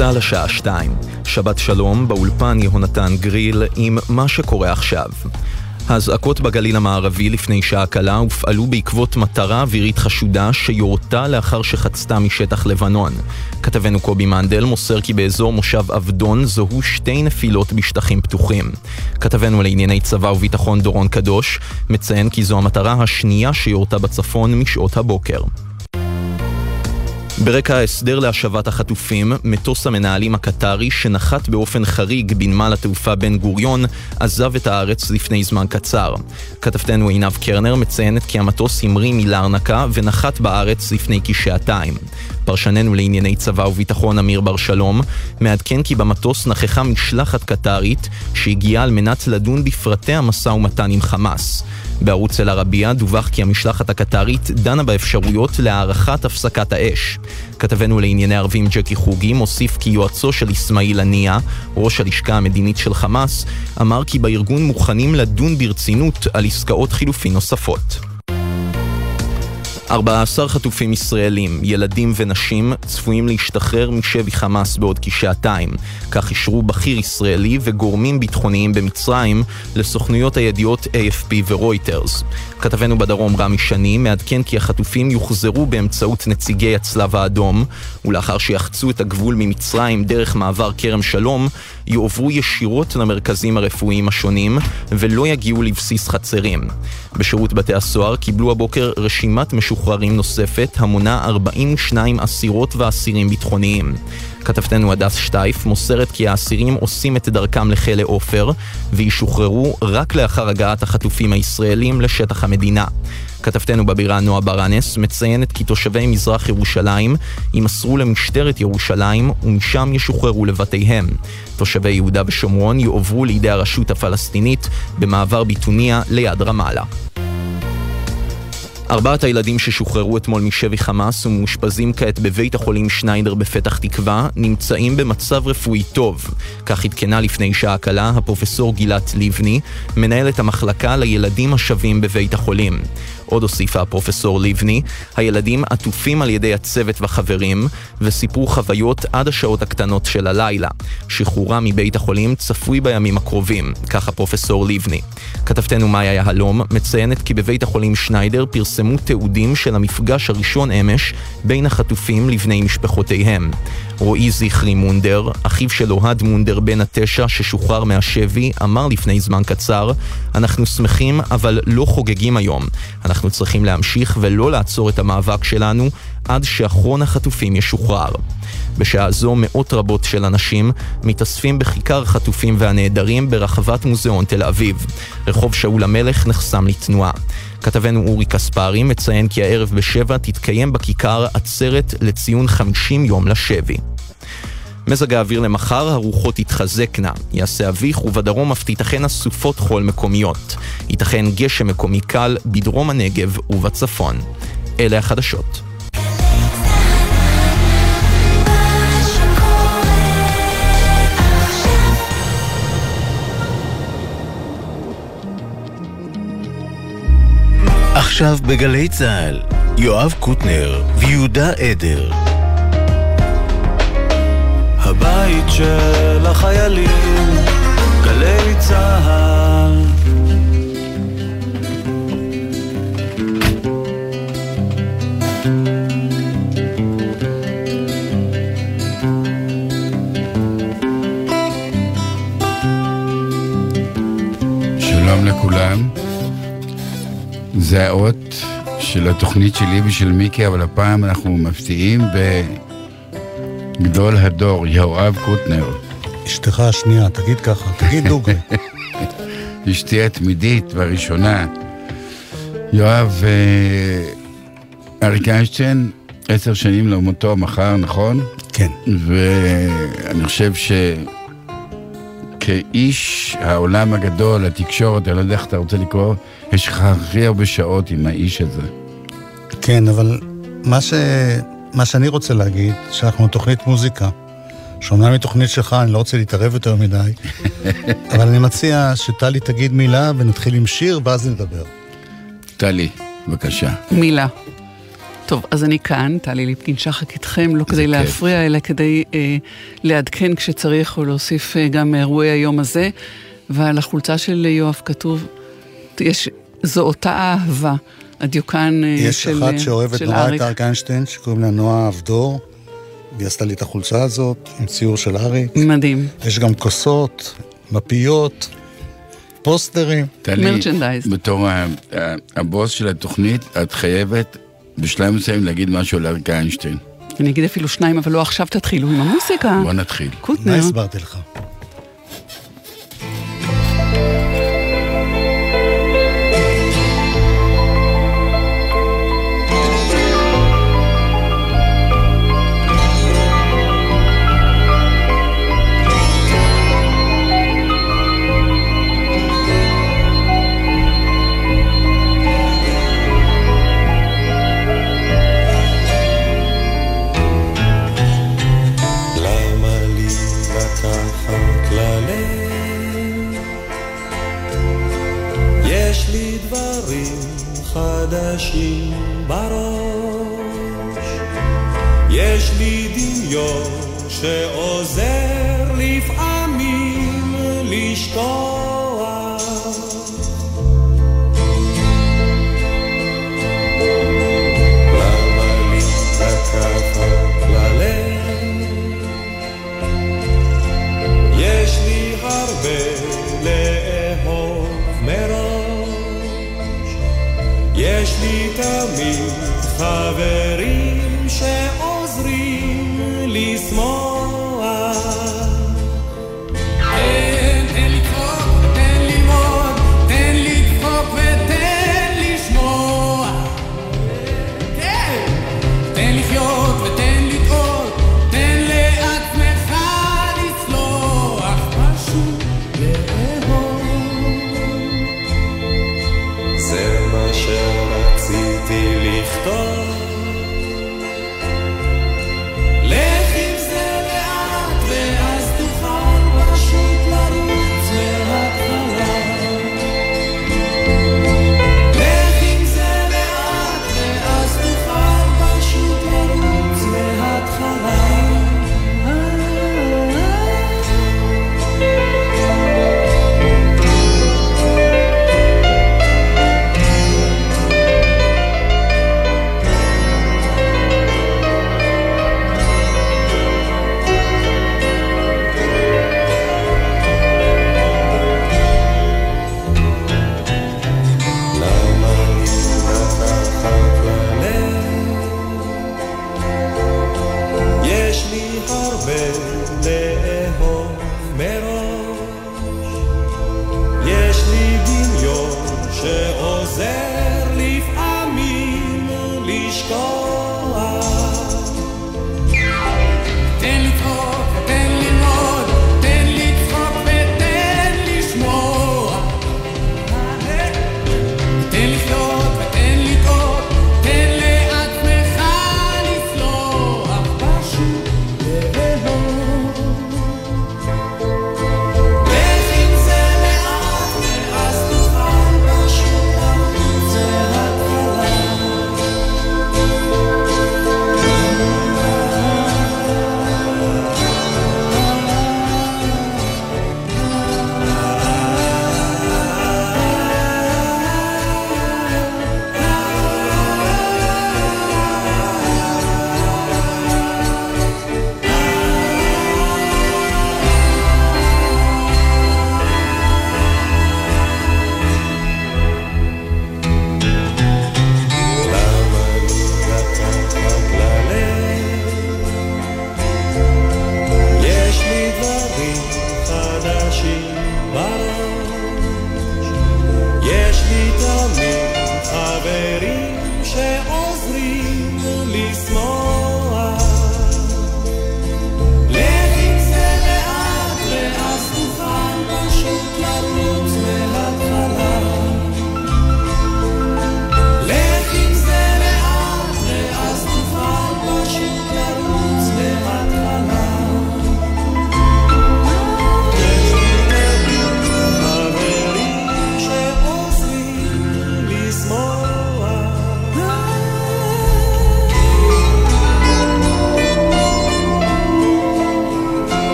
צה"ל השעה 2, שבת שלום, באולפן יהונתן גריל עם מה שקורה עכשיו. האזעקות בגליל המערבי לפני שעה קלה הופעלו בעקבות מטרה אווירית חשודה שיורתה לאחר שחצתה משטח לבנון. כתבנו קובי מנדל מוסר כי באזור מושב עבדון זוהו שתי נפילות בשטחים פתוחים. כתבנו לענייני צבא וביטחון דורון קדוש מציין כי זו המטרה השנייה שיורתה בצפון משעות הבוקר. ברקע ההסדר להשבת החטופים, מטוס המנהלים הקטרי שנחת באופן חריג בנמל התעופה בן גוריון, עזב את הארץ לפני זמן קצר. כתבתנו עינב קרנר מציינת כי המטוס המריא מלרנקה ונחת בארץ לפני כשעתיים. פרשננו לענייני צבא וביטחון אמיר בר שלום, מעדכן כי במטוס נכחה משלחת קטרית שהגיעה על מנת לדון בפרטי המשא ומתן עם חמאס. בערוץ אל-ערבייה דווח כי המשלחת הקטרית דנה באפשרויות להארכת הפסקת האש. כתבנו לענייני ערבים ג'קי חוגי מוסיף כי יועצו של אסמאעיל הנייה, ראש הלשכה המדינית של חמאס, אמר כי בארגון מוכנים לדון ברצינות על עסקאות חילופין נוספות. 14 חטופים ישראלים, ילדים ונשים, צפויים להשתחרר משבי חמאס בעוד כשעתיים. כך אישרו בכיר ישראלי וגורמים ביטחוניים במצרים לסוכנויות הידיעות AFP ורויטרס. כתבנו בדרום רמי שני מעדכן כי החטופים יוחזרו באמצעות נציגי הצלב האדום, ולאחר שיחצו את הגבול ממצרים דרך מעבר כרם שלום, יועברו ישירות למרכזים הרפואיים השונים ולא יגיעו לבסיס חצרים. בשירות בתי הסוהר קיבלו הבוקר רשימת משוחררים נוספת המונה 42 אסירות ואסירים ביטחוניים. כתבתנו הדס שטייף מוסרת כי האסירים עושים את דרכם לכלא עופר וישוחררו רק לאחר הגעת החטופים הישראלים לשטח המדינה. כתבתנו בבירה נועה ברנס מציינת כי תושבי מזרח ירושלים יימסרו למשטרת ירושלים ומשם ישוחררו לבתיהם. תושבי יהודה ושומרון יועברו לידי הרשות הפלסטינית במעבר ביטוניה ליד רמאללה. ארבעת הילדים ששוחררו אתמול משבי חמאס ומאושפזים כעת בבית החולים שניידר בפתח תקווה נמצאים במצב רפואי טוב. כך עדכנה לפני שעה קלה הפרופסור גילת לבני, מנהלת המחלקה לילדים השבים בבית החולים. עוד הוסיפה הפרופסור לבני, הילדים עטופים על ידי הצוות והחברים, וסיפרו חוויות עד השעות הקטנות של הלילה. שחרורם מבית החולים צפוי בימים הקרובים, כך הפרופסור לבני. כתבתנו מאיה יהלום מציינת כי בבית החולים שניידר פרסמו תיעודים של המפגש הראשון אמש בין החטופים לבני משפחותיהם. רועי זכרי מונדר, אחיו של אוהד מונדר בן התשע ששוחרר מהשבי, אמר לפני זמן קצר, אנחנו שמחים אבל לא חוגגים היום. אנחנו צריכים להמשיך ולא לעצור את המאבק שלנו עד שאחרון החטופים ישוחרר. בשעה זו מאות רבות של אנשים מתאספים בכיכר החטופים והנעדרים ברחבת מוזיאון תל אביב. רחוב שאול המלך נחסם לתנועה. כתבנו אורי קספרי מציין כי הערב בשבע תתקיים בכיכר עצרת לציון 50 יום לשבי. מזג האוויר למחר, הרוחות יתחזקנה. יעשה אביך ובדרום אף תיתכן אסופות חול מקומיות. ייתכן גשם מקומי קל בדרום הנגב ובצפון. אלה החדשות. עכשיו בגלי צה"ל, יואב קוטנר ויהודה עדר. הבית של החיילים, גלי צה"ל. שלום לכולם. זה האות של התוכנית שלי ושל מיקי, אבל הפעם אנחנו מפתיעים בגדול הדור, יואב קוטנר. אשתך השנייה, תגיד ככה, תגיד דוגרי. אשתי התמידית והראשונה. יואב אה, אריק איינשטיין, עשר שנים למותו מחר, נכון? כן. ואני חושב ש... כאיש העולם הגדול, התקשורת, אני לא יודע איך אתה רוצה לקרוא, יש לך הכי הרבה שעות עם האיש הזה. כן, אבל מה, ש... מה שאני רוצה להגיד, שאנחנו תוכנית מוזיקה, שאומנם היא תוכנית שלך, אני לא רוצה להתערב יותר מדי, אבל אני מציע שטלי תגיד מילה ונתחיל עם שיר ואז נדבר. טלי, בבקשה. מילה. טוב, אז אני כאן, טלי ליפקין שחק איתכם, לא כדי להפריע, אלא כדי אה, לעדכן כשצריך, או להוסיף אה, גם אירועי היום הזה. ועל החולצה של יואב כתוב, יש, זו אותה אהבה, הדיוקן אה, של יש אחת שאוהבת נורא את אריק איינשטיין, שקוראים לה נועה אבדור, והיא עשתה לי את החולצה הזאת, עם ציור של אריק. מדהים. יש גם כוסות, מפיות. פוסטרים. מרצ'נדייז. בתור הבוס של התוכנית, את חייבת בשלב מסוים להגיד משהו על אריק איינשטיין. אני אגיד אפילו שניים, אבל לא עכשיו תתחילו עם המוסיקה. בוא נתחיל. קוטנר. מה הסברתי לך? חדשים בראש. יש לי דמיון שעוזר לפעמים לשכוח. תמיד חברים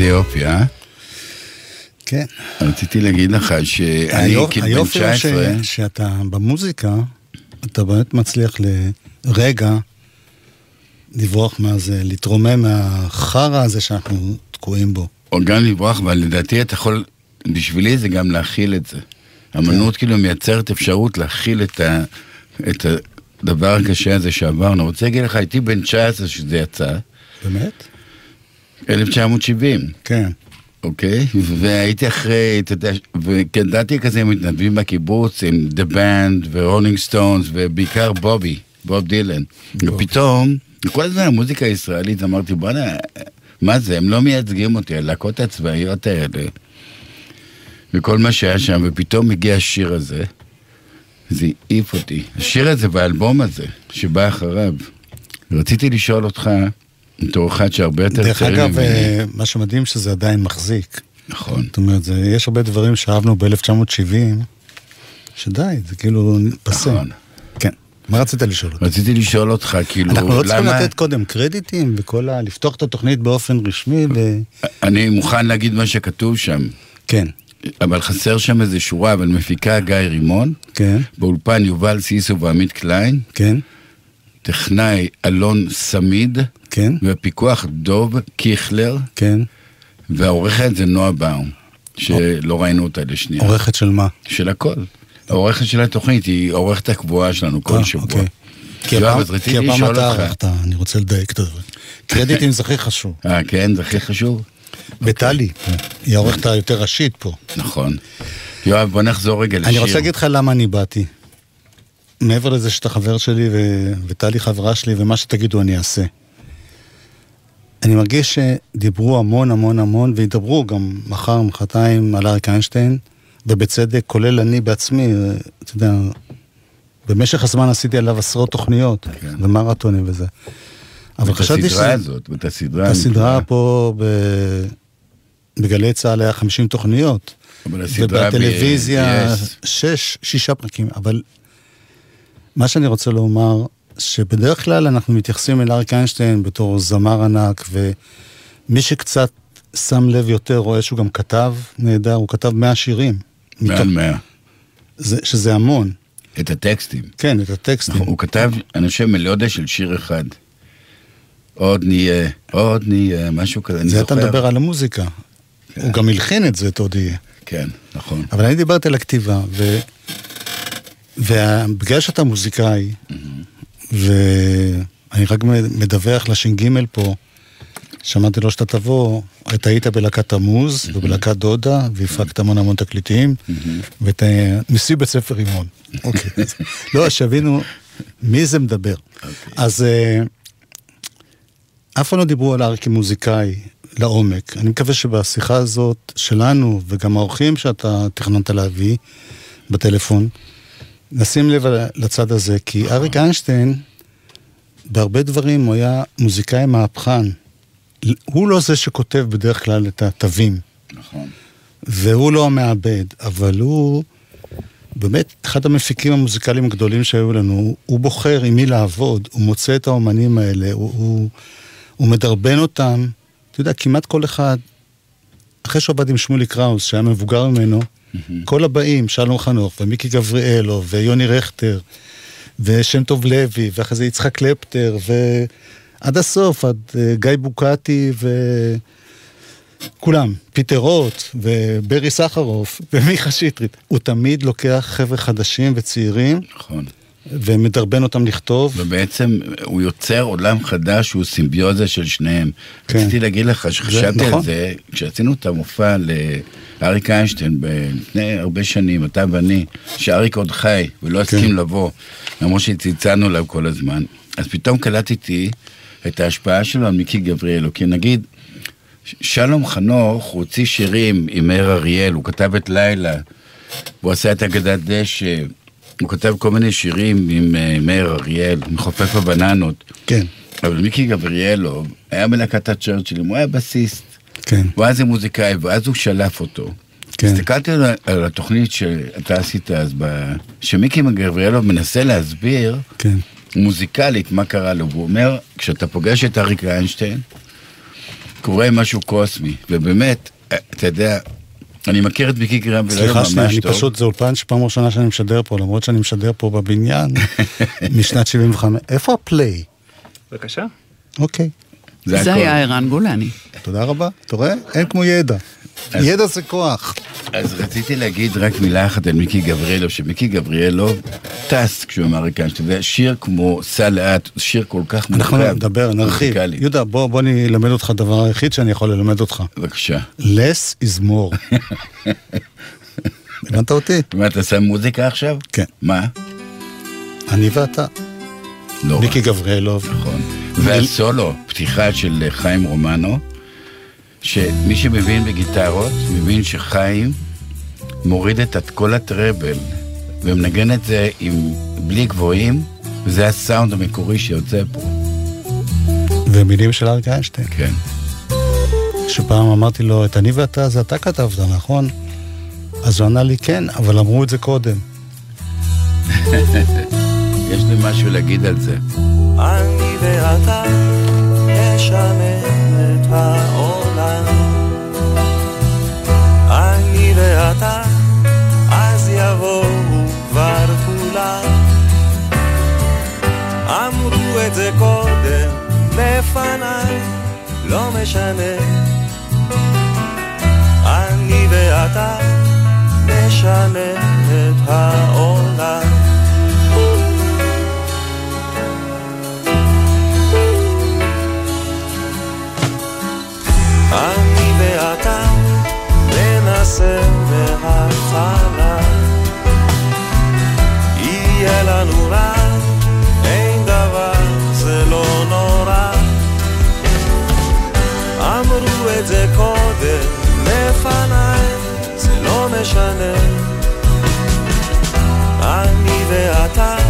איזה יופי, אה? כן. רציתי להגיד לך שאני היופ- כאילו בן היופי הוא 19, שאתה במוזיקה, אתה באמת מצליח לרגע לברוח מהזה, להתרומם מהחרא הזה שאנחנו תקועים בו. או גם לברוח, אבל לדעתי אתה יכול, בשבילי זה גם להכיל את זה. אמנות כן. כאילו מייצרת אפשרות להכיל את, ה, את הדבר הקשה הזה שעברנו. אני רוצה להגיד לך, הייתי בן 19 שזה יצא, באמת? 1970. כן. אוקיי? והייתי אחרי, אתה יודע, וגדלתי כזה עם מתנדבים בקיבוץ, עם דה בנד ורולינג סטונס, ובעיקר בובי, בוב דילן. ופתאום, כל הזמן המוזיקה הישראלית, אמרתי, בואנה, מה זה, הם לא מייצגים אותי, הלהקות הצבאיות האלה. וכל מה שהיה שם, ופתאום הגיע השיר הזה, זה העיף אותי. השיר הזה והאלבום הזה, שבא אחריו. רציתי לשאול אותך, בתור אחד שהרבה יותר דרך צעיר אגב, ממני. אה, מה שמדהים שזה עדיין מחזיק. נכון. זאת אומרת, זה, יש הרבה דברים שאהבנו ב-1970, שדי, זה כאילו פסה. נכון. כן. מה רצית לשאול אותי? רציתי לשאול אותך, כאילו, אנחנו לא צריכים למה... לתת קודם קרדיטים וכל ה... לפתוח את התוכנית באופן רשמי ו... אני מוכן להגיד מה שכתוב שם, כן, אבל חסר שם איזה שורה, אבל מפיקה גיא רימון, כן, באולפן יובל סיסו ועמית קליין, כן, טכנאי אלון סמיד, כן, והפיקוח דוב קיכלר, כן. והעורכת זה נועה באום, שלא ראינו אותה לשנייה. עורכת של מה? של הכל. העורכת של התוכנית היא העורכת הקבועה שלנו כל אה, שבוע. אוקיי. כי הפעם- אתה. ערכת, אני רוצה לדייק את הדברים. קרדיטים זה הכי חשוב. אה, כן? זה הכי חשוב? וטלי, היא העורכת היותר ראשית פה. נכון. יואב, בוא נחזור רגע לשיר. אני רוצה להגיד לך למה אני באתי. מעבר לזה שאתה חבר שלי וטלי חברה שלי, ומה שתגידו אני אעשה. אני מרגיש שדיברו המון המון המון, וידברו גם מחר, מחרתיים, על אריק איינשטיין, ובצדק, כולל אני בעצמי, אתה יודע, במשך הזמן עשיתי עליו עשרות תוכניות, כן. ומרתונים וזה. אבל את חשבתי הסדרה שזה... הזאת, ואת הסדרה. את הסדרה. פה ב... בגלי צה"ל היה 50 תוכניות. אבל הסדרה ובטלוויזיה ב-. שש, שישה פרקים. אבל מה שאני רוצה לומר, שבדרך כלל אנחנו מתייחסים אל אריק איינשטיין בתור זמר ענק, ומי שקצת שם לב יותר רואה שהוא גם כתב נהדר, הוא כתב 100 שירים. מעל מתוך- מאה. זה, שזה המון. את הטקסטים. כן, את הטקסטים. נכון, הוא כתב, אני חושב, מלודיה של שיר אחד. עוד נהיה, עוד נהיה, משהו כזה, אני זה אתה זוכר. מדבר על המוזיקה. הוא גם הלחין את זה, אתה עוד יהיה. כן, נכון. אבל אני דיברתי על הכתיבה, ו... ובגלל שאתה מוזיקאי, ואני רק מדווח לש"ג פה, שמעתי לו שאתה תבוא, אתה היית בלהקת תמוז ובלהקת דודה, והפקת המון המון תקליטים, ואתה נשיא בית ספר רימון. אוקיי. לא, שיבינו מי זה מדבר. אז אה, אף פעם לא דיברו על אריק כמוזיקאי לעומק. אני מקווה שבשיחה הזאת שלנו, וגם האורחים שאתה תכננת להביא בטלפון, נשים לב לצד הזה, כי אריק איינשטיין, בהרבה דברים הוא היה מוזיקאי מהפכן. הוא לא זה שכותב בדרך כלל את התווים, נכון. והוא לא המעבד, אבל הוא באמת אחד המפיקים המוזיקליים הגדולים שהיו לנו. הוא בוחר עם מי לעבוד, הוא מוצא את האומנים האלה, הוא, הוא, הוא מדרבן אותם. אתה יודע, כמעט כל אחד, אחרי שהוא עבד עם שמולי קראוס, שהיה מבוגר ממנו, כל הבאים, שלום חנוך, ומיקי גבריאלו, ויוני רכטר, ושם טוב לוי, ואחרי זה יצחק קלפטר, ועד הסוף, עד אה, גיא בוקטי, וכולם, פיטר רוט, וברי סחרוף, ומיכה שטרית. הוא תמיד לוקח חבר'ה חדשים וצעירים, נכון. ומדרבן אותם לכתוב. ובעצם הוא יוצר עולם חדש שהוא סימביוזה של שניהם. כן. רציתי להגיד לך שחשבתי נכון. על זה, כשעשינו את המופע לאריק איינשטיין לפני הרבה שנים, אתה ואני, שאריק עוד חי ולא הסכים כן. לבוא, למרות שצלצלנו אליו כל הזמן, אז פתאום קלטתי את ההשפעה שלו על מיקי גבריאלו, כי נגיד, ש- שלום חנוך, הוא הוציא שירים עם מאיר אריאל, הוא כתב את לילה, הוא עשה את אגדת דשא, הוא כתב כל מיני שירים עם אה, מאיר אריאל, מחופף הבננות. כן, אבל מיקי גבריאלו היה מלהקת הצ'רצ'ילים, הוא היה בסיסט. כן, הוא היה איזה מוזיקאי, ואז הוא שלף אותו. כן. הסתכלתי על, על התוכנית שאתה עשית אז, ב... שמיקי גבריאלו מנסה להסביר כן. מוזיקלית מה קרה לו, והוא אומר, כשאתה פוגש את אריק איינשטיין, קורה משהו קוסמי, ובאמת, אה, אתה יודע, אני מכיר את מיקי גרם ולא סליחה ממש שנייה, אני טוב. פשוט, זה אולפן שפעם ראשונה שאני משדר פה, למרות שאני משדר פה בבניין, משנת 75. איפה הפליי? בבקשה. אוקיי, זה. היה ערן גולני. תודה רבה. אתה רואה? אין כמו ידע. ידע זה כוח. אז רציתי להגיד רק מילה אחת על מיקי גבריאלוב, שמיקי גבריאלוב טס כשהוא אמריקאי, שאתה יודע, שיר כמו סע לאט, שיר כל כך אנחנו מורכב, נדבר, נרחיב. יהודה, בוא בוא אני אלמד אותך דבר היחיד שאני יכול ללמד אותך. בבקשה. less is more. הבנת אותי? מה, אתה שם מוזיקה עכשיו? כן. מה? אני ואתה. לא מיקי רע. גבריאלוב. נכון. והסולו, פתיחה של חיים רומנו, שמי שמבין בגיטרות, מבין שחיים מוריד את כל הטראבל ומנגן את זה עם בלי גבוהים, וזה הסאונד המקורי שיוצא פה. ומילים של אריק איינשטיין. כן. שפעם אמרתי לו, את אני ואתה זה אתה כתבת, נכון? אז הוא ענה לי, כן, אבל אמרו את זה קודם. יש לי משהו להגיד על זה. אני ואתה נשנה את ואתה, אז יבואו כבר כולם. אמרו את זה קודם, לפניי, לא משנה. אני ואתה נשנה את העולם. אני ואתה ננסה מההתחלה יהיה לנו רע, אין דבר, זה לא נורא. אמרו את זה קודם, לפניי, זה לא משנה. אני ואתה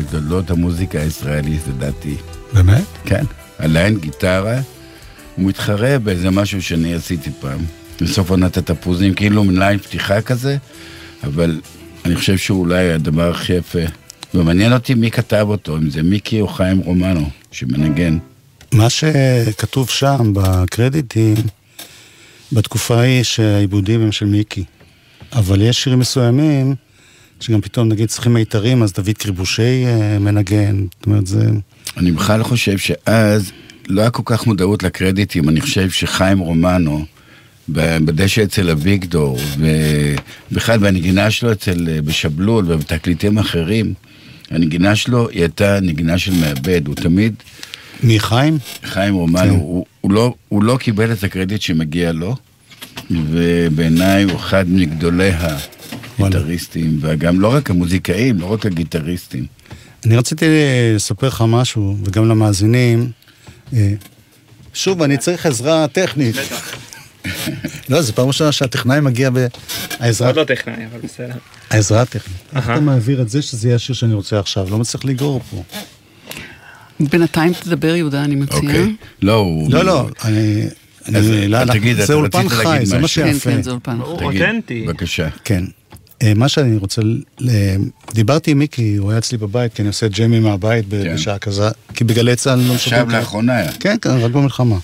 בתולדות המוזיקה הישראלית, לדעתי. באמת? כן. הליין גיטרה, הוא מתחרה באיזה משהו שאני עשיתי פעם. בסוף עונת התפוזים, כאילו ליין פתיחה כזה, אבל אני חושב שהוא אולי הדבר הכי יפה. ומעניין אותי מי כתב אותו, אם זה מיקי או חיים רומנו, שמנגן. מה שכתוב שם בקרדיטים, בתקופה ההיא שהעיבודים הם של מיקי. אבל יש שירים מסוימים, שגם פתאום נגיד צריכים מיתרים, אז דוד קריבושי אה, מנגן. זאת אומרת, זה... אני בכלל חושב שאז לא היה כל כך מודעות לקרדיטים, אני חושב שחיים רומנו, בדשא אצל אביגדור, ובכלל בנגינה שלו אצל, אה, בשבלול ובתקליטים אחרים, הנגינה שלו היא הייתה נגינה של מעבד, הוא תמיד, מחיים? חיים רומנו, כן. הוא, הוא, לא, הוא לא קיבל את הקרדיט שמגיע לו, ובעיניי הוא אחד מגדולי הגיטריסטים, וגם לא רק המוזיקאים, לא רק הגיטריסטים. אני רציתי לספר לך משהו, וגם למאזינים. אה, שוב, אני צריך עזרה טכנית. לא, זו פעם ראשונה שהטכנאי מגיע ב... העזרה... עוד לא טכנאי, אבל בסדר. העזרה הטכנית. איך אתה מעביר את זה שזה יהיה השיר שאני רוצה עכשיו? לא מצליח לגרור פה. בינתיים תדבר, יהודה, אני מציעה. אוקיי. לא, הוא... לא, לא, אני... לא, לא, תגיד, אתה זה אולפן חי, זה מה משהו. כן, שיפה. כן, זה אולפן. אותנטי. בבקשה. כן. אה, מה שאני רוצה, דיברתי עם מיקי, הוא היה אצלי בבית, כי אני עושה ג'יימי מהבית כן. בשעה כזה, כי בגלי צה"ל לא עכשיו משדרים. לאחרונה. כן, כן, רק במלחמה.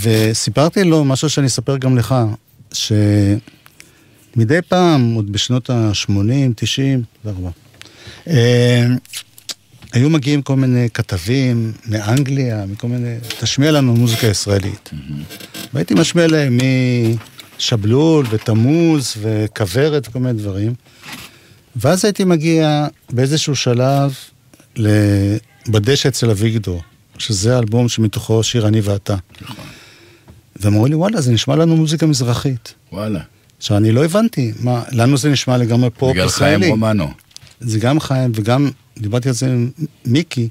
וסיפרתי לו משהו שאני אספר גם לך, שמדי פעם, עוד בשנות ה-80, 90, תודה רבה, היו מגיעים כל מיני כתבים מאנגליה, מכל מיני, תשמיע לנו מוזיקה ישראלית. והייתי משמיע להם משבלול ותמוז וכוורת וכל מיני דברים. ואז הייתי מגיע באיזשהו שלב לבדשא אצל אביגדור, שזה האלבום שמתוכו שיר אני ואתה. והם אמרו לי, וואלה, זה נשמע לנו מוזיקה מזרחית. וואלה. עכשיו, אני לא הבנתי, מה, לנו זה נשמע לגמרי פופ בגלל חיים ישראלי. רומנו. זה גם חיים וגם, דיברתי על זה עם מיקי,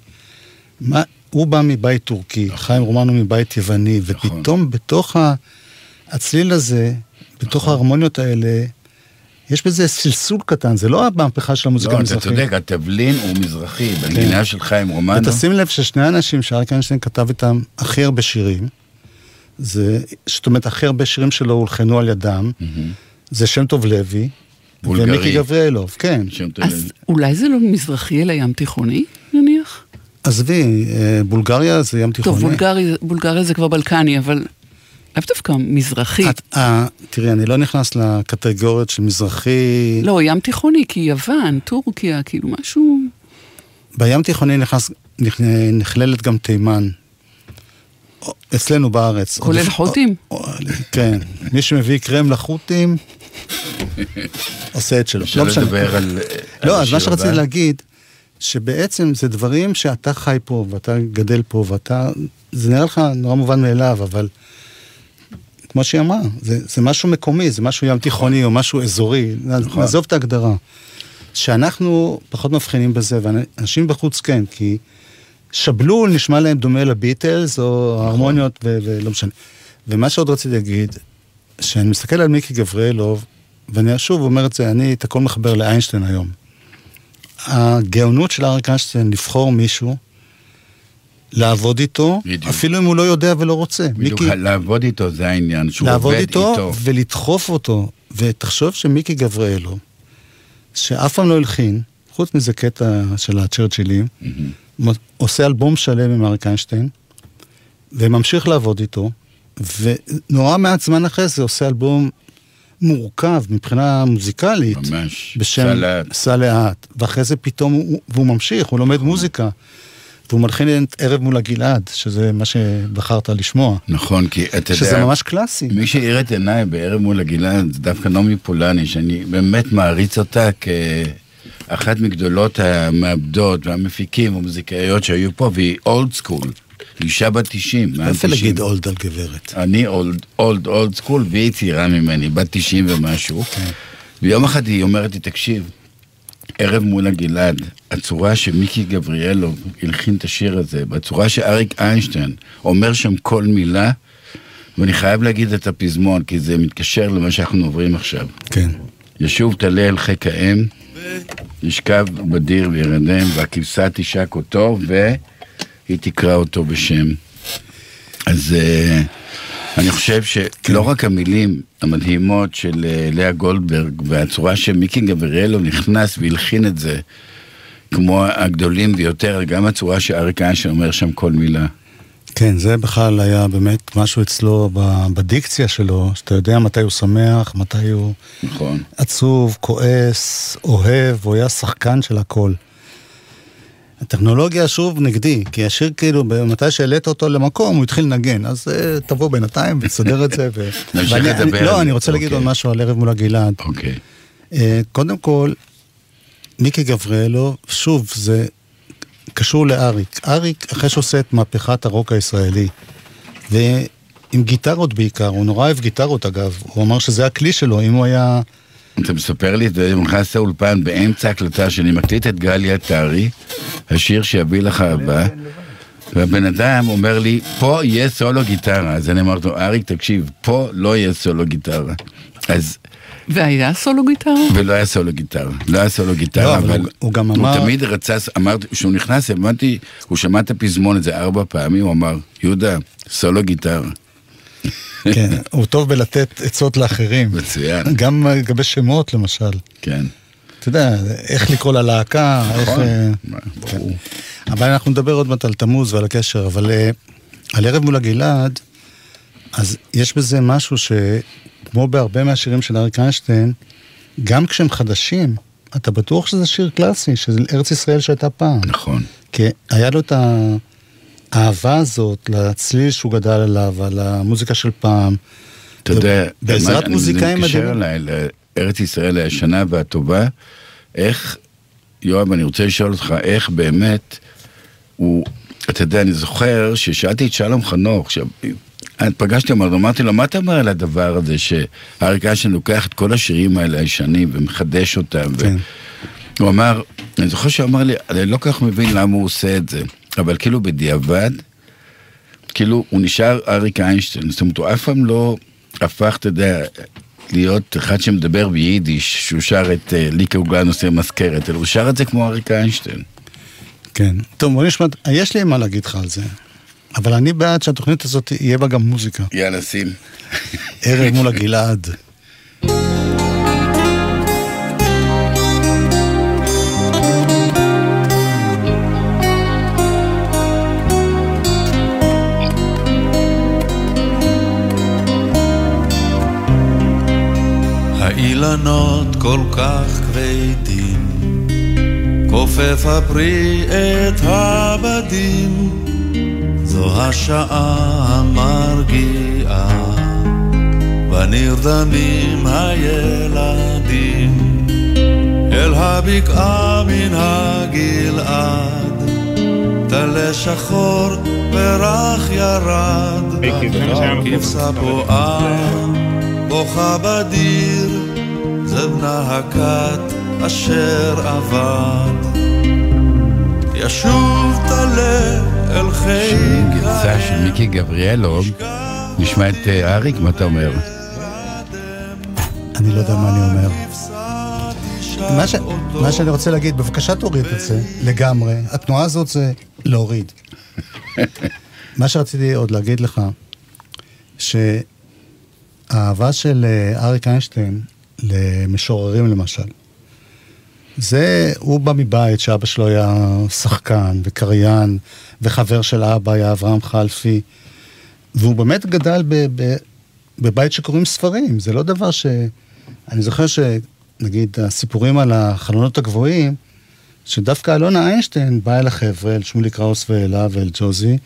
מה, הוא בא מבית טורקי, חיים רומנו מבית יווני, נכון. ופתאום בתוך ה- הצליל הזה, בתוך ההרמוניות האלה, יש בזה סלסול קטן, זה לא המהפכה של המוזיקה לא, אתה המזרחית. צודק, התבלין הוא מזרחי, בנגינה של חיים רומנו. ותשים לב ששני האנשים שאריק איינשטיין כתב איתם הכי הרבה שירים, זה, זאת אומרת, הכי הרבה שירים שלו הולחנו על ידם, זה שם טוב לוי, בולגרי. ומיקי גבריאלוב, כן. אז אולי זה לא מזרחי אלא ים תיכוני, נניח? עזבי, אה, בולגריה זה ים תיכוני. טוב, בולגרי- בולגריה זה כבר בלקני, אבל לאו דווקא מזרחי. את, אה, תראי, אני לא נכנס לקטגוריות של מזרחי. לא, ים תיכוני, כי יוון, טורקיה, כאילו משהו... בים תיכוני נכנס, נכ- נכללת גם תימן. אצלנו בארץ. כולל חות'ים? כן. מי שמביא קרם לחות'ים, עושה את שלו. אפשר לא משנה. לדבר על... לא, אז מה שרציתי? להגיד, שבעצם זה דברים שאתה חי פה, ואתה גדל פה, ואתה... זה נראה לך נורא מובן מאליו, אבל כמו שהיא אמרה, זה, זה משהו מקומי, זה משהו ים תיכוני או משהו אזורי, נכון. נעזוב את ההגדרה. שאנחנו פחות מבחינים בזה, ואנשים בחוץ כן, כי שבלול נשמע להם דומה לביטלס, או נכון. ההרמוניות, ו- ולא משנה. ומה שעוד רציתי להגיד, שאני מסתכל על מיקי גבריאלוב, ואני שוב אומר את זה, אני את הכל מחבר לאיינשטיין היום. הגאונות של אריק איינשטיין לבחור מישהו, לעבוד איתו, בדיוק. אפילו אם הוא לא יודע ולא רוצה. בדיוק, מיקי, לעבוד איתו זה העניין, שהוא לעבוד עובד איתו, איתו. ולדחוף אותו. ותחשוב שמיקי גבריאלו, שאף פעם לא הלחין, חוץ מזה קטע של הצ'רצ'ילים, מ- עושה אלבום שלם עם אריק איינשטיין, וממשיך לעבוד איתו, ונורא מעט זמן אחרי זה עושה אלבום מורכב מבחינה מוזיקלית. ממש. בשם סע לאט. סע לאט. ואחרי זה פתאום, הוא, והוא ממשיך, הוא לומד מוזיקה. והוא מלחין את ערב מול הגלעד, שזה מה שבחרת לשמוע. נכון, כי אתה יודע... שזה ממש קלאסי. מי שהאיר את עיניי בערב מול הגלעד זה דווקא נעמי פולני, שאני באמת מעריץ אותה כאחת מגדולות המעבדות והמפיקים והמוזיקאיות שהיו פה, והיא old school. אישה בת 90, מעל יפה 90. להגיד old על גברת. אני old, old, old school, והיא צעירה ממני, בת 90 ומשהו. ויום אחד היא אומרת לי, תקשיב, ערב מול הגלעד, הצורה שמיקי גבריאלוב הלחין את השיר הזה, בצורה שאריק איינשטיין אומר שם כל מילה, ואני חייב להגיד את הפזמון, כי זה מתקשר למה שאנחנו עוברים עכשיו. כן. ישוב תלה אל חיק האם, ישכב בדיר וירדם, והכבשה תשק אותו, והיא תקרא אותו בשם. אז אה, אני חושב שלא רק המילים המדהימות של אה, לאה גולדברג, והצורה שמיקי גבריאלו נכנס והלחין את זה, כמו הגדולים ביותר, גם הצורה שאריק איינשטיין אומר שם כל מילה. כן, זה בכלל היה באמת משהו אצלו בדיקציה שלו, שאתה יודע מתי הוא שמח, מתי הוא נכון. עצוב, כועס, אוהב, הוא היה שחקן של הכל. הטכנולוגיה שוב נגדי, כי השיר כאילו, מתי שהעלית אותו למקום, הוא התחיל לנגן, אז אה, תבוא בינתיים ותסדר את זה. ו... נמשיך לדבר לא, אני רוצה להגיד אוקיי. עוד משהו על ערב מול הגלעד. אוקיי. אה, קודם כל, מיקי גבריאלו, שוב, זה קשור לאריק. אריק, אחרי שעושה את מהפכת הרוק הישראלי, ועם גיטרות בעיקר, הוא נורא אוהב גיטרות אגב, הוא אמר שזה הכלי שלו, אם הוא היה... אתה מספר לי את זה, הוא נכנס לאולפן באמצע הקלטה שאני מקליט את גלי עטרי, השיר שיביא לך הבא, והבן אדם אומר לי, פה יהיה סולו גיטרה. אז אני אמרתי לו, אריק, תקשיב, פה לא יהיה סולו גיטרה. אז, והיה סולו גיטרה? ולא היה סולו גיטרה. לא היה סולו לא, גיטרה, אבל אבל... הוא- הוא גם הוא אמר- תמיד רצה, אמרתי, כשהוא נכנס, הבנתי, הוא שמע את הפזמון הזה ארבע פעמים, הוא אמר, יהודה, סולו גיטרה. כן, הוא טוב בלתת עצות לאחרים. מצוין. גם לגבי שמות, למשל. כן. אתה יודע, איך לקרוא ללהקה, איך... נכון. אה, כן. ברור. אבל אנחנו נדבר עוד מעט על תמוז ועל הקשר, אבל אה, על ערב מול הגלעד, אז יש בזה משהו שכמו בהרבה מהשירים של אריק איינשטיין, גם כשהם חדשים, אתה בטוח שזה שיר קלאסי, של ארץ ישראל שהייתה פעם. נכון. כי היה לו את האהבה הזאת לצליל שהוא גדל עליו, על המוזיקה של פעם. אתה יודע, בעזרת מוזיקאים אני מתקשר מדהימים. אליי לארץ ישראל הישנה והטובה, איך, יואב, אני רוצה לשאול אותך, איך באמת הוא, אתה יודע, אני זוכר ששאלתי את שלום חנוך, אני פגשתי אותו, אמרתי לו, מה אתה אומר על הדבר הזה שאריק איינשטיין לוקח את כל השירים האלה הישנים ומחדש אותם? כן. הוא אמר, אני זוכר שהוא אמר לי, אני לא כל כך מבין למה הוא עושה את זה, אבל כאילו בדיעבד, כאילו הוא נשאר אריק איינשטיין, זאת אומרת, הוא אף פעם לא הפך, אתה יודע, להיות אחד שמדבר ביידיש, שהוא שר את אה, ליקה עוגה נושא מזכרת, אלא הוא שר את זה כמו אריק איינשטיין. כן. טוב, בוא נשמע, יש לי מה להגיד לך על זה. אבל אני בעד שהתוכנית הזאת יהיה בה גם מוזיקה. יאללה, שים. ערב מול הגלעד. האילנות כל כך כבדים, כופף הפרי את הבדים, זו השעה המרגיעה, ונרדמים הילדים, אל הבקעה מן הגלעד, טלה שחור ורח ירד, כבשה פועה, בוכה בדיר, זה בנה הכת אשר אבד. ישוב טלה אל חיק שירים גרסה של מיקי גבריאלוב, נשמע את אה, אריק, מה אתה אומר? אני לא יודע מה אני אומר. מה, ש... מה שאני רוצה להגיד, בבקשה תוריד את זה לגמרי. התנועה הזאת זה להוריד. מה שרציתי עוד להגיד לך, שהאהבה של אה, אריק איינשטיין למשוררים למשל, זה, הוא בא מבית שאבא שלו היה שחקן וקריין, וחבר של אבא היה אברהם חלפי, והוא באמת גדל ב, ב, בבית שקוראים ספרים, זה לא דבר ש... אני זוכר שנגיד הסיפורים על החלונות הגבוהים, שדווקא אלונה איינשטיין באה אל החבר'ה, אל שמולי קראוס ואלה ואל ג'וזי,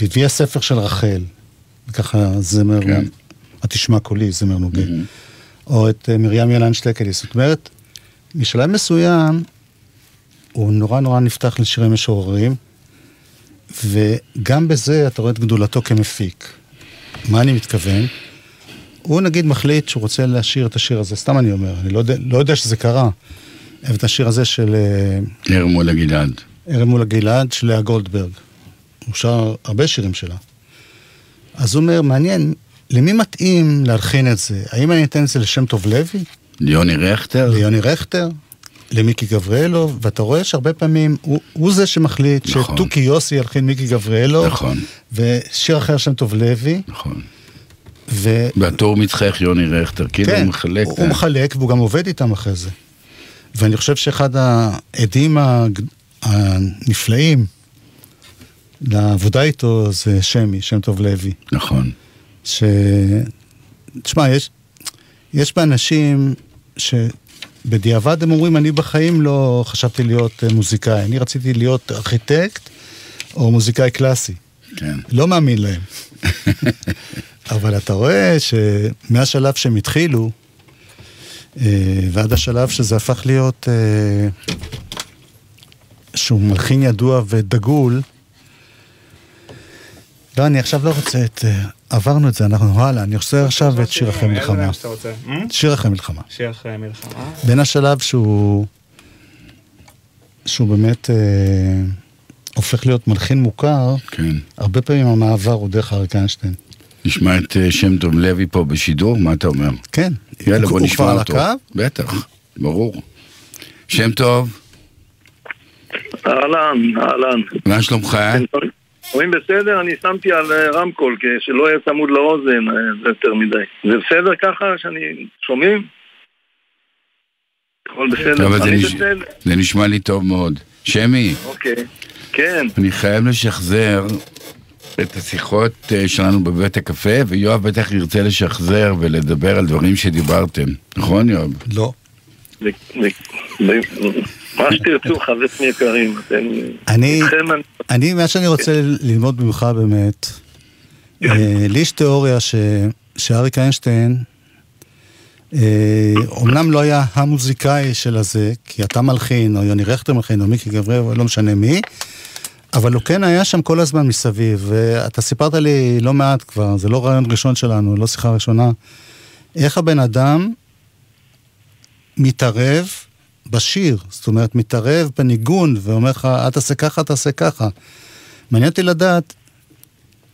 והביאה ספר של רחל, וככה זמר, כן. התשמע קולי, זמר נוגה, או את אה, מרים ילן שטקליס. זאת אומרת, משלב מסוים, הוא נורא נורא נפתח לשירי משוררים, וגם בזה אתה רואה את גדולתו כמפיק. מה אני מתכוון? הוא נגיד מחליט שהוא רוצה לשיר את השיר הזה, סתם אני אומר, אני לא יודע, לא יודע שזה קרה, את השיר הזה של אה, ערב מול הגלעד. ערב מול הגלעד של לאה גולדברג. הוא שר הרבה שירים שלה. אז הוא אומר, מעניין, למי מתאים להלחין את זה? האם אני אתן את זה לשם טוב לוי? ליוני רכטר? ליוני רכטר? למיקי גבריאלוב? ואתה רואה שהרבה פעמים הוא, הוא זה שמחליט נכון. שתוכי יוסי ילחין מיקי גבריאלוב, נכון, ושיר אחר שם טוב לוי, נכון. ו... והטור מצחך יוני רכטר, כאילו הוא מחלק. הוא, הוא מחלק והוא גם עובד איתם אחרי זה. ואני חושב שאחד העדים הנפלאים לעבודה איתו זה שמי, שם טוב לוי. נכון. ש... תשמע, יש, יש באנשים שבדיעבד הם אומרים, אני בחיים לא חשבתי להיות אה, מוזיקאי, אני רציתי להיות ארכיטקט או מוזיקאי קלאסי. כן. לא מאמין להם. אבל אתה רואה שמהשלב שהם התחילו, אה, ועד השלב שזה הפך להיות, אה, שהוא מלחין ידוע ודגול, לא, אני עכשיו לא רוצה את... אה, עברנו את זה, אנחנו הלאה, אני עושה עכשיו את שיר אחרי מלחמה. שאתה רוצה. שיר אחרי מלחמה. שיר אחרי מלחמה. בין השלב שהוא... שהוא באמת אה, הופך להיות מלחין מוכר, כן. הרבה פעמים המעבר הוא דרך אריק איינשטיין. נשמע את אה, שם טוב לוי פה בשידור, מה אתה אומר? כן, יאללה, הוא- בוא הוא נשמע כבר על אותו. הקו? בטח, ברור. שם טוב, אהלן, אהלן. מה שלומך? רואים בסדר? אני שמתי על אה, רמקול, כדי שלא יהיה צמוד לאוזן, אה, זה יותר מדי. זה בסדר ככה שאני... שומעים? הכל בסדר? אבל זה אני נש- בסדר? זה נשמע לי טוב מאוד. שמי, אוקיי. כן. אני חייב לשחזר את השיחות אה, שלנו בבית הקפה, ויואב בטח ירצה לשחזר ולדבר על דברים שדיברתם. נכון, יואב? לא. מה שתרצו, חברים יקרים. אני, מה שאני רוצה ללמוד ממך באמת, אה, לי יש תיאוריה שאריק איינשטיין, אה, אומנם לא היה המוזיקאי של הזה, כי אתה מלחין, או יוני רכטר מלחין, או מיקי גבריאל, או לא משנה מי, אבל הוא כן היה שם כל הזמן מסביב, ואתה סיפרת לי לא מעט כבר, זה לא רעיון ראשון שלנו, לא שיחה ראשונה, איך הבן אדם מתערב בשיר, זאת אומרת, מתערב בניגון ואומר לך, אל תעשה ככה, תעשה ככה. מעניין אותי לדעת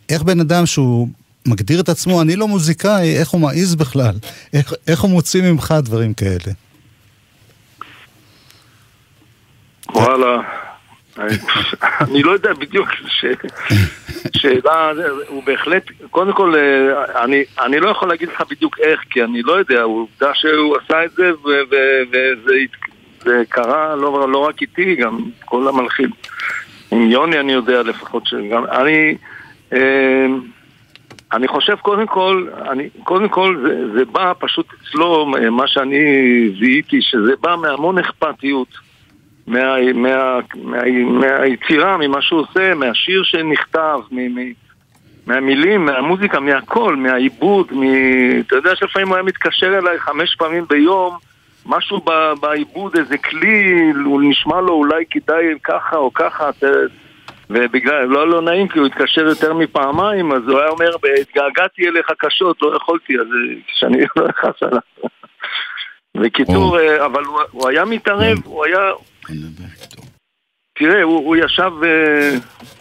איך בן אדם שהוא מגדיר את עצמו, אני לא מוזיקאי, איך הוא מעז בכלל? איך, איך הוא מוציא ממך דברים כאלה? וואלה. אני לא יודע בדיוק, ש... שאלה, הוא בהחלט, קודם כל, אני, אני לא יכול להגיד לך בדיוק איך, כי אני לא יודע, העובדה שהוא עשה את זה, וזה זה קרה לא, לא רק איתי, גם כל המלחין. עם יוני אני יודע לפחות שגם, אני, אה, אני חושב קודם כל, אני, קודם כל זה, זה בא פשוט אצלו, מה שאני זיהיתי, שזה בא מהמון אכפתיות. מה, מה, מה, מהיצירה, ממה שהוא עושה, מהשיר שנכתב, מ, מ, מהמילים, מהמוזיקה, מהכל, מהעיבוד, מ... אתה יודע שלפעמים הוא היה מתקשר אליי חמש פעמים ביום, משהו ב- בעיבוד, איזה כלי, הוא נשמע לו אולי כדאי ככה או ככה. ובגלל, לא לא נעים כי הוא התקשר יותר מפעמיים, אז הוא היה אומר, התגעגעתי אליך קשות, לא יכולתי, אז אה, שאני לא אכעס עליו. בקיצור, אה, אבל הוא, הוא היה מתערב, הוא היה... תראה, הוא, הוא ישב, אה,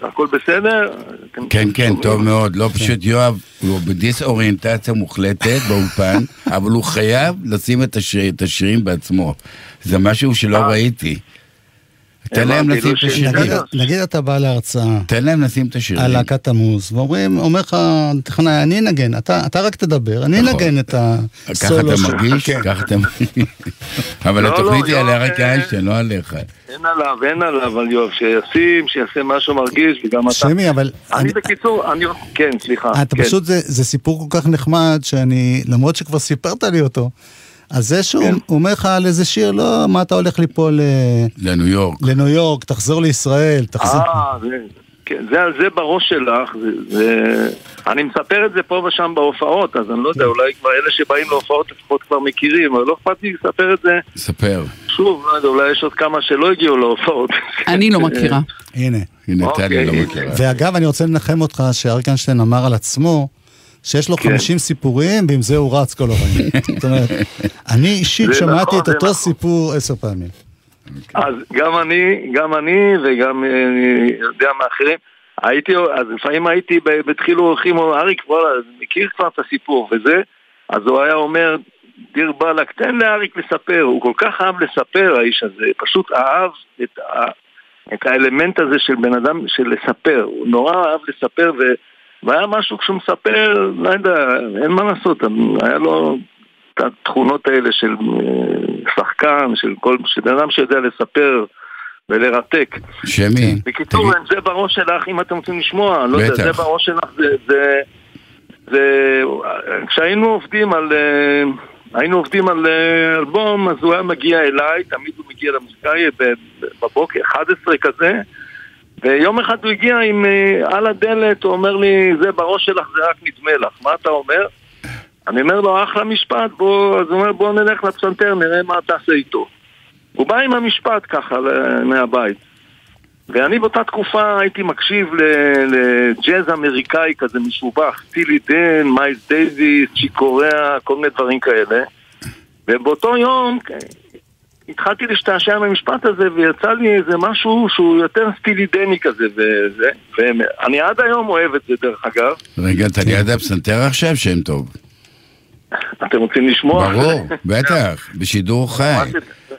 הכל בסדר? כן, כן? טוב מאוד. לא פשוט יואב, הוא בדיסאוריינטציה מוחלטת באולפן, אבל הוא חייב לשים את השיר- את השירים בעצמו. זה משהו שלא אה. ראיתי. תן להם הבנתי, לשים לא את השירים. נגיד, אתה בא להרצאה תן להם לשים את השירים. על להקת תמוז, ואומרים, אומר לך טכנאי, אני אנגן, אתה, אתה רק תדבר, אני נכון. אנגן את ככה הסולו אתה שלך." מרגיש? כן. ככה אתה מרגיש. אבל לא, התוכנית לא, היא על אריק אה, איינשטיין, לא עליך. אין עליו, אין עליו, על יואב, שישים, שיעשה מה שהוא מרגיש, וגם אתה. שמי, אבל אני אני- בקיצור, אני... כן, סליחה. אתה כן. פשוט, זה, זה סיפור כל כך נחמד, שאני, למרות שכבר סיפרת לי אותו, אז זה שהוא כן. אומר לך על איזה שיר, לא, מה אתה הולך ליפול אה, לניו יורק. לניו יורק, תחזור לישראל, תחזור... אה, זה- כן, זה, זה בראש שלך, זה, זה... אני מספר את זה פה ושם בהופעות, אז אני לא כן. יודע, אולי כבר אלה שבאים להופעות לפחות כבר מכירים, אבל לא אכפת לי לספר את זה ספר. שוב, לא יודע, אולי יש עוד כמה שלא הגיעו להופעות. אני לא מכירה. הנה. הנה, אוקיי, טלי לא הנה. מכירה. ואגב, אני רוצה לנחם אותך שאריק איינשטיין אמר על עצמו, שיש לו כן. 50 סיפורים, ועם זה הוא רץ כל החיים. זאת אומרת, אני אישית שמעתי נכון, את זה אותו נכון. סיפור עשר פעמים. אז גם אני, גם אני וגם אה, אני יודע מאחרים, הייתי, אז לפעמים הייתי ב- בדחילו הולכים, אריק, וואלה, מכיר כבר את הסיפור וזה, אז הוא היה אומר, דיר באלק, תן לאריק לספר, הוא כל כך אהב לספר, האיש הזה, פשוט אהב את, ה, את האלמנט הזה של בן אדם, של לספר, הוא נורא אהב לספר, ו, והיה משהו כשהוא מספר, לא יודע, אין מה לעשות, היה לו את התכונות האלה של אה, שחקן, של כל, של בן אדם שיודע לספר ולרתק. שמי, בקיצור, תגיד, זה בראש שלך, אם אתם רוצים לשמוע, לא יודע, בטח. זה בראש שלך, זה, זה, זה, כשהיינו עובדים על, אה, היינו עובדים על אה, אלבום, אז הוא היה מגיע אליי, תמיד הוא מגיע למוזיקאי בבוקר, 11 כזה, ויום אחד הוא הגיע עם, אה, על הדלת, הוא אומר לי, זה בראש שלך, זה רק נדמה לך, מה אתה אומר? אני אומר לו, אחלה משפט, בוא, אז הוא אומר, בוא נלך לפסנתר, נראה מה תעשה איתו. הוא בא עם המשפט ככה מהבית. ואני באותה תקופה הייתי מקשיב לג'אז אמריקאי כזה משובח, סטילי דן, מיילס דייוויס, צ'יק קוריאה, כל מיני דברים כאלה. ובאותו יום כן, התחלתי להשתעשע מהמשפט הזה ויצא לי איזה משהו שהוא יותר סטילי דני כזה וזה, ואני עד היום אוהב את זה דרך אגב. רגע, אתה ליד הפסנתר עכשיו? שם טוב. אתם רוצים לשמוע? ברור, בטח, בשידור חי. מה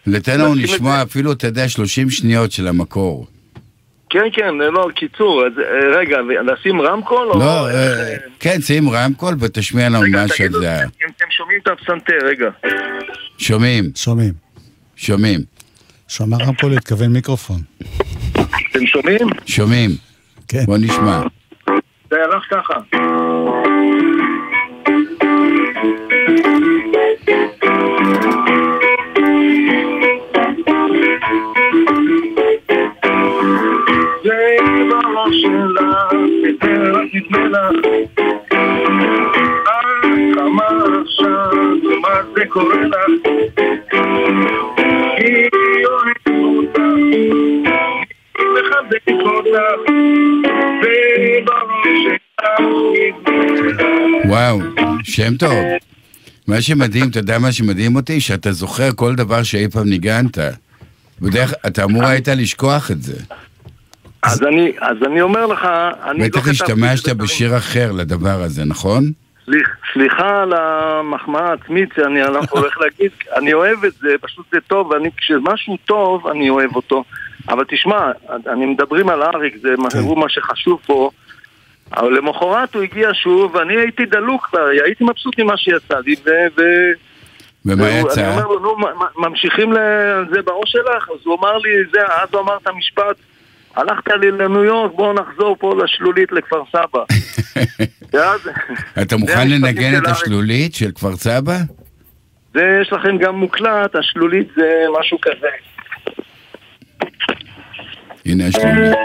תיתן לנו לשמוע. אפילו, אתה יודע, 30 שניות של המקור. כן, כן, לא, קיצור, אז אה, רגע, לשים רמקול? לא, אה, כן, שים רמקול ותשמיע לנו רגע, משהו תגידו, על זה. אם אתם שומעים את הפסנתר, רגע. שומעים, שומעים. שומעים, שמע רמקול התכוון מיקרופון. אתם שומעים? שומעים. כן. בוא נשמע. זה הלך ככה. נדמה. את עכשיו, זה קורה לך? אותך, ובראש שלך. וואו, שם טוב. מה שמדהים, אתה יודע מה שמדהים אותי? שאתה זוכר כל דבר שאי פעם ניגנת. בדרך אתה אמור היית לשכוח את זה. אז אני, אז אני אומר לך, אני לא בטח כתבתי את השתמשת בשיר אחר לדבר הזה, נכון? סליח, סליחה על המחמאה העצמית שאני הולך להגיד, אני אוהב את זה, פשוט זה טוב, ואני, כשמשהו טוב, אני אוהב אותו. אבל תשמע, אני מדברים על אריק, זה כן. הוא מה שחשוב פה. אבל למחרת הוא הגיע שוב, ואני הייתי דלוק הייתי מבסוט ממה שיצא לי, ו... ו... ומה והוא- אני יצא? אומר לו, נו, ממשיכים לזה בראש שלך? אז הוא אמר לי, זה, אז הוא אמר את המשפט, הלכת לי לניו יורק, בואו נחזור פה לשלולית לכפר סבא. אתה מוכן לנגן את. השלולית של כפר סבא? זה יש לכם גם מוקלט, השלולית זה משהו כזה. הנה השלולית.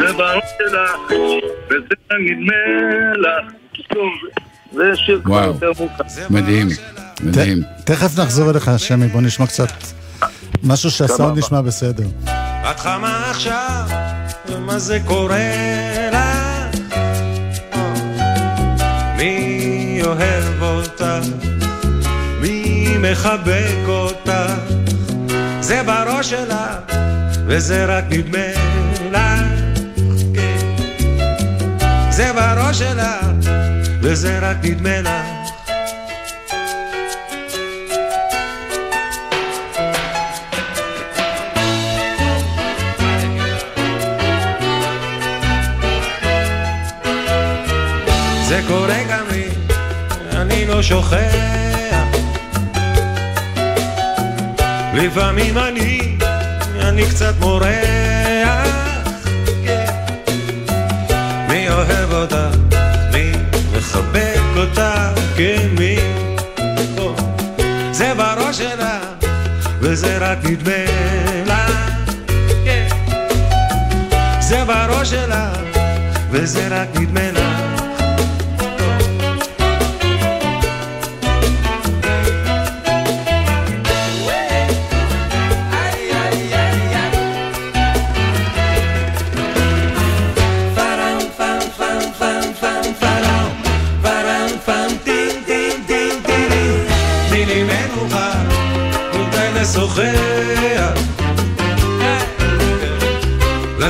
זה בראש שלך, וזה נדמה לך. טוב, זה שיר כבר וואו. יותר מאוחר. מדהים, מדהים. תכף נחזור אליך, שמי, בוא נשמע קצת משהו שהסאונד נשמע בסדר. את חמה עכשיו, ומה זה קורה אוהב אותך? מי מחבק אותך? זה בראש שלך, וזה רק נדמה לך. כן. זה בראש שלך, וזה רק נדמה לך. לא שוכח. לפעמים אני, אני קצת מורח. כן. מי אוהב אותך? מי מחבק אותך? כן, מי? זה בראש שלך, וזה רק נדמה לך. כן. זה בראש שלך, וזה רק נדמה לך.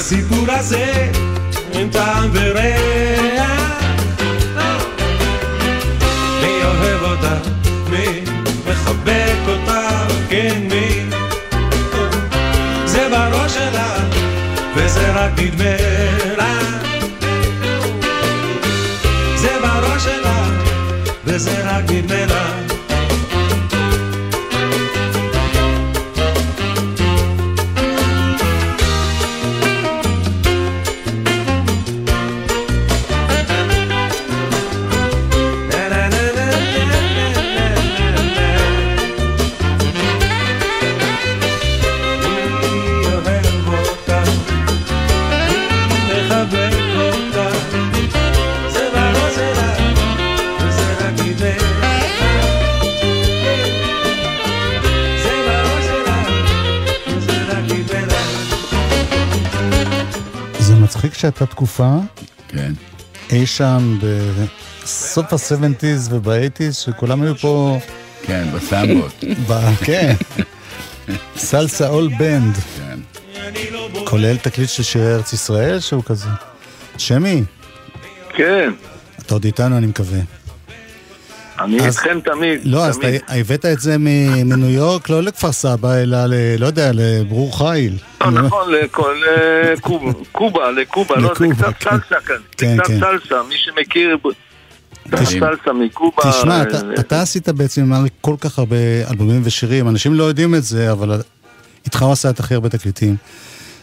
לסיפור הזה אין טעם וריח. אי שם בסוף ה-70's וב-80's, שכולם היו פה, כן, בסמבות. כן, סלסה אול בנד. כן. כולל תקליט של שירי ארץ ישראל שהוא כזה. שמי, כן, אתה עוד איתנו אני מקווה. אני אז- איתכם תמיד. לא, אז תמיד. אתה הבאת את זה מניו יורק, לא לכפר סבא, אלא ל... לא יודע, לברור חיל. לא, נכון, לכל אה, קובה, קובה, לקובה, לא, זה לקובה, קצת כן. סלסה כאן, זה כן, קצת כן. סלסה, מי שמכיר, תשמע, אה, אתה, עשית בעצם כל כך הרבה אלבומים ושירים, אנשים לא יודעים את זה, אבל איתך הוא עשה את הכי הרבה תקליטים.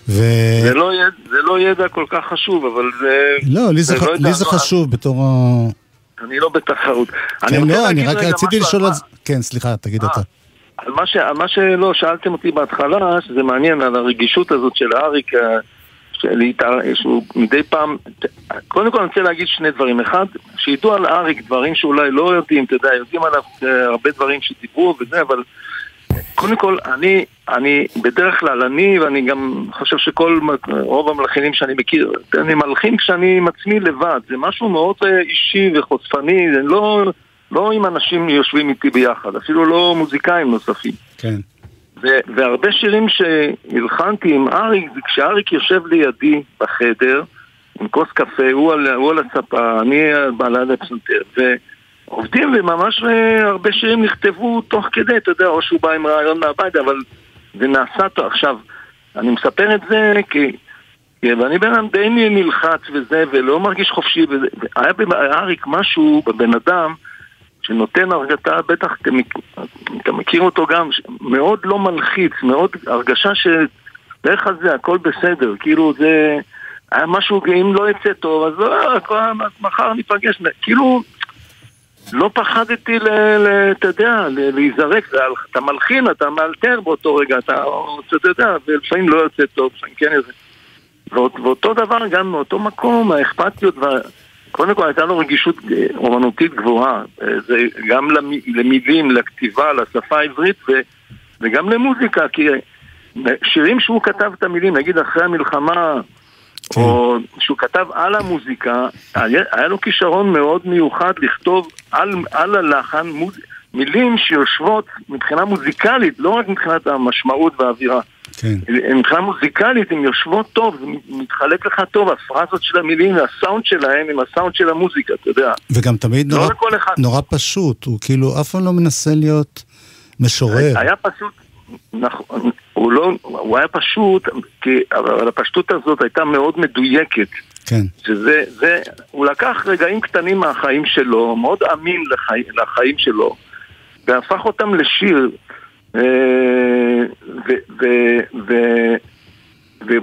ו... זה לא ידע- זה לא ידע כל כך חשוב, אבל זה... לא, לי זה, ח... לא יודע, לי זה חשוב בתור ה... אני לא בתחרות. אני כן, לא, אני רק רציתי לשאול על זה. כן, סליחה, תגיד אה, אתה. על מה, ש... על מה שלא שאלתם אותי בהתחלה, שזה מעניין, על הרגישות הזאת של אריק, אה, שהוא מדי פעם... קודם כל אני רוצה להגיד שני דברים. אחד, שידעו על אריק דברים שאולי לא יודעים, אתה יודע, יודעים עליו אה, הרבה דברים שדיברו וזה, אבל קודם כל, אני, אני בדרך כלל, אני, ואני גם חושב שכל, רוב המלחינים שאני מכיר, אני מלחין כשאני עם עצמי לבד, זה משהו מאוד אה, אישי וחושפני, זה לא, לא עם אנשים יושבים איתי ביחד, אפילו לא מוזיקאים נוספים. כן. ו- והרבה שירים שהלחנתי עם אריק, זה כשאריק יושב לידי בחדר, עם כוס קפה, הוא על, הוא על הספה, אני בעלת הפסנתר, ועובדים וממש אה, הרבה שירים נכתבו תוך כדי, אתה יודע, או שהוא בא עם רעיון מהבית, אבל זה נעשה טוב. עכשיו, אני מספר את זה כי... כי- ואני בן אדם די נלחץ וזה, ולא מרגיש חופשי, וזה, והיה באריק משהו בבן אדם שנותן הרגתה, בטח אתה, מכ- אתה מכיר אותו גם, ש- מאוד לא מלחיץ, מאוד הרגשה שלך על זה, הכל בסדר, כאילו זה היה משהו, אם לא יצא טוב, אז לא, מחר ניפגש, כאילו לא פחדתי, אתה יודע, להיזרק, אתה מלחין, אתה מאלתר באותו רגע, אתה, אתה יודע, ולפעמים לא יוצא טוב, לפעמים כן יוצא. ואות- ואותו דבר גם מאותו מקום, האכפתיות, וה... קודם כל הייתה לו רגישות אה, אומנותית גבוהה, אה, זה גם למ- למילים, לכתיבה, לשפה העברית ו... וגם למוזיקה, כי שירים שהוא כתב את המילים, נגיד אחרי המלחמה, או שהוא כתב על המוזיקה, היה, היה לו כישרון מאוד מיוחד לכתוב על, על הלחן מוז... מילים שיושבות מבחינה מוזיקלית, לא רק מבחינת המשמעות והאווירה. כן. מבחינה מוזיקלית הן יושבות טוב, מתחלק לך טוב, הפרזות של המילים והסאונד שלהם עם הסאונד של המוזיקה, אתה יודע. וגם תמיד לא נורא, אחד. נורא פשוט, הוא כאילו אף פעם לא מנסה להיות משורר. היה פשוט, נכון, הוא לא, הוא היה פשוט, כי, אבל הפשטות הזאת הייתה מאוד מדויקת. כן. שזה, זה, הוא לקח רגעים קטנים מהחיים שלו, מאוד אמין לחי, לחיים שלו, והפך אותם לשיר.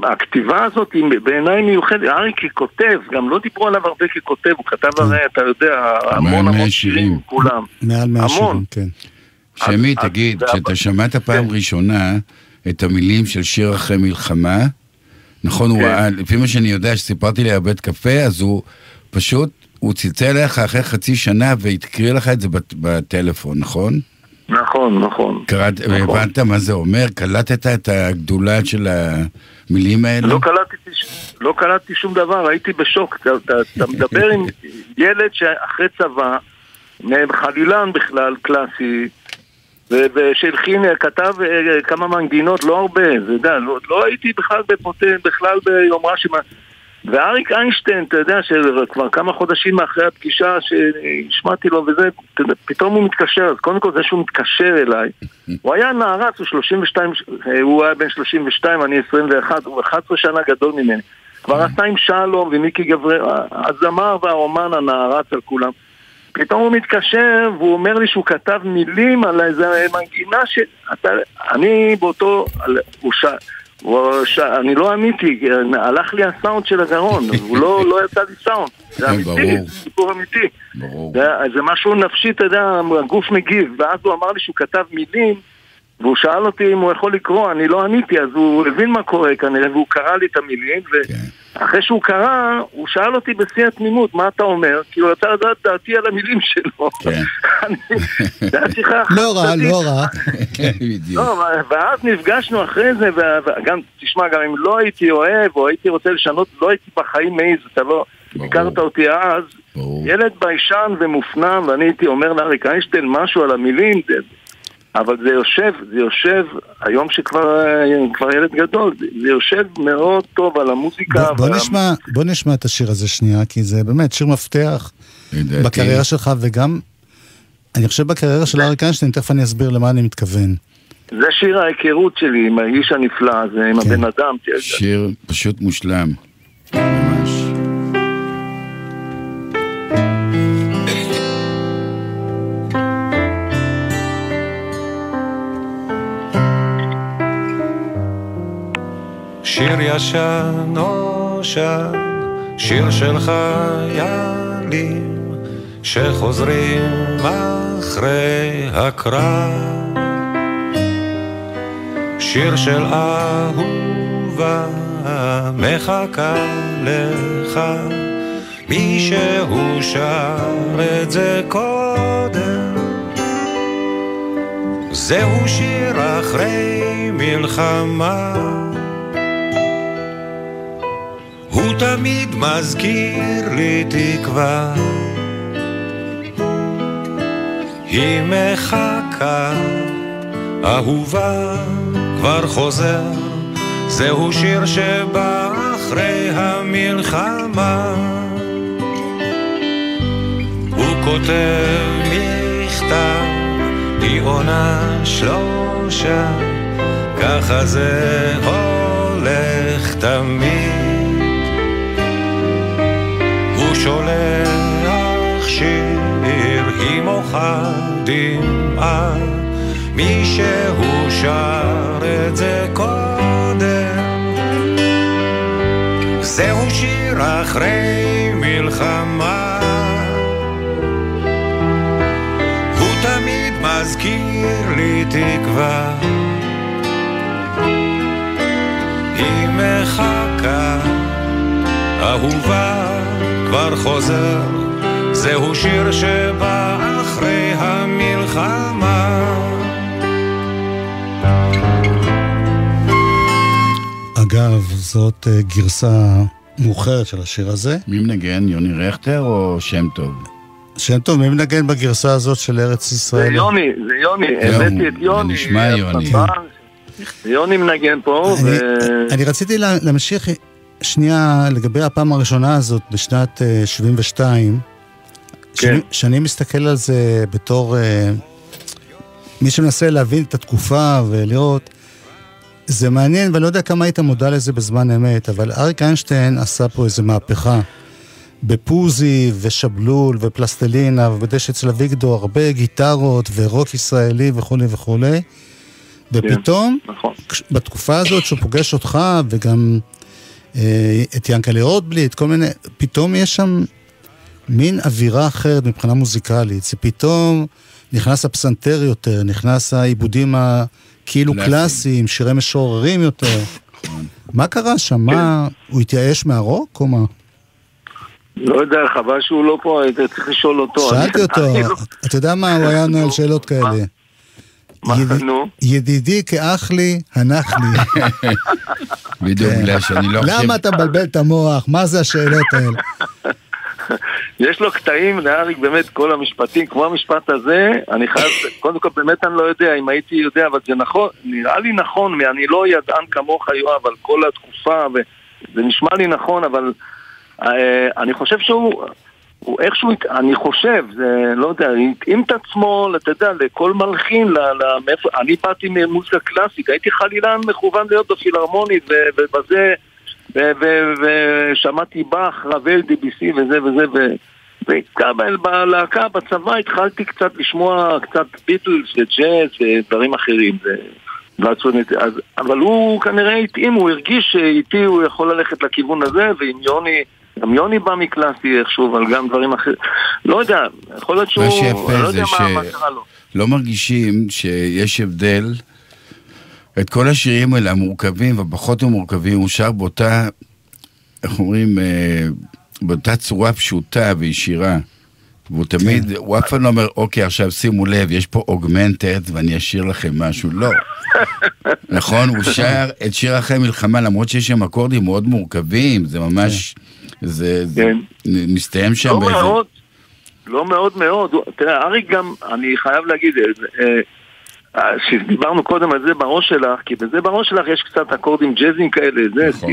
והכתיבה הזאת היא בעיניי מיוחדת, אריק ככותב, גם לא דיברו עליו הרבה ככותב, הוא כתב הרי, אתה יודע, המון המון שירים. כולם. מעל מאה. שירים, כן. שמי, תגיד, כשאתה שמעת פעם ראשונה את המילים של שיר אחרי מלחמה, נכון, הוא כן. ראה, לפי מה שאני יודע, שסיפרתי לי על בית קפה, אז הוא פשוט, הוא צלצל אליך אחרי חצי שנה והקריא לך את זה בט- בטלפון, נכון? נכון, נכון. קראת, נכון. הבנת מה זה אומר? קלטת את הגדולה של המילים האלה? לא קלטתי, לא קלטתי שום דבר, הייתי בשוק. אתה, אתה, אתה מדבר עם ילד שאחרי צבא, חלילן בכלל, קלאסי, ו- ושהלחין, כתב אה, כמה מנגינות, לא הרבה, יודע, לא, לא הייתי בכלל בפוטן, בכלל ביומרה שמה... ואריק איינשטיין, אתה יודע, שכבר כמה חודשים אחרי הפגישה שהשמעתי לו וזה, פתאום הוא מתקשר, אז קודם כל זה שהוא מתקשר אליי, הוא היה נערץ, הוא 32, אה, הוא היה בן 32, אני 21, הוא 11 שנה גדול ממני. כבר עשה עם שלום ומיקי גברי, הזמר והאומן הנערץ על כולם. פתאום הוא מתקשר והוא אומר לי שהוא כתב מילים על איזה מנגינה ש... אתה, אני באותו... הוא ש... אני לא עניתי, הלך לי הסאונד של הגרון, הוא לא, לא יצא לי סאונד. זה כן, אמיתי. זה סיפור אמיתי. ברור. זה, זה משהו נפשי, אתה יודע, הגוף מגיב. ואז הוא אמר לי שהוא כתב מילים, והוא שאל אותי אם הוא יכול לקרוא, אני לא עניתי, אז הוא הבין מה קורה כנראה, והוא קרא לי את המילים, ואחרי שהוא קרא, הוא שאל אותי בשיא התמימות, מה אתה אומר? כי הוא רצה לדעת דעתי על המילים שלו. כן. זה היה שיחה לא רע. לא רע. כן, בדיוק. לא, ואז נפגשנו אחרי זה, וגם, תשמע, גם אם לא הייתי אוהב, או הייתי רוצה לשנות, לא הייתי בחיים מעז, אתה לא... הכרת אותי אז. ילד ביישן ומופנם, ואני הייתי אומר לאריק איינשטיין משהו על המילים, אבל זה יושב, זה יושב, היום שכבר אה, כבר ילד גדול, זה- יושב מאוד טוב על המוזיקה. בוא, בוא, ועל- נשמע, בוא נשמע את השיר הזה שנייה, כי זה באמת שיר מפתח. בקריירה שלך, וגם, אני חושב בקריירה של אריק איינשטיין, תכף אני אסביר למה אני מתכוון. זה שיר ההיכרות שלי עם האיש הנפלא הזה, עם כן. הבן אדם. תראה, שיר פשוט מושלם. ממש. שיר ישן נושן, שיר של חיילים שחוזרים אחרי הקרב. שיר של אהובה מחכה לך, מישהו שר את זה קודם. זהו שיר אחרי מלחמה. הוא תמיד מזכיר לי תקווה. היא מחכה, אהובה, כבר חוזר. זהו שיר שבא אחרי המלחמה. הוא כותב מכתב, היא עונה שלושה, ככה זה הולך תמיד. שולח שיר, היא מוחה דמעה, מישהו שר את זה קודם. זהו שיר אחרי מלחמה. הוא תמיד מזכיר לי תקווה. היא מחכה, אהובה כבר חוזר, זהו שיר שבא אחרי המלחמה. אגב, זאת אה, גרסה מאוחרת של השיר הזה. מי מנגן? יוני רכטר או שם טוב? שם טוב, מי מנגן בגרסה הזאת של ארץ זה ישראל? יוני, זה יוני, הבאתי את זה יוני. נשמע יוני. יוני מנגן פה, ו... אני, רציתי לה- להמשיך שנייה לגבי הפעם הראשונה הזאת בשנת אה, 72. שאני, שאני מסתכל על זה בתור אה, מי שמנסה להבין את התקופה ולראות, זה מעניין ואני לא יודע כמה היית מודע לזה בזמן אמת, אבל אריק איינשטיין עשה פה איזה מהפכה. בפוזי ושבלול ופלסטלינה ובדשא אצל אביגדור, הרבה גיטרות ורוק ישראלי וכולי וכולי. ופתאום, נכון. כש- בתקופה הזאת שהוא פוגש אותך וגם אה, את ינקלה רוטבליט, כל מיני, פתאום יש שם מין אווירה אחרת מבחינה מוזיקלית. זה פתאום נכנס הפסנתר יותר, נכנס העיבודים הכאילו קלאסיים. שירי משוררים יותר. מה קרה שם? מה, הוא התייאש מהרוק או מה? לא יודע, חבל שהוא לא פה, היית צריך לשאול אותו. שאלתי אותו, אתה יודע מה, הוא היה עונה על שאלות כאלה. מה, נו? ידידי כאח לי, הנח לי. בדיוק, כן. בגלל שאני לא חושב... למה אתה מבלבל את המוח? מה זה השאלות האלה? יש לו קטעים, לאריק באמת כל המשפטים, כמו המשפט הזה, אני חייב, קודם כל באמת אני לא יודע אם הייתי יודע, אבל זה נכון, נראה לי נכון, אני לא ידען כמוך יואב על כל התקופה, וזה נשמע לי נכון, אבל אה, אני חושב שהוא, הוא איכשהו, אני חושב, זה, לא יודע, התאים את עצמו, אתה יודע, לכל מלחין, ל, ל, מאיפה, אני באתי ממוזיקה קלאסית, הייתי חלילן מכוון להיות בפילהרמונית, ובזה... ושמעתי באך, רבל, דיביסי וזה וזה, ו- וגם בלהקה, בצבא, התחלתי קצת לשמוע קצת ביטלס וג'אז ודברים אחרים. אבל הוא כנראה התאים, הוא הרגיש שאיתי הוא יכול ללכת לכיוון הזה, ועם יוני, גם יוני בא מקלאסי איכשהו, אבל גם דברים אחרים. לא יודע, יכול להיות שהוא, מה לא שיפה יודע זה מה מה קרה לו. שלא מרגישים שיש הבדל. את כל השירים האלה, המורכבים והפחות המורכבים, הוא שר באותה, איך אומרים, אה, באותה צורה פשוטה וישירה. והוא תמיד, הוא אף פעם לא אומר, אוקיי, עכשיו שימו לב, יש פה אוגמנטד ואני אשאיר לכם משהו. לא. נכון, הוא שר את שיר אחרי מלחמה, למרות שיש שם אקורדים מאוד מורכבים, זה ממש, זה, זה כן. מסתיים שם לא באיזה... מאוד, לא מאוד מאוד. תראה, אריק גם, אני חייב להגיד, אה, אה, שדיברנו קודם על זה בראש שלך, כי בזה בראש שלך יש קצת אקורדים ג'אזיים כאלה, זה, נכון.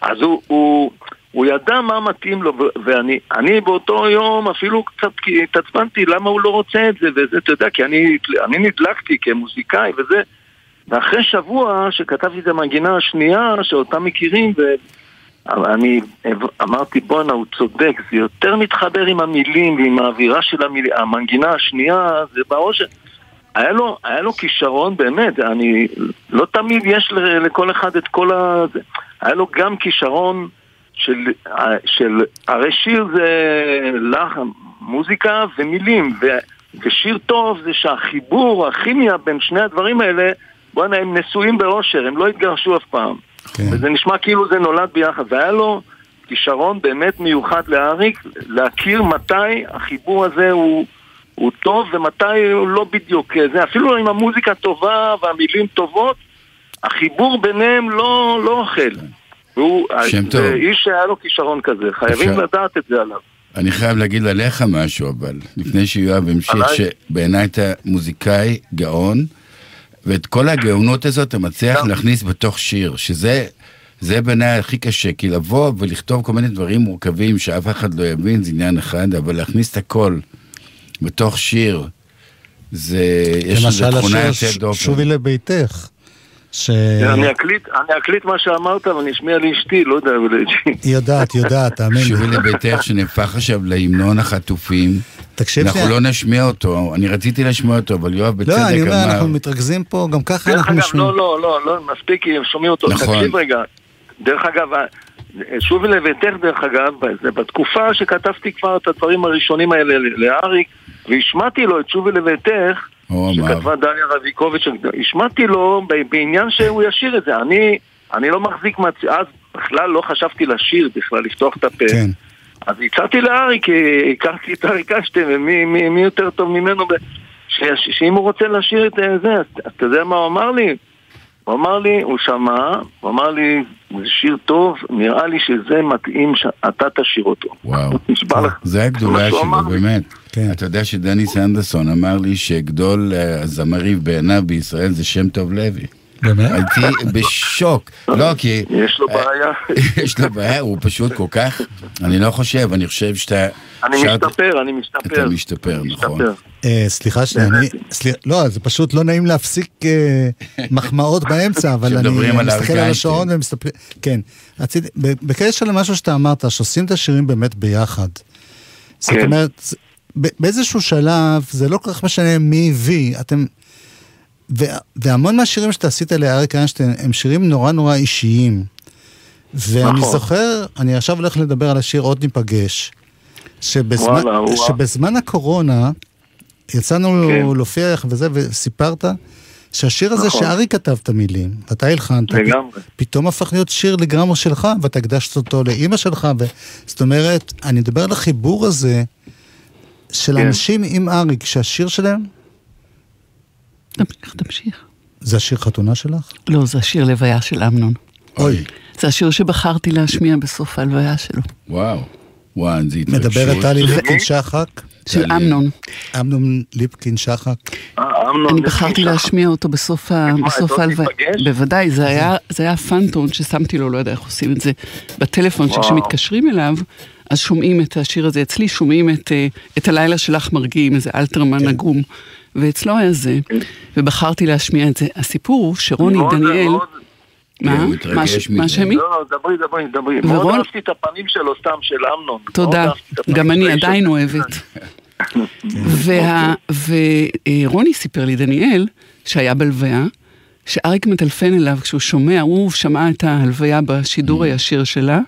אז הוא, הוא, הוא ידע מה מתאים לו, ו- ואני אני באותו יום אפילו קצת התעצבנתי למה הוא לא רוצה את זה, וזה, אתה יודע, כי אני, אני נדלקתי כמוזיקאי וזה, ואחרי שבוע שכתבתי את המנגינה השנייה, שאותה מכירים, ואני אמרתי, בואנה, הוא צודק, זה יותר מתחבר עם המילים ועם האווירה של המילים, המנגינה השנייה, זה בראש... היה לו, היה לו כישרון, באמת, אני, לא תמיד יש לכל אחד את כל ה... היה לו גם כישרון של, של הרי שיר זה לחן, מוזיקה ומילים, ו, ושיר טוב זה שהחיבור, הכימיה בין שני הדברים האלה, בואנה, הם נשואים באושר, הם לא התגרשו אף פעם. כן. וזה נשמע כאילו זה נולד ביחד, והיה לו כישרון באמת מיוחד לאריק, להכיר מתי החיבור הזה הוא, הוא טוב ומתי הוא לא בדיוק זה. אפילו אם המוזיקה טובה והמילים טובות, החיבור ביניהם לא, לא אוכל. והוא שם זה טוב. איש שהיה לו כישרון כזה, חייבים אפשר- לדעת את זה עליו. אני חייב להגיד עליך משהו, אבל לפני שיואב המשיך? שבעיניי אתה מוזיקאי גאון, ואת כל הגאונות הזאת אתה מצליח להכניס בתוך שיר, שזה זה בעיניי הכי קשה, כי לבוא ולכתוב כל מיני דברים מורכבים שאף אחד לא יבין, זה עניין אחד, אבל להכניס את הכל בתוך שיר, זה, יש לזה למשל תכונה השיר יוצאת דופן. שובי לביתך. ש... אני אקליט, אני אקליט מה שאמרת ואני אשמיע לאשתי, לא יודע, אבל- היא יודעת, היא יודעת, תאמין שובי לי. לביתך שנהפך עכשיו להמנון החטופים. תקשיב אנחנו. לא נשמיע אותו, אני רציתי לשמוע אותו, אבל יואב בצדק לא, אני אומר, אמר... אנחנו מתרכזים פה, גם ככה אנחנו משמיעים. לא, לא, לא, לא, מספיק שומעים אותו. נכון. תקשיב רגע. דרך אגב, שובי לביתך, דרך אגב, זה בתקופה שכתבתי כבר את הדברים הראשונים האלה לאריק, והשמעתי לו את שובי לביתך. שכתבה דליה רביקוביץ', השמעתי לו בעניין שהוא ישיר את זה. אני, אני לא מחזיק מהצ... אז בכלל לא חשבתי לשיר, בכלל לפתוח את הפה. כן. אז הצעתי לאריק, כי הכרתי את אריק איינשטיין, ומי מי, מי יותר טוב ממנו, ב... ש... שאם הוא רוצה לשיר את אה, זה, אתה יודע מה הוא אמר לי? הוא אמר לי, הוא שמע, הוא אמר לי, זה שיר טוב, נראה לי שזה מתאים שאתה תשאיר אותו. וואו. זה הגדולה שלו. באמת. כן. אתה יודע שדני סנדרסון אמר לי שגדול אה, הזמרים בעיניו בישראל זה שם טוב לוי. באמת? הייתי בשוק. לא, כי... יש לו בעיה. יש לו בעיה, הוא פשוט כל כך... אני לא חושב, אני חושב שאתה... אני משתפר, אני משתפר. אתה משתפר, נכון. אה, סליחה שנייה, אני... סליחה, לא, זה פשוט לא נעים להפסיק אה, מחמאות באמצע, אבל אני מסתכל על. השעון ומסתכל... כן. בקשר למשהו שאתה אמרת, שעושים את השירים באמת ביחד. זאת כן. אומרת, ב- באיזשהו שלב, זה לא כל כך משנה מי הביא, אתם... והמון מהשירים שאתה עשית לאריק איינשטיין הם שירים נורא נורא אישיים. ואני נכון. זוכר, אני עכשיו הולך לדבר על השיר עוד ניפגש. שבזמן, וואלה. שבזמן הקורונה, יצאנו כן. להופיע וזה, וסיפרת שהשיר הזה נכון. שארי כתב את המילים, ואתה הלחנת, לגמרי. פתאום הפך להיות שיר לגמרי שלך, ואתה הקדשת אותו לאימא שלך, ו... זאת אומרת, אני מדבר על החיבור הזה של כן. אנשים עם אריק, שהשיר שלהם, תמשיך, תמשיך. זה השיר חתונה שלך? לא, זה השיר לוויה של אמנון. אוי, זה השיר שבחרתי להשמיע בסוף ההלוויה שלו. וואו. וואו, זה התרגשות. מדברת טלי ליפקין שחק, של. אמנון. אמנון ליפקין שחק. אה, אמנון, אני בחרתי. להשמיע אותו בסוף ההלוויה. ניפגש? בוודאי, זה היה- פאנטון ששמתי לו, לא יודע איך עושים את זה, בטלפון. שכשמתקשרים אליו, אז שומעים את השיר הזה. אצלי שומעים את, אה, את הלילה שלך מרגיעים, איזה אלתרמן כן. ואצלו היה זה, ובחרתי להשמיע את זה. הסיפור הוא שרוני דניאל, מה? הוא מה. שמי? לא, לא, דברי, דברי, דברי. ורון- מאוד אהבתי את הפנים שלו סתם, של אמנון. תודה, גם אני עדיין. אוהבת. וה- ורוני סיפר לי, דניאל, שהיה בלוויה, שאריק מטלפן אליו כשהוא שומע, הוא שמע את ההלוויה בשידור הישיר שלה,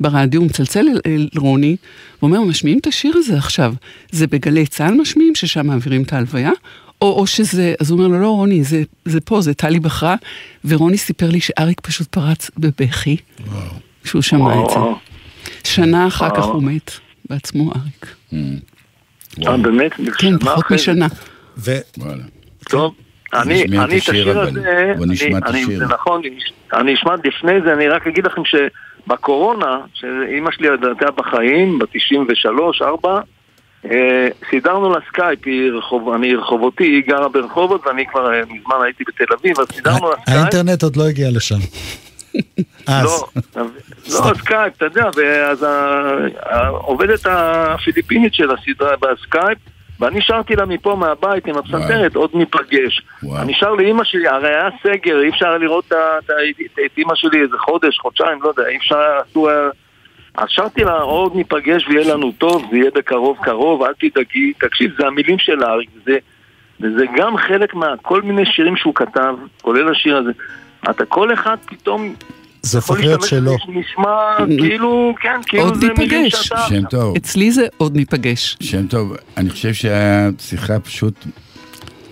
ברדיו, הוא מצלצל אל, אל רוני, ואומר, משמיעים את השיר הזה עכשיו. זה בגלי צה"ל משמיעים, ששם מעבירים את ההלוויה? או, או שזה, אז הוא אומר לו, לא, רוני, זה, זה פה, זה טלי בחרה, ורוני סיפר לי שאריק פשוט פרץ בבכי, כשהוא שמע את זה. שנה אחר כך וואו. הוא מת, בעצמו אריק. אה, באמת? כן, שנה פחות אחרי. משנה. ו... וואלה. טוב, אני, אני את השיר. הזה, אני- אני-. זה נכון, אני אשמע לפני זה, אני רק אגיד לכם שבקורונה, שאימא שלי לדעתה בחיים, ב-93, 4, אה, סידרנו לה סקייפ, היא רחוב, אני רחובותי, היא גרה ברחובות ואני כבר אה, מזמן הייתי בתל אביב, אז סידרנו לה סקייפ. האינטרנט עוד לא הגיע לשם. לא, לא, סקייפ, אתה יודע, ואז העובדת הפיליפינית שלה סידרה בסקייפ, ואני שרתי לה מפה מהבית עם הפסנתרת, עוד ניפגש. אני שר לאימא שלי, הרי היה סגר, אי אפשר לראות את אימא שלי איזה חודש, חודשיים, לא יודע, אי אפשר אסור. אז שרתי לה, עוד ניפגש ויהיה לנו טוב, זה יהיה בקרוב קרוב, אל תדאגי, תקשיב, זה המילים של אריק, זה, וזה גם חלק מה... כל מיני שירים שהוא כתב, כולל השיר הזה. אתה כל אחד פתאום זה יכול הופך להיות. בזה שנשמע כאילו, כן, כאילו עוד זה מילים ניפגש. שאתה... שם טוב. אצלי זה עוד ניפגש. שם טוב, אני חושב שהשיחה פשוט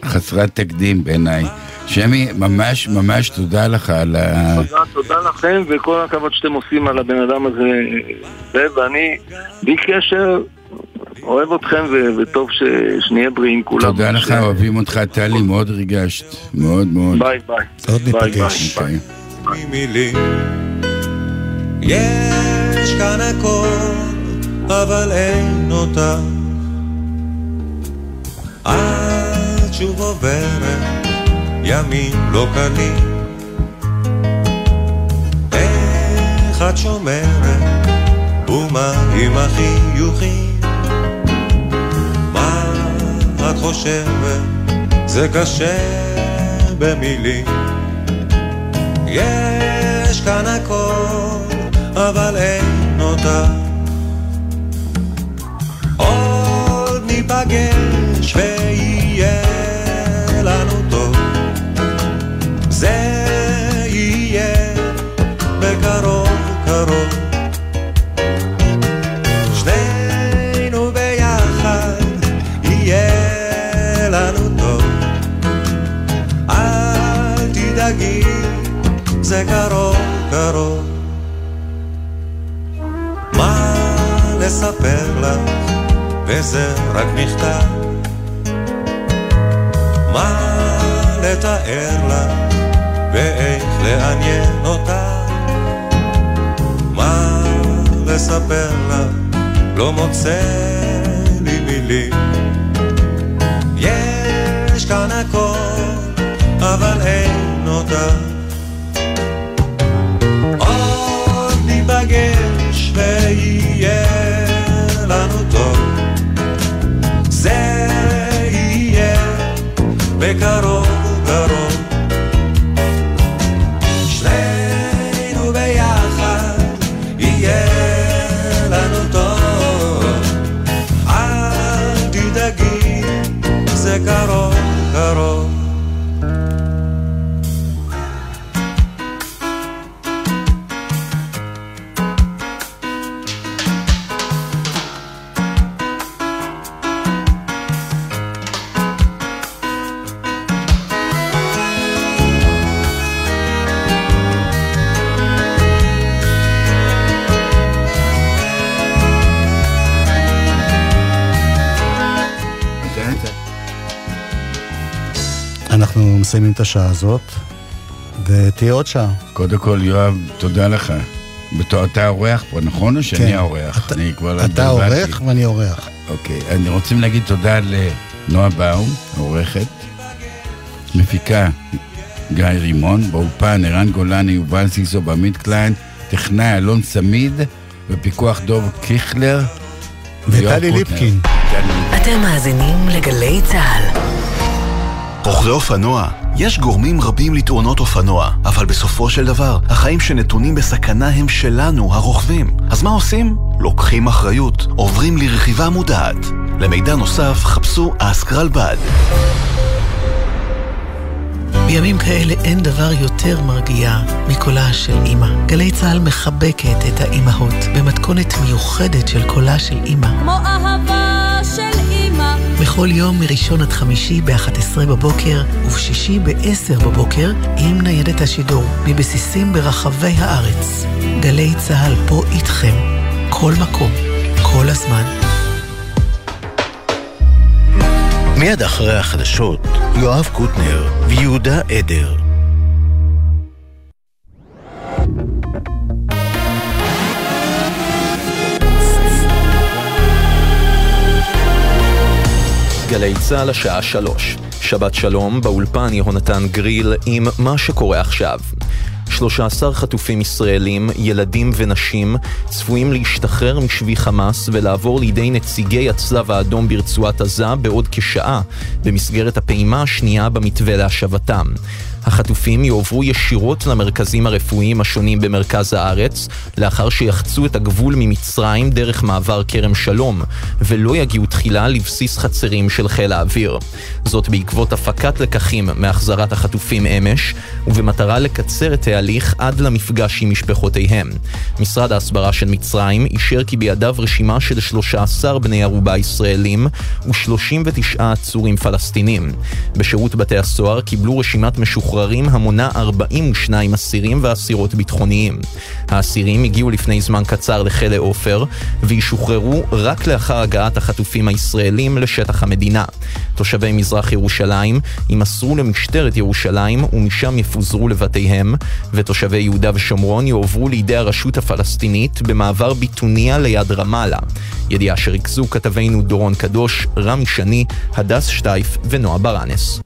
חסרת תקדים בעיניי. שמי, ממש ממש תודה לך על ה... תודה, תודה לכם, וכל הכבוד שאתם עושים על הבן אדם הזה, זה, ואני, בלי קשר, אוהב אתכם, ו- וטוב ש- שנהיה בריאים כולם. תודה לך, ש- אוהבים אותך, טלי, מאוד ריגשת. מאוד מאוד. ביי ביי. עוד ביי, ניפגש. ביי. ממילים. יש כאן הכל, אבל אין אותה. את שוב עוברת ימים לא קלים. איך את שומרת, ומה עם החיוכים? מה את חושבת, זה קשה במילים. יש כאן הכל, אבל אין אותה. לספר לך, וזה רק מכתב. מה לתאר לך, ואיך לעניין אותה. מה לספר לך, לא מוצא לי מילים. יש כאן הכל, אבל אין אותה. עוד ניפגש ויהיה מסיימים את השעה הזאת, ותהיה עוד שעה. קודם כל, יואב, תודה לך. בתור אתה האורח פה, נכון? או שאני כן. האורח? אתה- אני כבר אתה התבלבלתי. עורך ואני אורח. אוקיי, אני רוצים להגיד תודה לנועה באום, העורכת, מפיקה גיא רימון, באולפן ערן גולני, יובל סיסו, בעמית קליין, טכנאי אלון סמיד, בפיקוח דוב קיכלר. וטלי. ליפקין. אתם מאזינים לגלי צה"ל. רוכבי אופנוע, יש גורמים רבים לתאונות אופנוע, אבל בסופו של דבר, החיים שנתונים בסכנה הם שלנו, הרוכבים. אז מה עושים? לוקחים אחריות, עוברים לרכיבה מודעת. למידע נוסף, חפשו אסקרלבד. בימים כאלה אין דבר יותר מרגיע מקולה של אימא. גלי צה"ל מחבקת את האימהות במתכונת מיוחדת של קולה של אימא. כמו אהבה. בכל יום מראשון עד חמישי ב-11 בבוקר ובשישי ב-10 בבוקר עם ניידת השידור מבסיסים ברחבי הארץ. גלי צה"ל פה איתכם, כל מקום, כל הזמן. מיד אחרי החדשות, יואב קוטנר ויהודה עדר. גלי צה"ל השעה שלוש. שבת שלום, באולפן יהונתן גריל עם מה שקורה עכשיו. 13 חטופים ישראלים, ילדים ונשים, צפויים להשתחרר משבי חמאס ולעבור לידי נציגי הצלב האדום ברצועת עזה בעוד כשעה, במסגרת הפעימה השנייה במתווה להשבתם. החטופים יועברו ישירות למרכזים הרפואיים השונים במרכז הארץ, לאחר שיחצו את הגבול ממצרים דרך מעבר כרם שלום, ולא יגיעו תחילה לבסיס חצרים של חיל האוויר. זאת בעקבות הפקת לקחים מהחזרת החטופים אמש, ובמטרה לקצר את ההליך עד למפגש עם משפחותיהם. משרד ההסברה של מצרים אישר כי בידיו רשימה של 13 בני ערובה ישראלים ו-39 עצורים פלסטינים. בשירות בתי הסוהר קיבלו רשימת משוחררים המונה 42 אסירים ואסירות ביטחוניים. האסירים הגיעו לפני זמן קצר לכלא עופר, וישוחררו רק לאחר הגעת החטופים הישראלים לשטח המדינה. תושבי מזרח ירושלים יימסרו למשטרת ירושלים ומשם יפוזרו לבתיהם, ותושבי יהודה ושומרון יועברו לידי הרשות הפלסטינית במעבר ביטוניה ליד רמאללה. ידיעה שריכזו כתבינו דורון קדוש, רמי שני, הדס שטייף ונועה ברנס.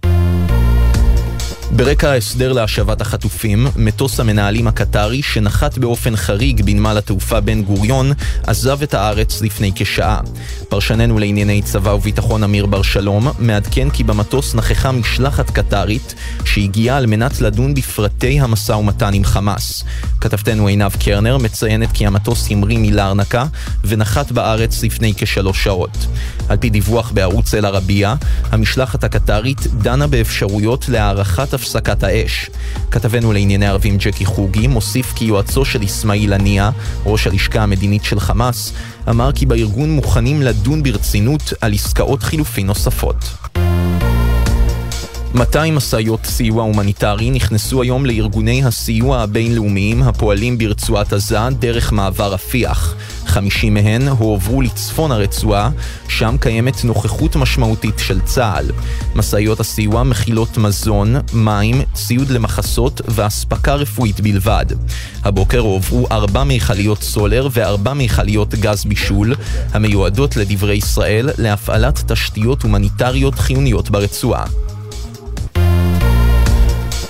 ברקע ההסדר להשבת החטופים, מטוס המנהלים הקטרי שנחת באופן חריג בנמל התעופה בן גוריון, עזב את הארץ לפני כשעה. פרשננו לענייני צבא וביטחון אמיר בר שלום, מעדכן כי במטוס נכחה משלחת קטרית, שהגיעה על מנת לדון בפרטי המשא ומתן עם חמאס. כתבתנו עינב קרנר מציינת כי המטוס המריא מלרנקה, ונחת בארץ לפני כשלוש שעות. על פי דיווח בערוץ אל-ערבייה, המשלחת הקטרית דנה באפשרויות להארכת הפסקת האש. כתבנו לענייני ערבים ג'קי חוגי מוסיף כי יועצו של אסמאעיל הנייה, ראש הלשכה המדינית של חמאס, אמר כי בארגון מוכנים לדון ברצינות על עסקאות חילופין נוספות. 200 משאיות סיוע הומניטרי נכנסו היום לארגוני הסיוע הבינלאומיים הפועלים ברצועת עזה דרך מעבר רפיח. 50 מהן הועברו לצפון הרצועה, שם קיימת נוכחות משמעותית של צה"ל. משאיות הסיוע מכילות מזון, מים, ציוד למחסות ואספקה רפואית בלבד. הבוקר הועברו ארבע מיכליות סולר וארבע מיכליות גז בישול, המיועדות לדברי ישראל להפעלת תשתיות הומניטריות חיוניות ברצועה.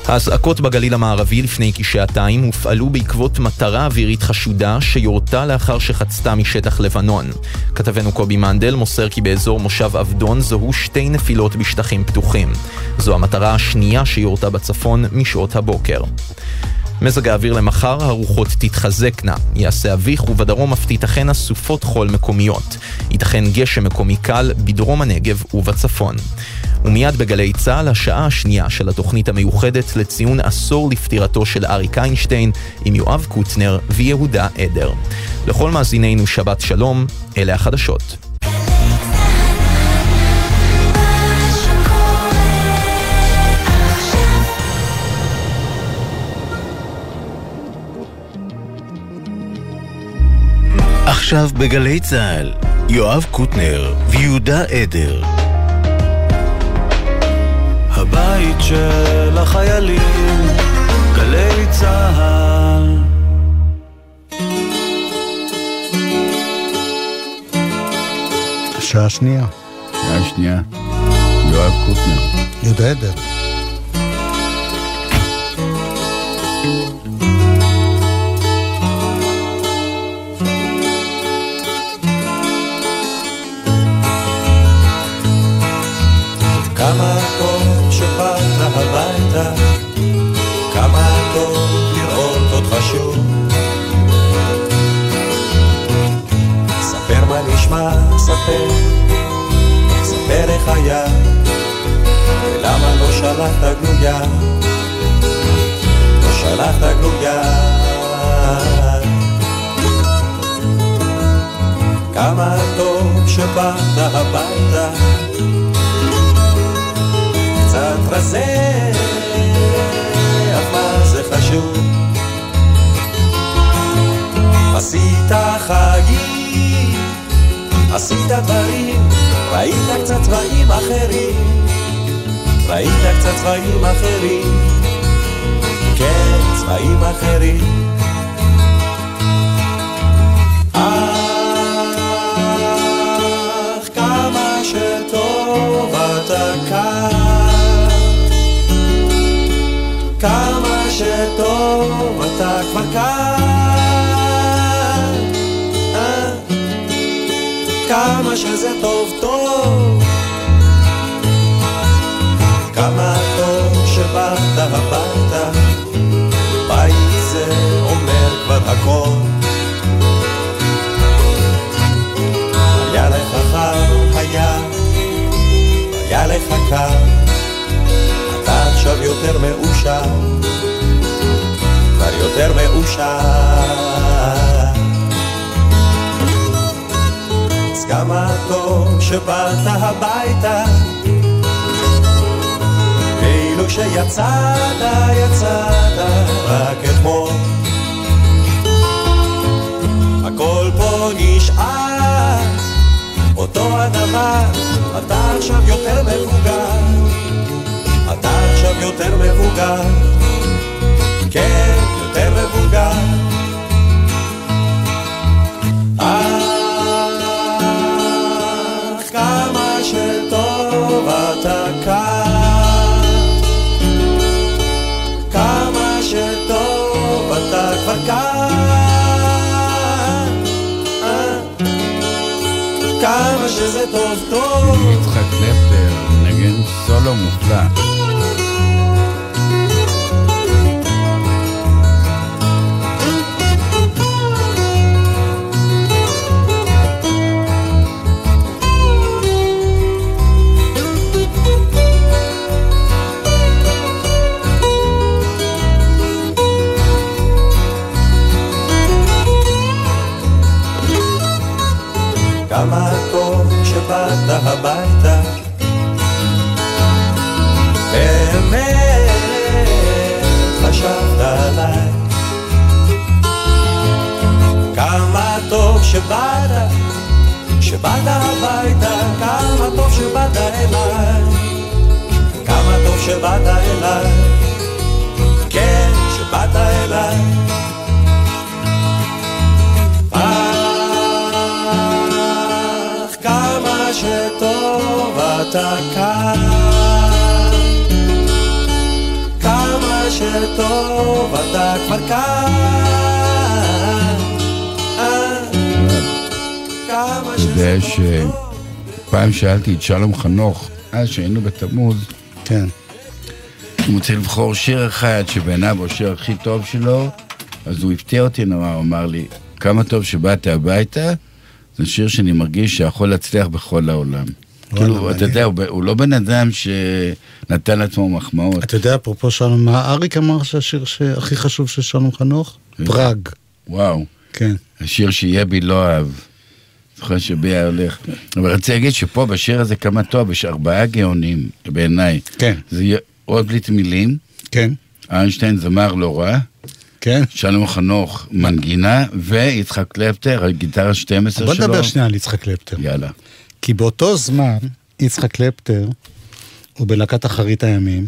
האזעקות בגליל המערבי לפני כשעתיים הופעלו בעקבות מטרה אווירית חשודה שיורתה לאחר שחצתה משטח לבנון. כתבנו קובי מנדל מוסר כי באזור מושב עבדון זוהו שתי נפילות בשטחים פתוחים. זו המטרה השנייה שיורתה בצפון משעות הבוקר. מזג האוויר למחר, הרוחות תתחזקנה. יעשה אביך ובדרום אף תיתכנה סופות חול מקומיות. ייתכן גשם מקומי קל בדרום הנגב ובצפון. ומיד בגלי צה"ל, השעה השנייה של התוכנית המיוחדת לציון עשור לפטירתו של אריק איינשטיין עם יואב קוטנר ויהודה עדר. לכל מאזינינו שבת שלום, אלה החדשות. עכשיו בגלי צה"ל, יואב קוטנר ויהודה עדר. הבית של החיילים, גלי צה"ל. השעה השנייה. שעה שנייה. יואב קוטנר. יהודה עדר. צבעים אחרים, כן, צבעים אחרים. אך כמה שטוב אתה כאן, כמה שטוב אתה כבר כאן, אה? כמה שזה טוב טוב. קר, אתה עכשיו יותר מאושר, כבר יותר מאושר. אז כמה טוב שבאת הביתה, כאילו שיצאת, יצאת רק אתמול. הכל פה נשאר אותו הדבר, אתה עכשיו יותר מבוגר, אתה עכשיו יותר מבוגר, כן, יותר מבוגר. אך כמה שטוב אתה כאן, שזה טוב טוב. יצחק קלפטר, נגן סולו מופלא. שבאת, שבאת הביתה, כמה טוב שבאת אליי. כמה טוב שבאת אליי. כן, שבאת אליי. אך כמה שטוב אתה כאן, כמה שטוב אתה כבר כאן, יודע שפעם שאלתי את שלום חנוך, אז שהיינו בתמוז, כן. הוא צריך לבחור שיר אחד שבעיניו הוא השיר הכי טוב שלו, אז הוא הפתיע אותי נורא, הוא אמר לי, כמה טוב שבאת הביתה, זה שיר שאני מרגיש שיכול להצליח בכל העולם. כאילו, אתה. יודע, הוא, לא בן אדם שנתן לעצמו מחמאות. אתה יודע, אפרופו שלום, מה אריק אמר שהשיר שהכי חשוב של שלום חנוך? פראג. וואו. כן. השיר שיהיה לא אהב. זוכר שבי היה הולך. אבל רציתי להגיד שפה בשיר הזה כמה טוב, יש ארבעה גאונים, בעיניי. כן. זה עוד בליט מילים. כן. איינשטיין זמר לא רע. כן. שלום חנוך מנגינה, ויצחק קלפטר, הגיטרה 12 בוא שלו. נדבר שנייה על יצחק קלפטר. יאללה. כי באותו זמן, יצחק קלפטר הוא בלהקת אחרית הימים,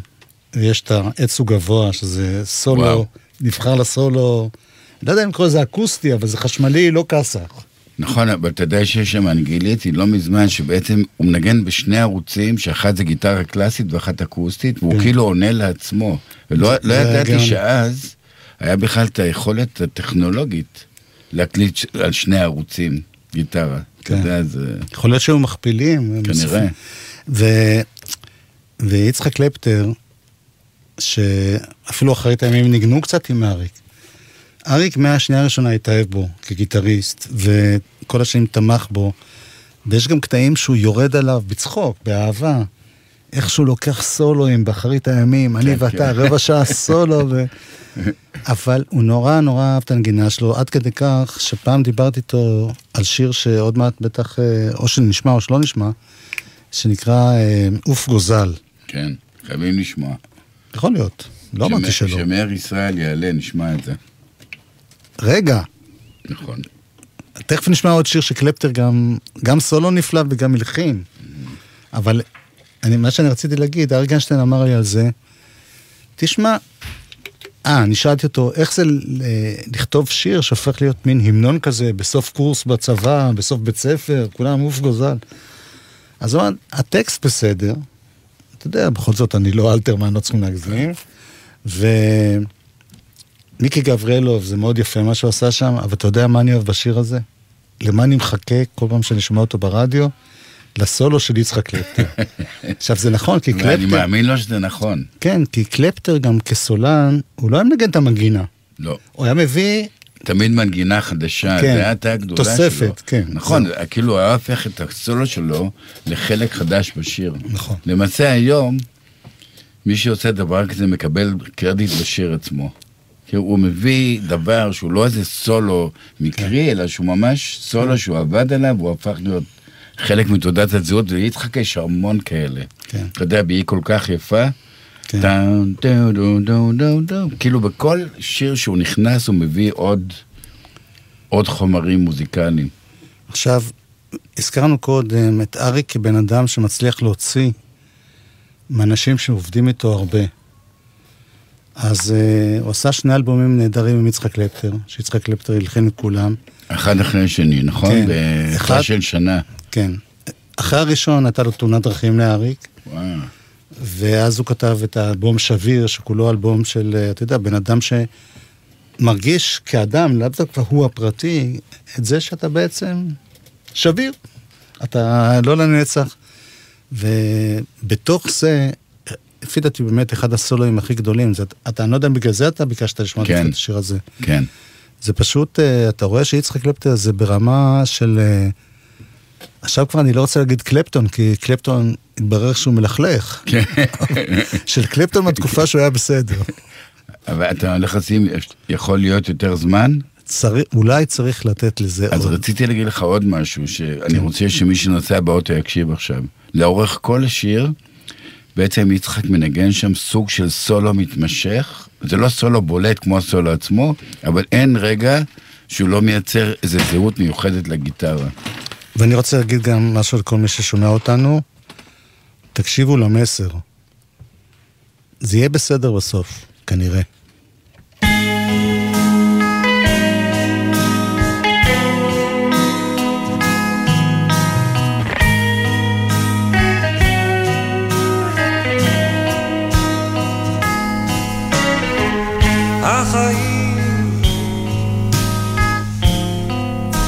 ויש את העץ הוא גבוה, שזה סולו, וואו. נבחר לסולו, לא יודע אם לקרוא לזה אקוסטי, אבל זה חשמלי, לא כסח. נכון, אבל אתה יודע שיש שם, אני גיליתי לא מזמן, שבעצם הוא מנגן בשני ערוצים, שאחת זה גיטרה קלאסית ואחת אקוסטית, והוא כן. כאילו עונה לעצמו. ולא זה- לא ידעתי גאון. שאז היה בכלל את היכולת הטכנולוגית להקליט על שני ערוצים גיטרה. אתה כן. יודע, זה... יכול להיות שהיו מכפילים. כנראה. ו... ויצחק קלפטר, שאפילו אחרית הימים ניגנו קצת עם אריק. אריק מהשנייה הראשונה התאהב בו כגיטריסט, וכל השנים תמך בו, ויש גם קטעים שהוא יורד עליו בצחוק, באהבה. איך שהוא לוקח סולואים באחרית הימים, אני כן, ואתה, כן. רבע שעה סולו, ו... אבל הוא נורא נורא אהב את הנגינה שלו, עד כדי כך שפעם דיברתי איתו על שיר שעוד מעט בטח, אה, או שנשמע או שלא נשמע, שנקרא אה, עוף גוזל. כן, חייבים לשמוע. יכול להיות, לא אמרתי שלא. כשמאיר ישראל יעלה, נשמע את זה. רגע, נכון. תכף נשמע עוד שיר שקלפטר גם, גם סולו נפלא וגם הלחין. אבל אני, מה שאני רציתי להגיד, אריק איינשטיין אמר לי על זה, תשמע, אה, אני שאלתי אותו, איך זה אה, לכתוב שיר שהופך להיות מין המנון כזה בסוף קורס בצבא, בסוף בית ספר, כולם עוף גוזל. אז הוא אמר, הטקסט בסדר, אתה יודע, בכל זאת אני לא אלתרמן, לא צריכים להגזים, ומיקי גבריאלוב, זה מאוד יפה מה שהוא עשה שם, אבל אתה יודע מה אני אוהב בשיר הזה? למה אני מחכה כל פעם שאני שומע אותו ברדיו? לסולו של יצחק קלפטר. עכשיו זה נכון, כי קלפטר... ואני מאמין לו שזה נכון. כן, כי קלפטר גם כסולן, הוא לא היה מנגן את המנגינה. לא. הוא היה מביא... תמיד מנגינה חדשה, כן, זה הייתה הגדולה שלו. תוספת, כן. נכון, זה- כאילו הוא היה הופך את הסולו שלו לחלק חדש בשיר. נכון. למעשה היום, מי שעושה דבר כזה מקבל קרדיט בשיר עצמו. הוא מביא דבר שהוא לא איזה סולו מקרי, אלא שהוא ממש סולו שהוא עבד עליו, הוא הפך להיות חלק מתעודת הזהות, וליצחק יש המון כאלה. כן. אתה יודע, והיא כל כך יפה. כן. טאו, דו, דו, דו, דו. כאילו בכל שיר שהוא נכנס הוא מביא עוד, עוד חומרים מוזיקליים. עכשיו, הזכרנו קודם את אריק כבן אדם שמצליח להוציא מאנשים שעובדים איתו הרבה. אז uh, הוא עשה שני אלבומים נהדרים עם יצחק קלפטר, שיצחק קלפטר הלחין את כולם. אחד אחרי השני, נכון? כן. אחד- של שנה. כן. אחרי הראשון הייתה לו תאונת דרכים לאריק, וואו. ואז הוא כתב את האלבום שביר, שכולו אלבום של, אה, אתה יודע, בן אדם שמרגיש כאדם, לאו דווקא הוא הפרטי, את זה שאתה בעצם שביר. אתה לא לנצח. ובתוך זה, לפי דעתי באמת אחד הסולואים הכי גדולים, זה, אתה, אני לא יודע אם בגלל זה אתה ביקשת לשמוע כן. את השיר הזה. כן. זה פשוט, אה, אתה רואה שיצחק קלפטר זה ברמה של... אה, עכשיו כבר אני לא רוצה להגיד קלפטון, כי קלפטון התברר שהוא מלכלך. כן. של קלפטון מהתקופה שהוא היה בסדר. אבל אתה הולך לשים, יכול להיות יותר זמן? צריך, אולי צריך לתת לזה אז עוד. רציתי להגיד לך עוד משהו, שאני רוצה שמי שנוסע באוטו יקשיב עכשיו. לאורך כל השיר, בעצם יצחק מנגן שם סוג של סולו מתמשך. זה לא סולו בולט כמו הסולו עצמו, אבל אין רגע שהוא לא מייצר איזו זהות מיוחדת לגיטרה. ואני רוצה להגיד גם משהו לכל מי ששומע אותנו, תקשיבו למסר. זה יהיה בסדר בסוף, כנראה.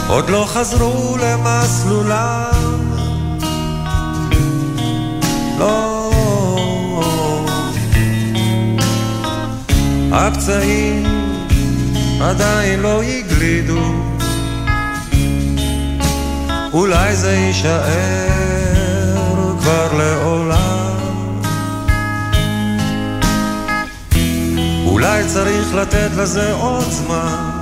עוד לא חזרו למסלולם לא. הפצעים עדיין לא הגלידו. אולי זה יישאר כבר לעולם. אולי צריך לתת לזה עוד זמן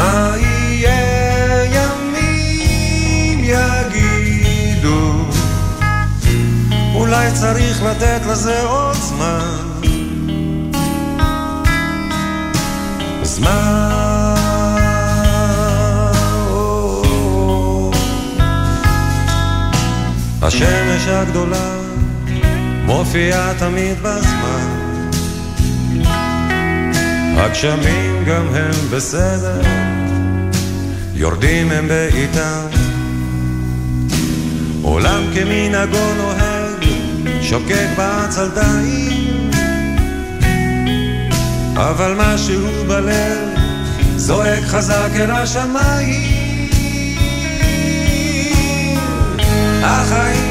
מה יהיה ימים אולי צריך לתת לזה עוד זמן. זמן. השמש הגדולה מופיעה תמיד בזמן. הגשמים גם הם בסדר יורדים הם בעיטם עולם כמנהגו נוהג שוקק בעצלתיים אבל משהו בלב זועק חזק אל השמיים. החיים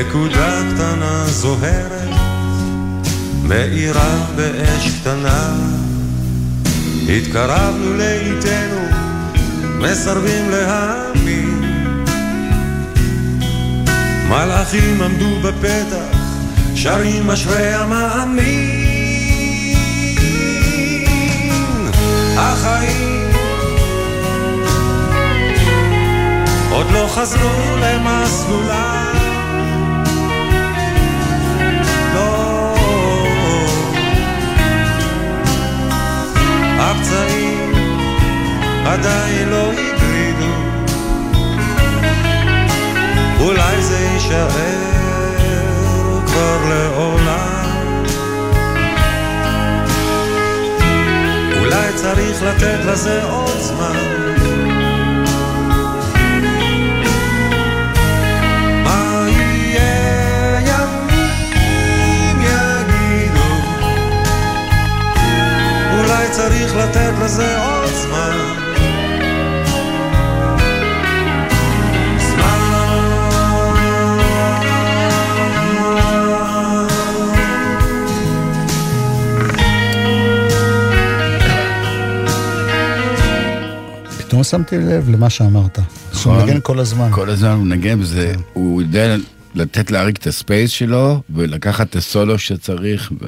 נקודה קטנה זוהרת, מאירה באש קטנה. התקרבנו לאיתנו, מסרבים להאמין. מלאכים עמדו בפתח, שרים אשרי המאמין. החיים עוד לא חזרו למסלולם. הפצעים עדיין לא הגרידו, אולי זה יישאר כבר לעולם. אולי צריך לתת לזה עוד זמן. אולי צריך לתת לזה עוד זמן. פתאום שמתי לב למה שאמרת. שהוא נכון. מנגן כל הזמן. כל הזמן הוא מנגן וזה, הוא יודע לתת לאריק את הספייס שלו, ולקחת את הסולו שצריך. ו...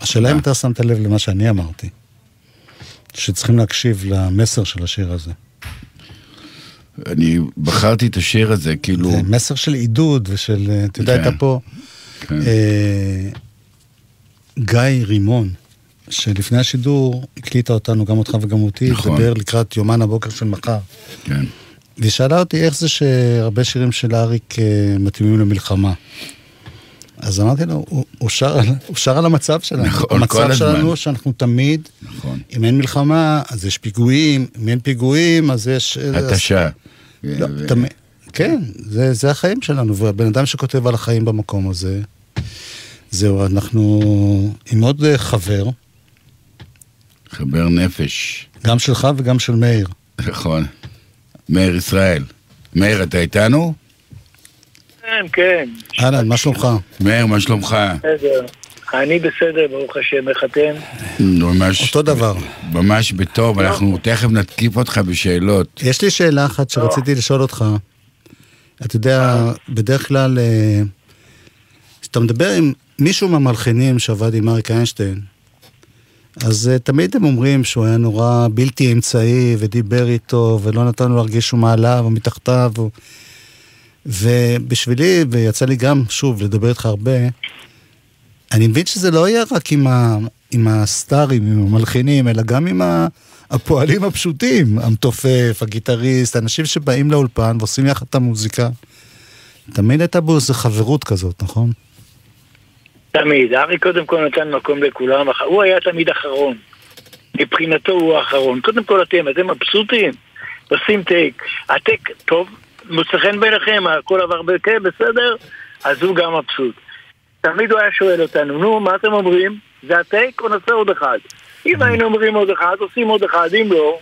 השאלה אם אתה שמת לב למה שאני אמרתי. שצריכים להקשיב למסר של השיר הזה. אני בחרתי את השיר הזה, כאילו... זה מסר של עידוד ושל, אה, אתה יודע, כן. הייתה פה כן. אה, גיא רימון, שלפני השידור הקליטה אותנו, גם אותך וגם אותי, נכון. לדבר לקראת יומן הבוקר של מחר. כן. והיא שאלה אותי איך זה שהרבה שירים של אריק אה, מתאימים למלחמה. אז אמרתי לו, הוא, הוא, שר, הוא שר על המצב שלנו. נכון, המצב כל הזמן. שלנו שאנחנו תמיד, נכון. אם אין מלחמה, אז יש פיגועים, אם אין פיגועים, אז יש... התשה. לא, ו- תמ... כן, זה, זה החיים שלנו, והבן אדם שכותב על החיים במקום הזה, זהו, אנחנו עם עוד אה, חבר, חבר נפש. גם שלך וגם של מאיר. נכון. מאיר ישראל. מאיר, אתה איתנו? כן, כן, אהלן, מה שלומך? מאיר, מה שלומך? בסדר. אני בסדר, ברוך השם, איך אתם? ממש... אותו דבר. ממש בטוב, אנחנו תכף נתקיף אותך בשאלות. יש לי שאלה אחת שרציתי לשאול אותך. אתה יודע, בדרך כלל, אה, כשאתה מדבר עם מישהו מהמלחינים שעבד עם אריק איינשטיין, אז אה, תמיד הם אומרים שהוא היה נורא בלתי אמצעי ודיבר איתו ולא נתן לו להרגיש שהוא מעליו או מתחתיו. או... ובשבילי, ויצא לי גם, שוב, לדבר איתך הרבה, אני מבין שזה לא יהיה רק עם, ה... עם הסטארים, עם המלחינים, אלא גם עם ה... הפועלים הפשוטים, המתופף, הגיטריסט, אנשים שבאים לאולפן ועושים יחד את המוזיקה. תמיד הייתה בו איזו חברות כזאת, נכון? תמיד. ארי קודם כל נתן מקום לכולם, הוא היה תמיד אחרון. מבחינתו הוא האחרון. קודם כל אתם, אתם מבסוטים? עושים טייק. הטייק טוב, מוצא חן בעיניכם, הכל עבר בכיף, בסדר? אז הוא גם מבסוט. תמיד הוא היה שואל אותנו, נו, מה אתם אומרים? זה הטייק או נעשה עוד אחד? אם היינו אומרים עוד אחד, עושים עוד אחד, אם לא,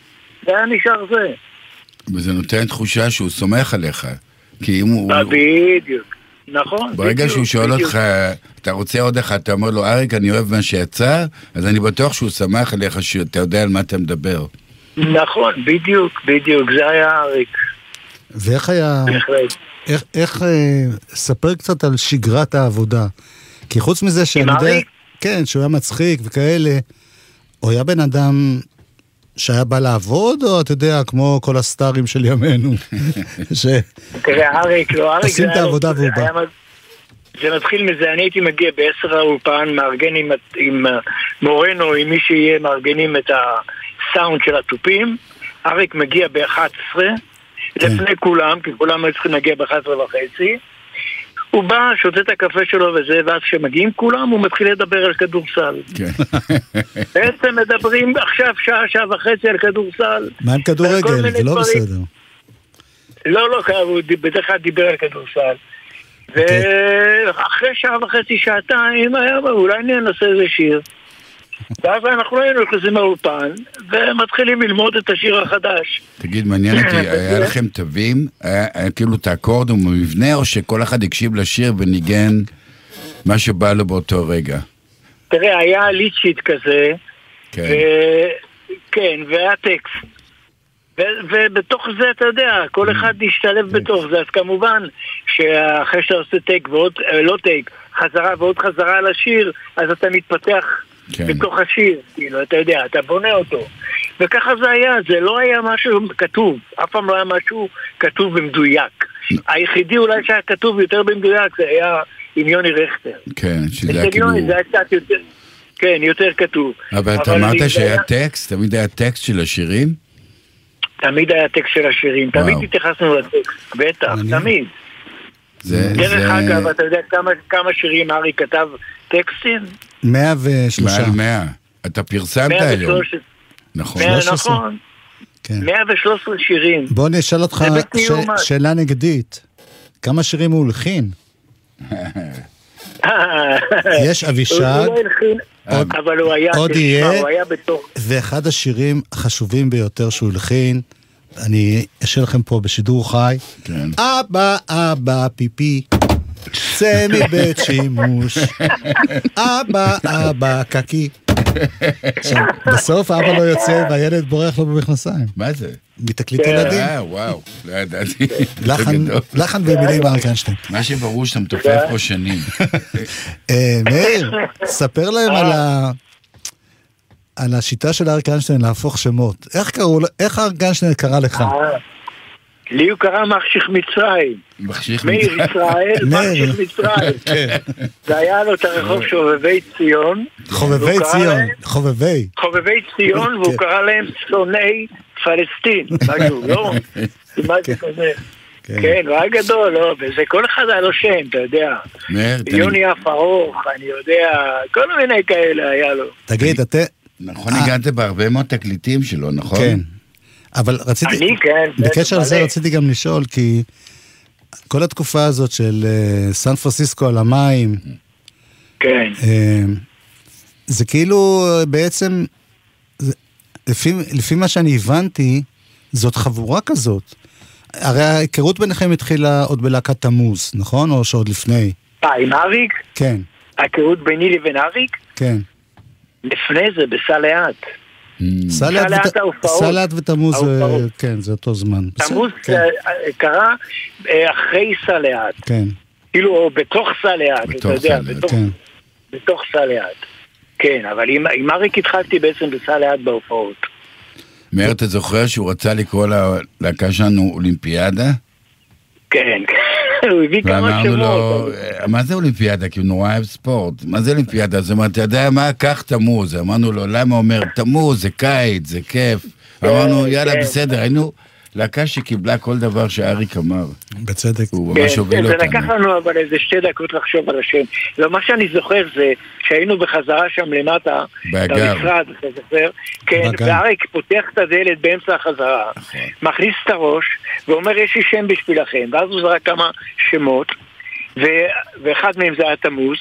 זה היה נשאר זה. וזה נותן תחושה שהוא סומך עליך. כי אם הוא... אה, בדיוק. נכון. ברגע בדיוק, שהוא שואל בדיוק. אותך, אתה רוצה עוד אחד, אתה אומר לו, אריק, אני אוהב מה שיצא, אז אני בטוח שהוא שמח עליך שאתה יודע על מה אתה מדבר. נכון, בדיוק, בדיוק, זה היה אריק. ואיך היה... בהחלט. איך, איך, אה, ספר קצת על שגרת העבודה. כי חוץ מזה שאני יודע... כן, שהוא היה מצחיק וכאלה, הוא היה בן אדם שהיה בא לעבוד, או אתה יודע, כמו כל הסטארים של ימינו, ש... תראה, אריק, לא, אריק עושים את העבודה והוא בא. זה מתחיל מזה, אני הייתי מגיע בעשר האולפן, מארגן עם, עם מורנו, עם מי שיהיה, מארגנים את הסאונד של התופים. אריק מגיע ב-11, כן. לפני כולם, כי כולם היו צריכים להגיע ב-11 וחצי. הוא בא, שותה את הקפה שלו וזה, ואז כשמגיעים כולם, הוא מתחיל לדבר על כדורסל. כן. בעצם מדברים עכשיו שעה, שעה וחצי על כדורסל. מה עם כדורגל? זה לא דברים. בסדר. לא, לא, הוא ד- בדרך כלל דיבר על כדורסל. אוקיי. ואחרי שעה וחצי, שעתיים, היה אומר, אולי ננסה איזה שיר. ואז אנחנו היינו נכנסים לאולפן, ומתחילים ללמוד את השיר החדש. תגיד, מעניין אותי, היה לכם תווים? היה כאילו את האקורד ומבנה, או שכל אחד הקשיב לשיר וניגן מה שבא לו באותו רגע? תראה, היה ליצ'יט כזה, כן. כן, והיה טקסט. ובתוך זה, אתה יודע, כל אחד השתלב בתוך זה, אז כמובן שאחרי שאתה עושה טייק ועוד, אה, לא טייק, חזרה ועוד חזרה על השיר, אז אתה מתפתח כן. בתוך השיר, כאילו, אתה יודע, אתה בונה אותו. וככה זה היה, זה לא היה משהו כתוב, אף פעם לא היה משהו כתוב במדויק. היחידי אולי שהיה כתוב יותר במדויק זה היה עם יוני רכטר. כן, שזה היה כאילו... יוני זה היה קצת יותר, כן, יותר כתוב. אבל אתה אני- אמרת שהיה היה- טקסט? תמיד היה טקסט של השירים? תמיד היה טקסט של השירים, תמיד וואו. התייחסנו לטקסט, בטח, תמיד. זה... דרך זה- אגב, אתה יודע כמה- כמה שירים ארי כתב טקסטים? 103. מעל 100. אתה פרסמת היום. 113. נכון. 100, 13. נכון. כן. 113 שירים. בוא אני אשאל אותך ש-. שאלה נגדית. כמה שירים הוא הלחין? יש אבישג, עוד- אבל הוא היה, עוד תשמע, יהיה. הוא היה בתוך... ואחד השירים החשובים ביותר שהוא הלחין, אני אשאיר לכם פה בשידור חי. כן. אבא, אבא, פיפי, צא מבית שימוש. אבא, אבא, קקי. עכשיו, בסוף האבא לא יוצא והילד בורח לו במכנסיים. מה זה? מתקליט ילדים. אה, וואו, לא ידעתי. לחן- ומילים אריק איינשטיין. מה שברור שאתה מתופף פה שנים. אה, מאיר, ספר להם על ה... על השיטה של אריק איינשטיין להפוך שמות. איך קראו, איך אריק איינשטיין קרא לך? לי הוא קרא מחשיך מצרים. מחשיך מאיר ישראל. מחשיך מצרים. כן. והיה לו את הרחוב שובבי ציון. חובבי ציון, חובבי. חובבי ציון, והוא כן. קרא להם שונאי פלסטין. משהו, לא? כזה. כן, הוא היה גדול, לא, וזה כל אחד היה לו שם, אתה יודע. יוני אף ארוך, אני יודע, כל מיני כאלה היה לו. תגיד, אתה... נכון, הגעת בהרבה מאוד תקליטים שלו, נכון? כן. אבל רציתי... אני, כן, בקשר בטח, לזה מלא. רציתי גם לשאול, כי כל התקופה הזאת של אה, סן פרנסיסקו על המים, כן. אה, זה כאילו אה, בעצם, זה- לפי, לפי מה שאני הבנתי, זאת חבורה כזאת. הרי ההיכרות ביניכם התחילה עוד בלהקת תמוז, נכון? או שעוד לפני? אה, עם אריק? כן, ההיכרות ביני לבין אריק? כן. לפני זה, בסלעת. סלט סלט ות- ההופעות. סלט ותמוז, אה, ההופעות. כן, זה אותו זמן. תמוז כן, אה, קרה אה, אחרי סלעת. כן, כאילו, או בתוך סלעת, אתה יודע, בתוך- כן. בתוך סלעת. כן, אבל עם, עם אריק התחלתי בעצם בסלעת בהופעות. מאיר, אתה זוכר שהוא רצה לקרוא ללהקה שלנו אולימפיאדה? כן, הוא הביא כמה שמות. לו, אבל- "אה, מה זה אולימפיאדה? כי הוא נורא אוהב ספורט. מה זה אולימפיאדה? אז הוא אמר, אתה יודע מה? קח תמוז. אמרנו לו, למה? הוא אומר, תמוז, זה קיץ, זה כיף. אמרנו, יאללה, כן. בסדר, היינו להקה שקיבלה כל דבר שאריק אמר. בצדק. הוא כן, ממש הוביל זה אותנו. לקח לנו אבל איזה שתי דקות לחשוב על השם. לא, מה שאני זוכר זה שהיינו בחזרה שם למטה, באגר. במשרד, אתה זוכר? כן. ואריק פותח את הדלת באמצע החזרה, נכון. מכניס את הראש, ואומר יש לי שם בשבילכם, ואז הוא זרק כמה שמות. ו- ואחד מהם זה היה תמוז,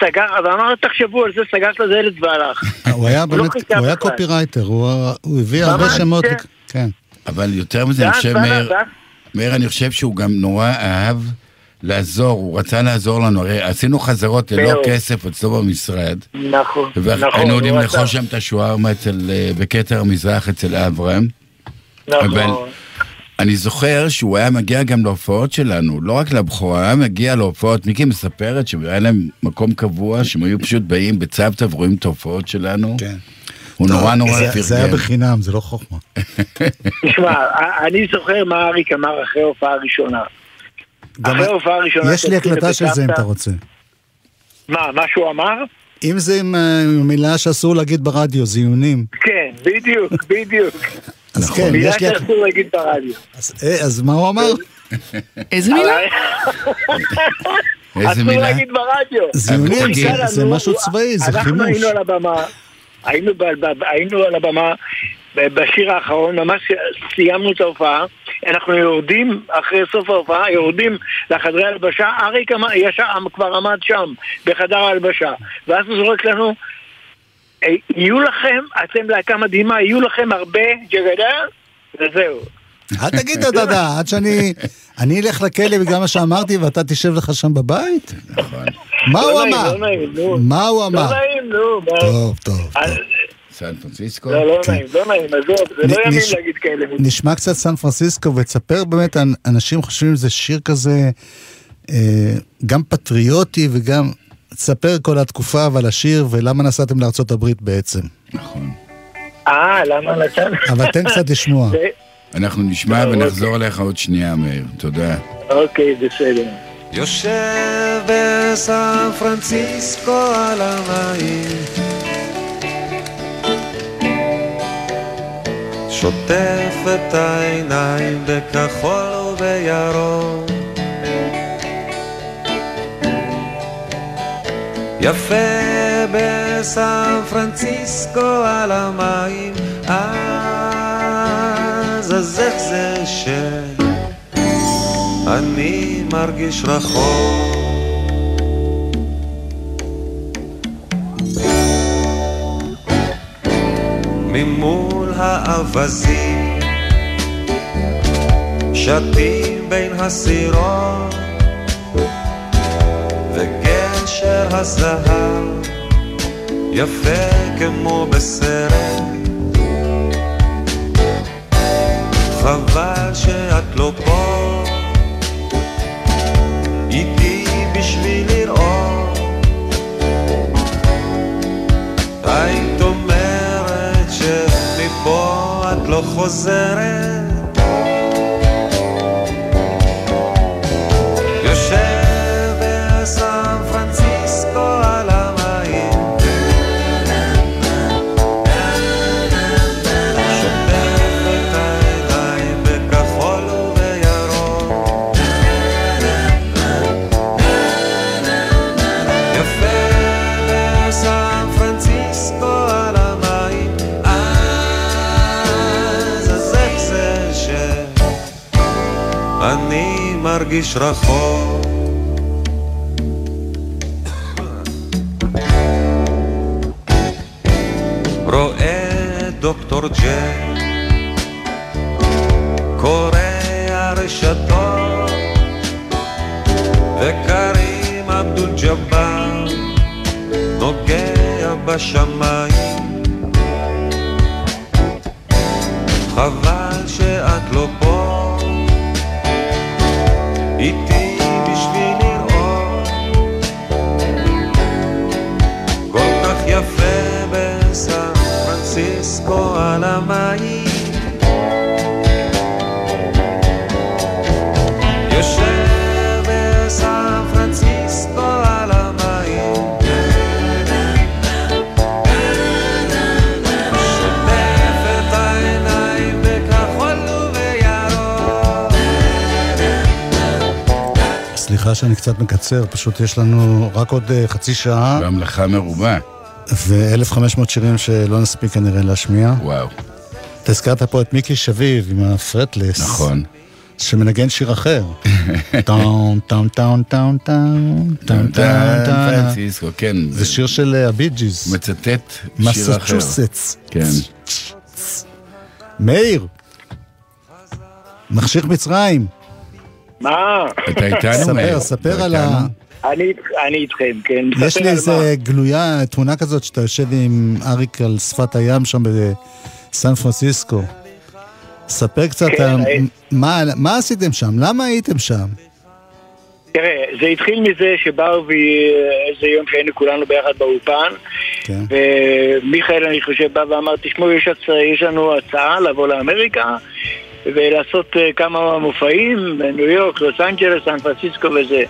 סגר, ואמר תחשבו על זה, סגר את הדלת והלך. הוא היה לא באמת, הוא היה. קופירייטר, הוא הביא הרבה שמות, כן. אבל יותר מזה, אני חושב, מאיר, מאיר, אני חושב שהוא גם נורא אהב לעזור, הוא רצה לעזור לנו, הרי עשינו חזרות ללא. כסף אצלו במשרד, נכון, והיינו נכון, יודעים הוא לאכול. שם את השווארמה אצל, אה, בכתר המזרח אצל אברהם. אבל נכון. אני זוכר שהוא היה מגיע גם להופעות שלנו, לא רק לבכורה, היה מגיע להופעות, מיקי מספרת שהיה להם מקום קבוע, שהם היו פשוט באים בצוותא ורואים את ההופעות שלנו. כן. הוא נורא נורא זה- זה היה פרגן. בחינם, זה לא חוכמה. תשמע, אני זוכר מה אריק אמר אחרי ההופעה הראשונה. גם- אחרי ההופעה הראשונה... יש לי הקלטה של זה אם אתה רוצה. מה, מה שהוא אמר? אם זה עם אה, מילה שאסור להגיד ברדיו, זיונים. כן, בדיוק, בדיוק. אז כן, מילה יש לי... הק- שאסור להגיד ברדיו. אז, אה, אז מה הוא אמר? איזה מילה? איזה אסור מילה? להגיד ברדיו. זיונים, זה- משהו צבאי, זה אנחנו חימוש. היינו על הבמה, היינו ב- ב- היינו על הבמה ב- בשיר האחרון, ממש סיימנו את ההופעה, אנחנו יורדים אחרי סוף ההופעה, יורדים לחדרי הלבשה, אריק אמר- ישר- כבר עמד שם, בחדר ההלבשה, ואז הוא זורק לנו, אה, יהיו לכם, אתם להקה מדהימה, יהיו לכם הרבה ג'גדה, וזהו. אל תגיד תודה, עד שאני... אני אלך לכלא בגלל מה שאמרתי ואתה תשב לך שם בבית? נכון. מה לא הוא אמר? לא. מה הוא לא אמר? נעים, נו. מה- טוב, טוב. אה, סן פרנסיסקו? לא, לא נעים, לא נעים, עזוב, זה לא ימים נש- להגיד כאלה. נשמע קצת סן פרנסיסקו ותספר באמת, אנ- אנשים חושבים שזה שיר כזה אה, גם פטריוטי וגם... תספר כל התקופה ועל השיר ולמה נסעתם לארצות הברית בעצם. אה, למה נתן? אבל תן קצת לשמוע. אנחנו נשמע לא, ונחזור אליך עוד שנייה, מאיר. תודה. אוקיי, בסדר. יושב בסן פרנסיסקו על המים שוטף את העיניים בכחול ובירוק יפה בסן פרנסיסקו על המים אז אז איך זה שאני מרגיש רחוק. ממול האווזים שתים בין הסירות וגשר הזהב יפה כמו בסרט לא פה איתי בשביל לראות. היית אומרת שמפה את לא חוזרת מרגיש רחוק. רואה דוקטור ג'ק קורא הרשתות וקרים אבדול ג'באר נוגע בשמיים שאני קצת מקצר, פשוט יש לנו רק עוד אה, חצי שעה. והמלאכה מרובה. ו-1500 שירים שלא נספיק כנראה להשמיע. וואו. אתה הזכרת פה את מיקי שביב עם ה fretless. נכון. שמנגן שיר אחר. טאון, טאון, טאון, טאון, טאון, טאון, טאון, כן. זה שיר של אה, הבי ג'יז. מצטט שיר אחר. מסצ'וסטס. כן. מאיר, מחשיך מצרים. מה? אתה איתנו? ספר, ספר על? ה... אני אני איתכם, כן. יש לי איזה גלויה, תמונה כזאת שאתה יושב עם אריק על שפת הים שם בסן פרנסיסקו. ספר קצת, כן, אה. מה- מה עשיתם שם? למה הייתם שם? תראה, זה התחיל מזה שבאו ואיזה יום שהיינו כולנו ביחד באולפן, כן. ומיכאל, אני חושב, בא ואמר, תשמעו, יש, הצ... יש לנו הצעה לבוא לאמריקה ולעשות אה, כמה מופעים בניו יורק, לוס אנג'לס, סן פרנסיסקו וזה.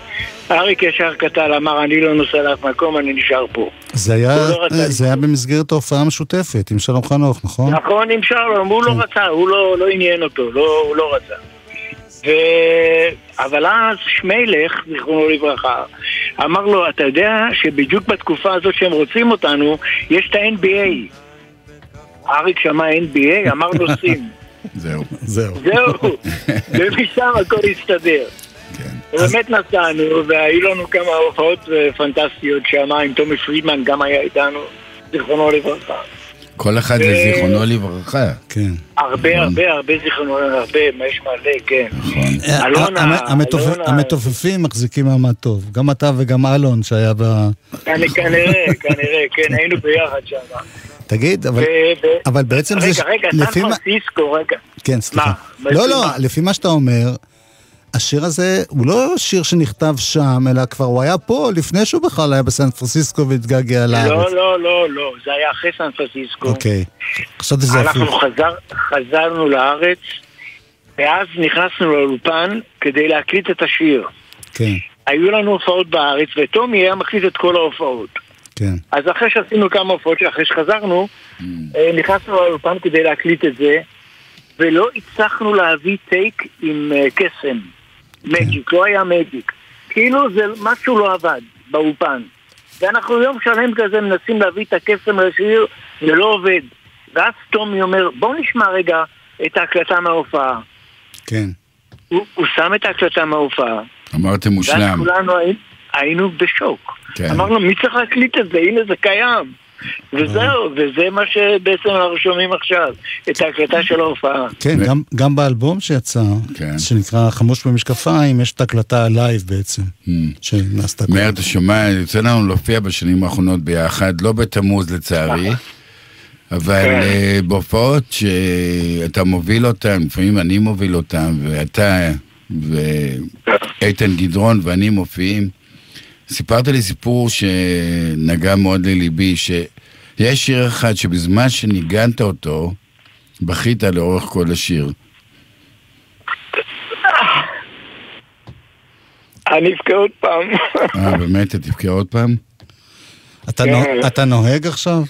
אריק ישר כתב, אמר, אני לא נוסע לאף מקום, אני נשאר פה. זה היה, לא רצה זה היה במסגרת ההופעה המשותפת עם שלום חנוך, נכון? נכון, עם שלום, הוא לא כן. רצה, הוא לא, לא עניין אותו, לא, הוא לא רצה. ו... אבל אז שמילך, זיכרונו לברכה, אמר לו, אתה יודע שבדיוק בתקופה הזאת שהם רוצים אותנו, יש את ה-NBA. אריק שמע NBA, אמר לו סין. זהו. זהו. זהו, ומשם הכל הסתדר. באמת נסענו, והיו לנו כמה הופעות אה, פנטסטיות שם, עם טומי פרידמן גם היה איתנו. זיכרונו לברכה. כל אחד ו- לזיכרונו לברכה. כן. הרבה, הרבה, הרבה זיכרונו, הרבה, מה יש מלא, כן. אלונה, המ- המתופ- אלונה, המתופפים מחזיקים מעמד טוב. גם אתה וגם אלון שהיה ב... אני כנראה, כנראה, כן, היינו ביחד שם. תגיד, אבל, ו- אבל בעצם זה... רגע, ש- רגע, סן מה- פרנסיסקו, רגע. כן, סליחה. מה? לא, לא, מה? לפי מה שאתה אומר, השיר הזה הוא לא שיר שנכתב שם, אלא כבר הוא היה פה לפני שהוא בכלל היה בסן פרנסיסקו והתגעגע לארץ. לא, לא, לא, לא, זה היה אחרי סן פרנסיסקו. אוקיי. חשבתי שזה אנחנו הפוך. חזר, חזרנו לארץ, ואז נכנסנו לאולפן כדי להקליט את השיר. כן, היו לנו הופעות בארץ, וטומי היה מקליט את כל ההופעות. כן. אז אחרי שעשינו כמה הופעות, אחרי שחזרנו, אה, נכנסנו לאולפן כדי להקליט את זה, ולא הצלחנו להביא טייק עם אה, קסם, מג'יק, לא היה מג'יק. כאילו זה משהו לא עבד באולפן. ואנחנו יום שלם כזה מנסים להביא את הקסם לשיר, זה לא עובד. ואז טומי אומר, בוא נשמע רגע את ההקלטה מההופעה. כן. הוא, הוא שם את ההקלטה מההופעה. אמרתם ואז מושלם. כולנו הי- היינו בשוק. כן. אמרנו, מי צריך להקליט את זה? הנה זה קיים. וזהו, וזה מה שבעצם אנחנו שומעים עכשיו, את ההקלטה של ההופעה. כן, גם, גם באלבום שיצא, כן. שנקרא חמוש במשקפיים, יש את ההקלטה הלייב בעצם, המממ. שנעשתה מאיר, אתה שומע, יוצא לנו להופיע בשנים האחרונות ביחד, לא בתמוז לצערי, אבל כן. אה, בהופעות שאתה מוביל אותן, לפעמים אני מוביל אותן, ואתה ואיתן גדרון ואני מופיעים. סיפרת לי סיפור שנגע מאוד לליבי, שיש שיר אחד שבזמן שניגנת אותו, בכית לאורך כל השיר. אני אבכה עוד פעם. אה, באמת, אתה תבכה עוד פעם? אתה, כן. נו, אתה נוהג עכשיו?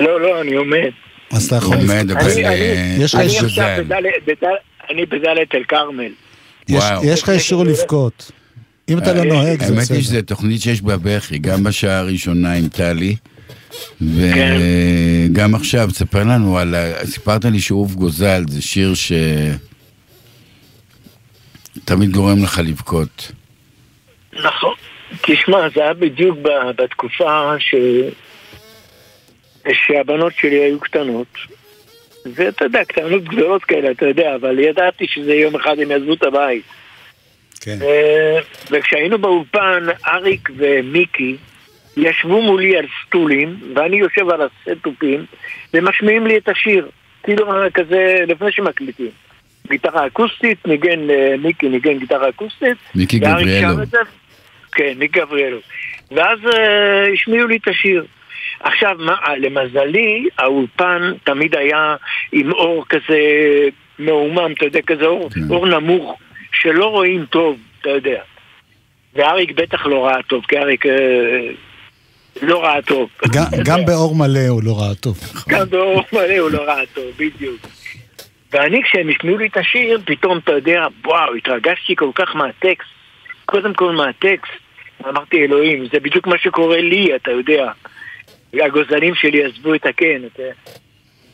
לא, לא, אני עומד. אז אתה יכול... עומד, לבכות. אבל אני- אה, יש לך אני אישור- עכשיו בדלית- בדל- אני בדלית אל כרמל. יש לך אישור לבכות. אם אתה לא נוהג, זה האמת בסדר. היא שזו תוכנית שיש בה בכי, גם בשעה הראשונה עם טלי, כן. וגם עכשיו, תספר לנו על... ה- סיפרת לי שאהוב גוזל, זה שיר ש... תמיד גורם לך לבכות. נכון. תשמע, זה היה בדיוק ב- בתקופה ש... שהבנות שלי היו קטנות. ואתה יודע, קטנות גדולות כאלה, אתה יודע, אבל ידעתי שזה יום אחד הם יעזבו את הבית. כן. ו- וכשהיינו באולפן, אריק ומיקי ישבו מולי על סטולים, ואני יושב על הסטופים, ומשמיעים לי את השיר. כאילו כזה, לפני שמקליטים. גיטרה אקוסטית, ניגן, אה, מיקי ניגן גיטרה אקוסטית. מיקי גבריאלו. כן, מיקי גבריאלו. ואז אה, השמיעו לי את השיר. עכשיו, מה, למזלי, האולפן תמיד היה עם אור כזה מעומם, אתה יודע, כזה אור, כן. אור נמוך, שלא רואים טוב, אתה יודע. ואריק בטח לא ראה טוב, כי אריק אה, לא ראה טוב. גם, גם באור מלא הוא לא ראה טוב. גם באור מלא הוא לא ראה טוב, בדיוק. ואני, כשהם השמיעו לי את השיר, פתאום, אתה יודע, וואו, התרגשתי כל כך מהטקסט. קודם כל מהטקסט. אמרתי, אלוהים, זה בדיוק מה שקורה לי, אתה יודע. הגוזלים שלי עזבו את הקן. אתה...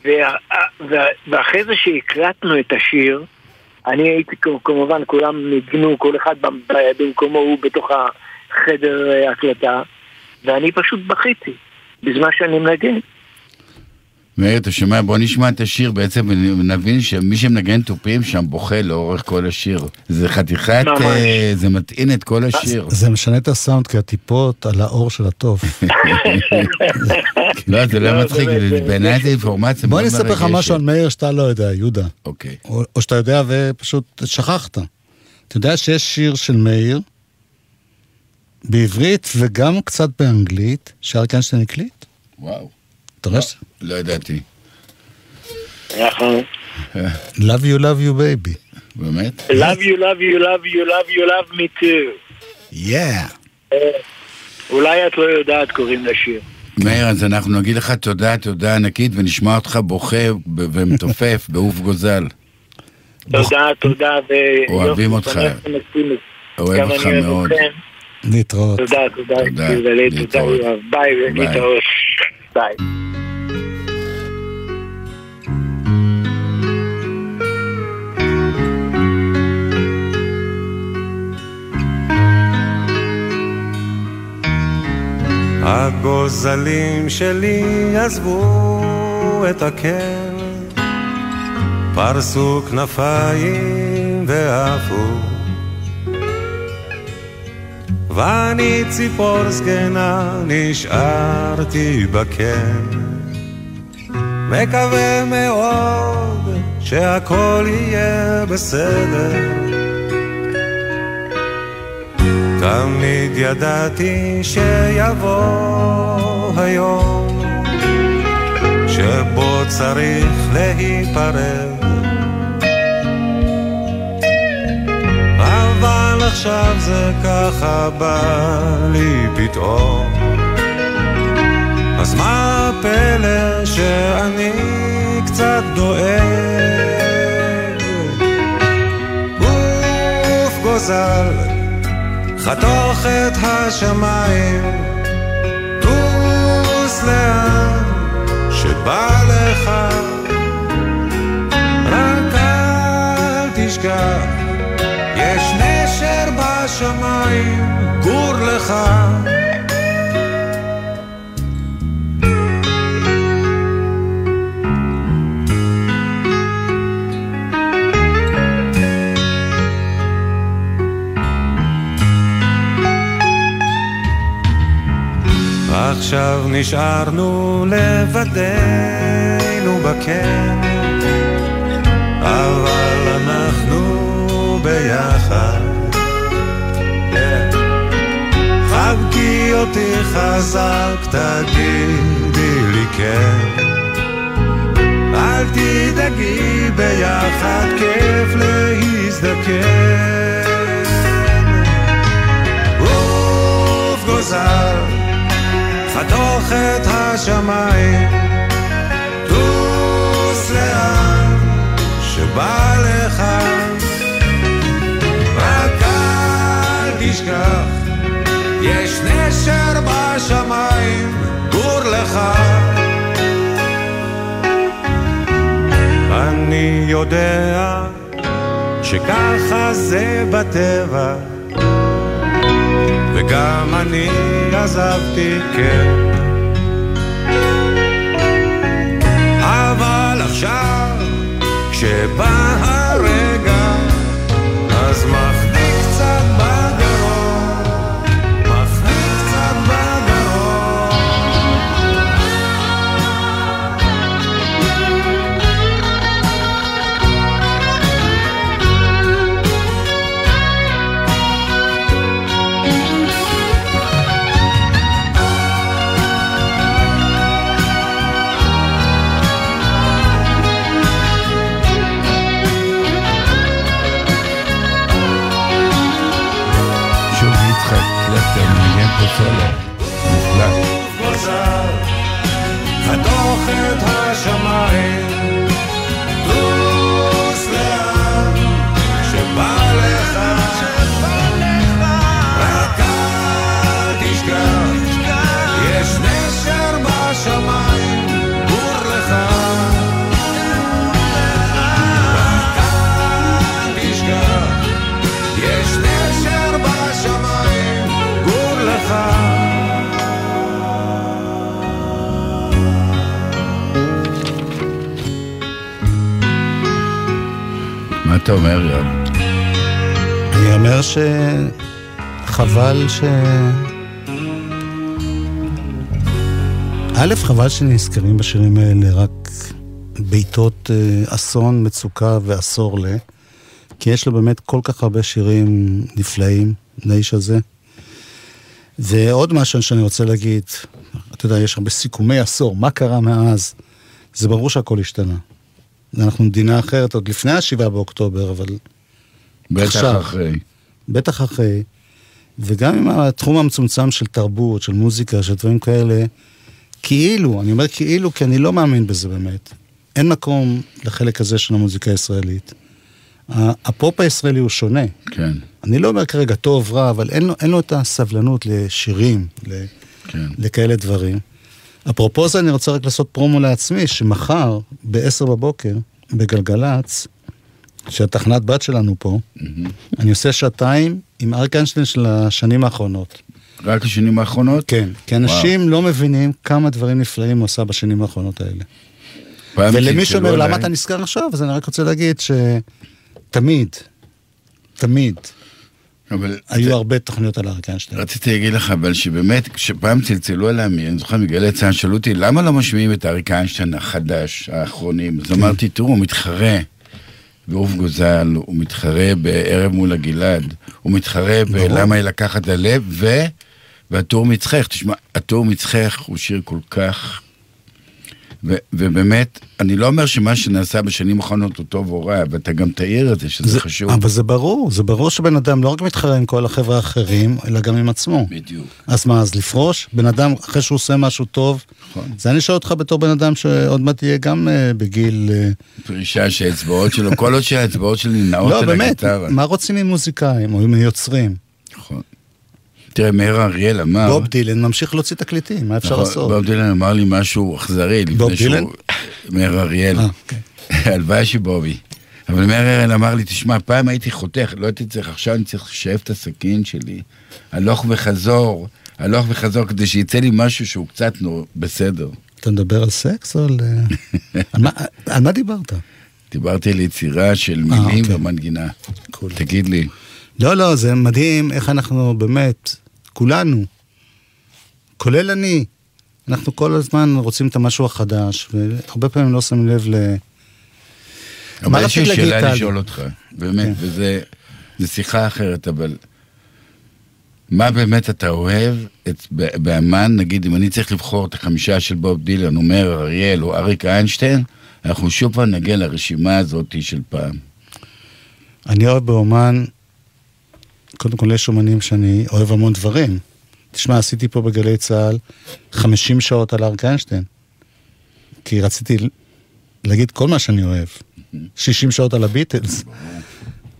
וה... ואחרי זה שהקלטנו את השיר, אני הייתי, כמובן, כולם ניגנו, כל אחד במקומו הוא בתוך החדר אה, הקלטה, ואני פשוט בכיתי, בזמן שאני מנגן. מאיר, אתה שומע? בוא נשמע את השיר בעצם ונבין שמי שמנגן תופים שם בוכה לאורך כל השיר. זה חתיכת. אה, זה מטעין את כל השיר. זה משנה את הסאונד, כי הטיפות על האור של הטוף. לא, זה לא לא, מצחיק, באמת. בעיניי זה אינפורמציה בוא אני אספר לך. משהו על מאיר שאתה לא יודע, יהודה. אוקיי. או, או שאתה יודע ופשוט שכחת. אתה יודע שיש שיר של מאיר, בעברית וגם קצת באנגלית, שאריק איינשטיין הקליט? וואו. רואה? ש- לא ידעתי. נכון. Love you, love you, baby. באמת? Love you, love you, love you, love you, love me too. Yeah. אולי את לא יודעת, קוראים לשיר. מאיר, אז אנחנו נגיד לך תודה, תודה ענקית, ונשמע אותך בוכה ומתופף בעוף גוזל. תודה, תודה, ויופי, אוהבים אותך. אוהב אותך מאוד. להתראות. תודה, תודה, תודה, תודה, תודה, להתראות. יואב. ביי, ביי. ולהתראות. ביי. הגוזלים שלי עזבו את הקן, פרסו כנפיים ועפו. ואני ציפור זקנה נשארתי בקן, מקווה מאוד שהכל יהיה בסדר. תמיד ידעתי שיבוא היום שבו צריך להיפרד. אבל עכשיו זה ככה בא לי פתאום. אז מה הפלא שאני קצת דואג? גוף גוזל חתוך את השמיים, טוס לאן שבא לך, רק אל תשכח, יש נשר בשמיים, גור לך. עכשיו נשארנו לבדנו בקן, אבל אנחנו ביחד. חבקי אותי חזק, תגידי לי כן. אל תדאגי ביחד, כיף להזדקן. עוף גוזל חתוך את השמיים, טוס לאן שבא לך, רק אל תשכח, יש נשר בשמיים, גור לך. אני יודע שככה זה בטבע וגם אני עזבתי, כן. אבל עכשיו, כשבא אתה אומר, יואב? אני אומר שחבל ש... א', חבל שנזכרים בשירים האלה רק בעיתות אה, אסון, מצוקה ועשור ל... כי יש לו באמת כל כך הרבה שירים נפלאים, לאיש הזה. ועוד משהו שאני רוצה להגיד, אתה יודע, יש הרבה סיכומי עשור, מה קרה מאז? זה ברור שהכל השתנה. אנחנו מדינה אחרת, עוד לפני השבעה באוקטובר, אבל בטח עכשיו. אחרי. בטח אחרי. וגם עם התחום המצומצם של תרבות, של מוזיקה, של דברים כאלה, כאילו, אני אומר כאילו כי אני לא מאמין בזה באמת. אין מקום לחלק הזה של המוזיקה הישראלית. הפופ הישראלי הוא שונה. כן. אני לא אומר כרגע טוב, רע, אבל אין לו, אין לו את הסבלנות לשירים, ל, כן. לכאלה דברים. אפרופו זה, אני רוצה רק לעשות פרומו לעצמי, שמחר, ב-10 בבוקר, בגלגלצ, שהתחנת בת שלנו פה, אני עושה שעתיים עם אריק איינשטיין של השנים האחרונות. רק השנים האחרונות? כן, כי אנשים לא מבינים כמה דברים נפלאים הוא עשה בשנים האחרונות האלה. ולמי שאומר, למה אתה נזכר עכשיו? אז אני רק רוצה להגיד שתמיד, תמיד, אבל היו הרבה תוכניות על אריק איינשטיין. רציתי להגיד לך, אבל שבאמת, כשפעם צלצלו אליי, אני זוכר מגלי צה"ל, שאלו אותי, למה לא משמיעים את אריק איינשטיין החדש, האחרונים? אז אמרתי, תראו, הוא מתחרה בעוף גוזל, הוא מתחרה בערב מול הגלעד, הוא מתחרה בלמה לקחת ללב, ו... והטור מצחך, תשמע, הטור מצחך הוא שיר כל כך... ו- ובאמת, אני לא אומר שמה שנעשה בשנים האחרונות הוא טוב או רע, ואתה גם תעיר את זה, שזה זה- חשוב. אבל זה ברור, זה ברור שבן אדם לא רק מתחרה עם כל החבר'ה האחרים, אלא גם עם עצמו. בדיוק. אז מה, אז לפרוש? בן אדם, אחרי שהוא עושה משהו טוב, נכון. זה אני שואל אותך בתור בן אדם שעוד מעט יהיה גם אה, בגיל... אה, פרישה שהאצבעות שלו, כל עוד שהאצבעות שלי נעות לא, על באמת, הגיטרה. מה רוצים ממוזיקאים או מיוצרים? נכון. תראה, מאיר אריאל אמר... בוב דילן ממשיך להוציא תקליטים, מה אפשר נכון, לעשות? בוב דילן אמר לי משהו אכזרי. לפני בוב שהוא- דילן? מאיר אריאל. אה. הלוואי שבובי. אבל מאיר אריאל אמר לי, תשמע, פעם הייתי חותך, לא הייתי צריך, עכשיו אני צריך לשאף את הסכין שלי, הלוך וחזור, הלוך וחזור, כדי שיצא לי משהו שהוא קצת בסדר. אתה מדבר על סקס או על... אה, על מה- על מה דיברת? דיברתי על יצירה של אה, מילים אוקיי. ומנגינה. תגיד לי. לא, לא, זה מדהים איך אנחנו באמת, כולנו, כולל אני, אנחנו כל הזמן רוצים את המשהו החדש, והרבה פעמים לא שמים לב ל... אבל יש לי שאלה? לשאול אותך, באמת, כן. וזה זה שיחה אחרת, אבל מה באמת אתה אוהב את, באמן, נגיד, אם אני צריך לבחור את החמישה של בוב דילן, אומר אריאל או אריק איינשטיין, אנחנו שוב פעם נגיע לרשימה הזאת של פעם. אני אוהב באומן, קודם כל יש אומנים שאני אוהב המון דברים. תשמע, עשיתי פה בגלי צה"ל 50 שעות על אריק איינשטיין. כי רציתי להגיד כל מה שאני אוהב. 60 שעות על הביטלס.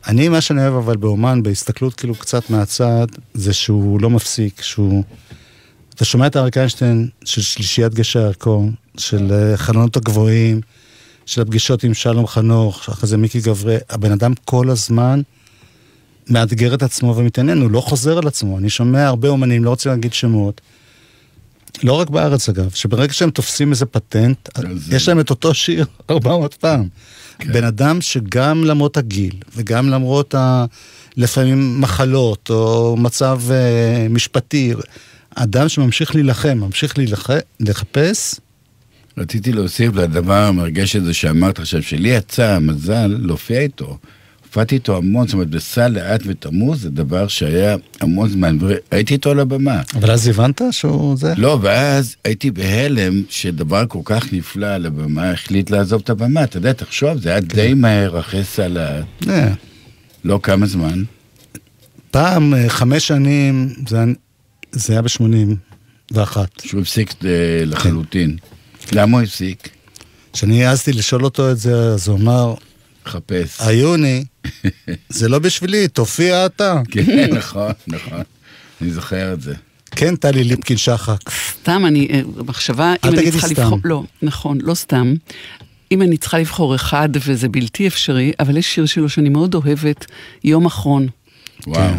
אני, מה שאני אוהב אבל באומן, בהסתכלות כאילו קצת מהצד, זה שהוא לא מפסיק, שהוא... אתה שומע את אריק איינשטיין של שלישיית גשר הירקון, של אה, חלונות הגבוהים, של הפגישות עם שלום חנוך, אחרי זה מיקי גברי, הבן אדם כל הזמן מאתגר את עצמו ומתעניין, הוא לא חוזר על עצמו. אני שומע הרבה אומנים, לא רוצה להגיד שמות, לא רק בארץ אגב, שברגע שהם תופסים איזה פטנט, יש להם את אותו שיר 400 פעם. בן אדם שגם למרות הגיל, וגם למרות ה... לפעמים מחלות, או מצב אה, משפטי, אדם שממשיך להילחם, ממשיך להילח... לחפש, רציתי להוסיף לדבר המרגש הזה שאמרת עכשיו, שלי יצא המזל להופיע איתו. הופעתי איתו המון, זאת אומרת, בסל לאט ותמוז זה דבר שהיה המון זמן, והייתי איתו על הבמה. אבל אז הבנת שהוא זה? לא, ואז הייתי בהלם שדבר כל כך נפלא על הבמה החליט לעזוב את הבמה. אתה יודע, תחשוב, זה היה די מהר אחרי סל לאט. אה, לא כמה זמן. פעם, אה, חמש שנים, זה, זה היה ב-81. שהוא הפסיק אה, לחלוטין. למה הוא הפסיק? כשאני העזתי לשאול אותו את זה, אז הוא אמר, חפש. עיוני, זה לא בשבילי, תופיע אתה. כן, נכון, נכון. אני זוכר את זה. כן, טלי ליפקין שחק. סתם, אני, אה, מחשבה, אם אני תגידי צריכה סתם. לבחור, לא, נכון, לא סתם. אם אני צריכה לבחור אחד, וזה בלתי אפשרי, אבל יש שיר שלו שאני מאוד אוהבת, יום אחרון. וואו.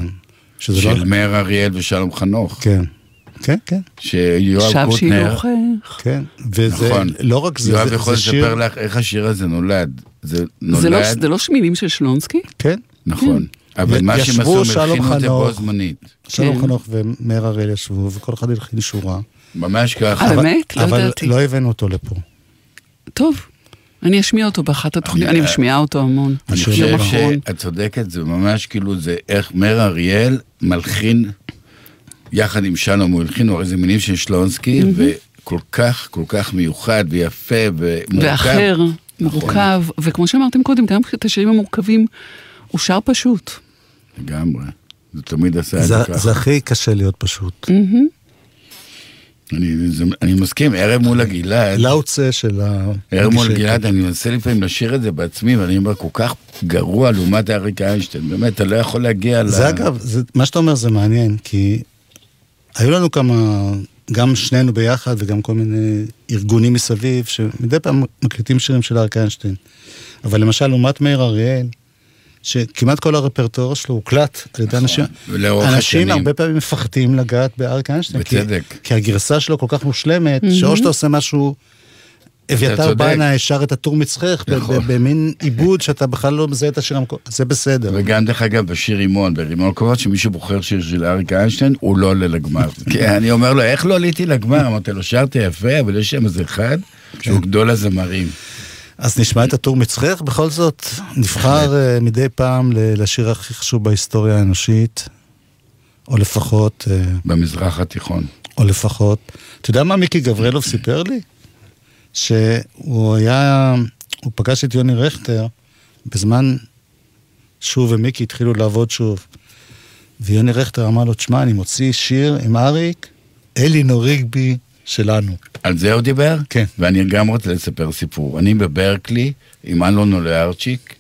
שזה של לא- מאיר אריאל ושלום חנוך. כן. כן, כן. שיואב שב קוטנר... שילוחך. כן, וזה נכון. לא רק זה, יואב זה, יכול זה שיר... לספר לך איך השיר הזה נולד. זה נולד... זה לא, זה לא מילים של שלונסקי? כן. נכון. אבל מה שהם עשו, הם שלום הלחינו את זה בו חנוך. זמנית. שלום כן. חנוך ומאיר הראל ישבו, וכל אחד הלחין שורה. ממש ככה. אה, אבל- באמת? לא אבל ידעתי. לא הבאנו אותו לפה. טוב, אני אשמיע אותו באחת התוכניות, אני- אני משמיעה אותו המון. אני חושב. שאת צודקת, זה ממש כאילו, זה איך מאיר אריאל מלחין, יחד עם שלום, הוא הלחין, הרי זה מילים של שלונסקי, וכל כך, כל כך מיוחד ויפה ומורכב. ואחר, נכון. מורכב, וכמו שאמרתם קודם, גם את השירים המורכבים, הוא שר פשוט. לגמרי. זה תמיד עשה את זה, זה ככה. זה הכי קשה להיות פשוט. מהמם. אני, זה, אני מסכים, ערב מול הגלעד, לאוצה של ה... ערב מול הגלעד, אני מנסה לפעמים לשיר את זה בעצמי, ואני אומר, כל כך גרוע לעומת אריק איינשטיין, באמת, אתה לא יכול להגיע ל... זה אגב, זה, מה שאתה אומר זה מעניין, כי היו לנו כמה, גם שנינו ביחד וגם כל מיני ארגונים מסביב, שמדי פעם מקליטים שירים של אריק איינשטיין. אבל למשל, לעומת מאיר אריאל, שכמעט כל הרפרטואר שלו הוקלט על ידי אנשים. ולאורך אנשים השנים. הרבה פעמים מפחדים לגעת באריק איינשטיין. כי- בצדק. כי הגרסה שלו כל כך מושלמת, מהמם. שאו שאתה עושה משהו... אביתר. בנה שר את הטור מצחך, נכון. במין עיבוד שאתה בכלל לא מזהה את השיר המקורי, זה בסדר. וגם דרך אגב בשיר רימון, ברימון קורות, שמישהו בוחר שיר של אריק איינשטיין, הוא לא עולה לגמר. כי אני אומר לו, איך לא עליתי לגמר? אמרתי לו, שרת יפה, אבל יש שם איזה אחד, שהוא גדול הזמרים. אז נשמע את הטור מצחך, בכל זאת נבחר אה, מדי פעם לשיר הכי חשוב בהיסטוריה האנושית, או לפחות... אה, במזרח התיכון. או לפחות... אתה יודע מה מיקי גברלוב סיפר לי? שהוא היה... הוא פגש את יוני רכטר בזמן שהוא ומיקי התחילו לעבוד שוב. ויוני רכטר אמר לו, תשמע, אני מוציא שיר עם אריק, אלינור ריגבי שלנו. על זה הוא דיבר? כן. ואני גם רוצה לספר סיפור. אני בברקלי עם אלון אוליארצ'יק,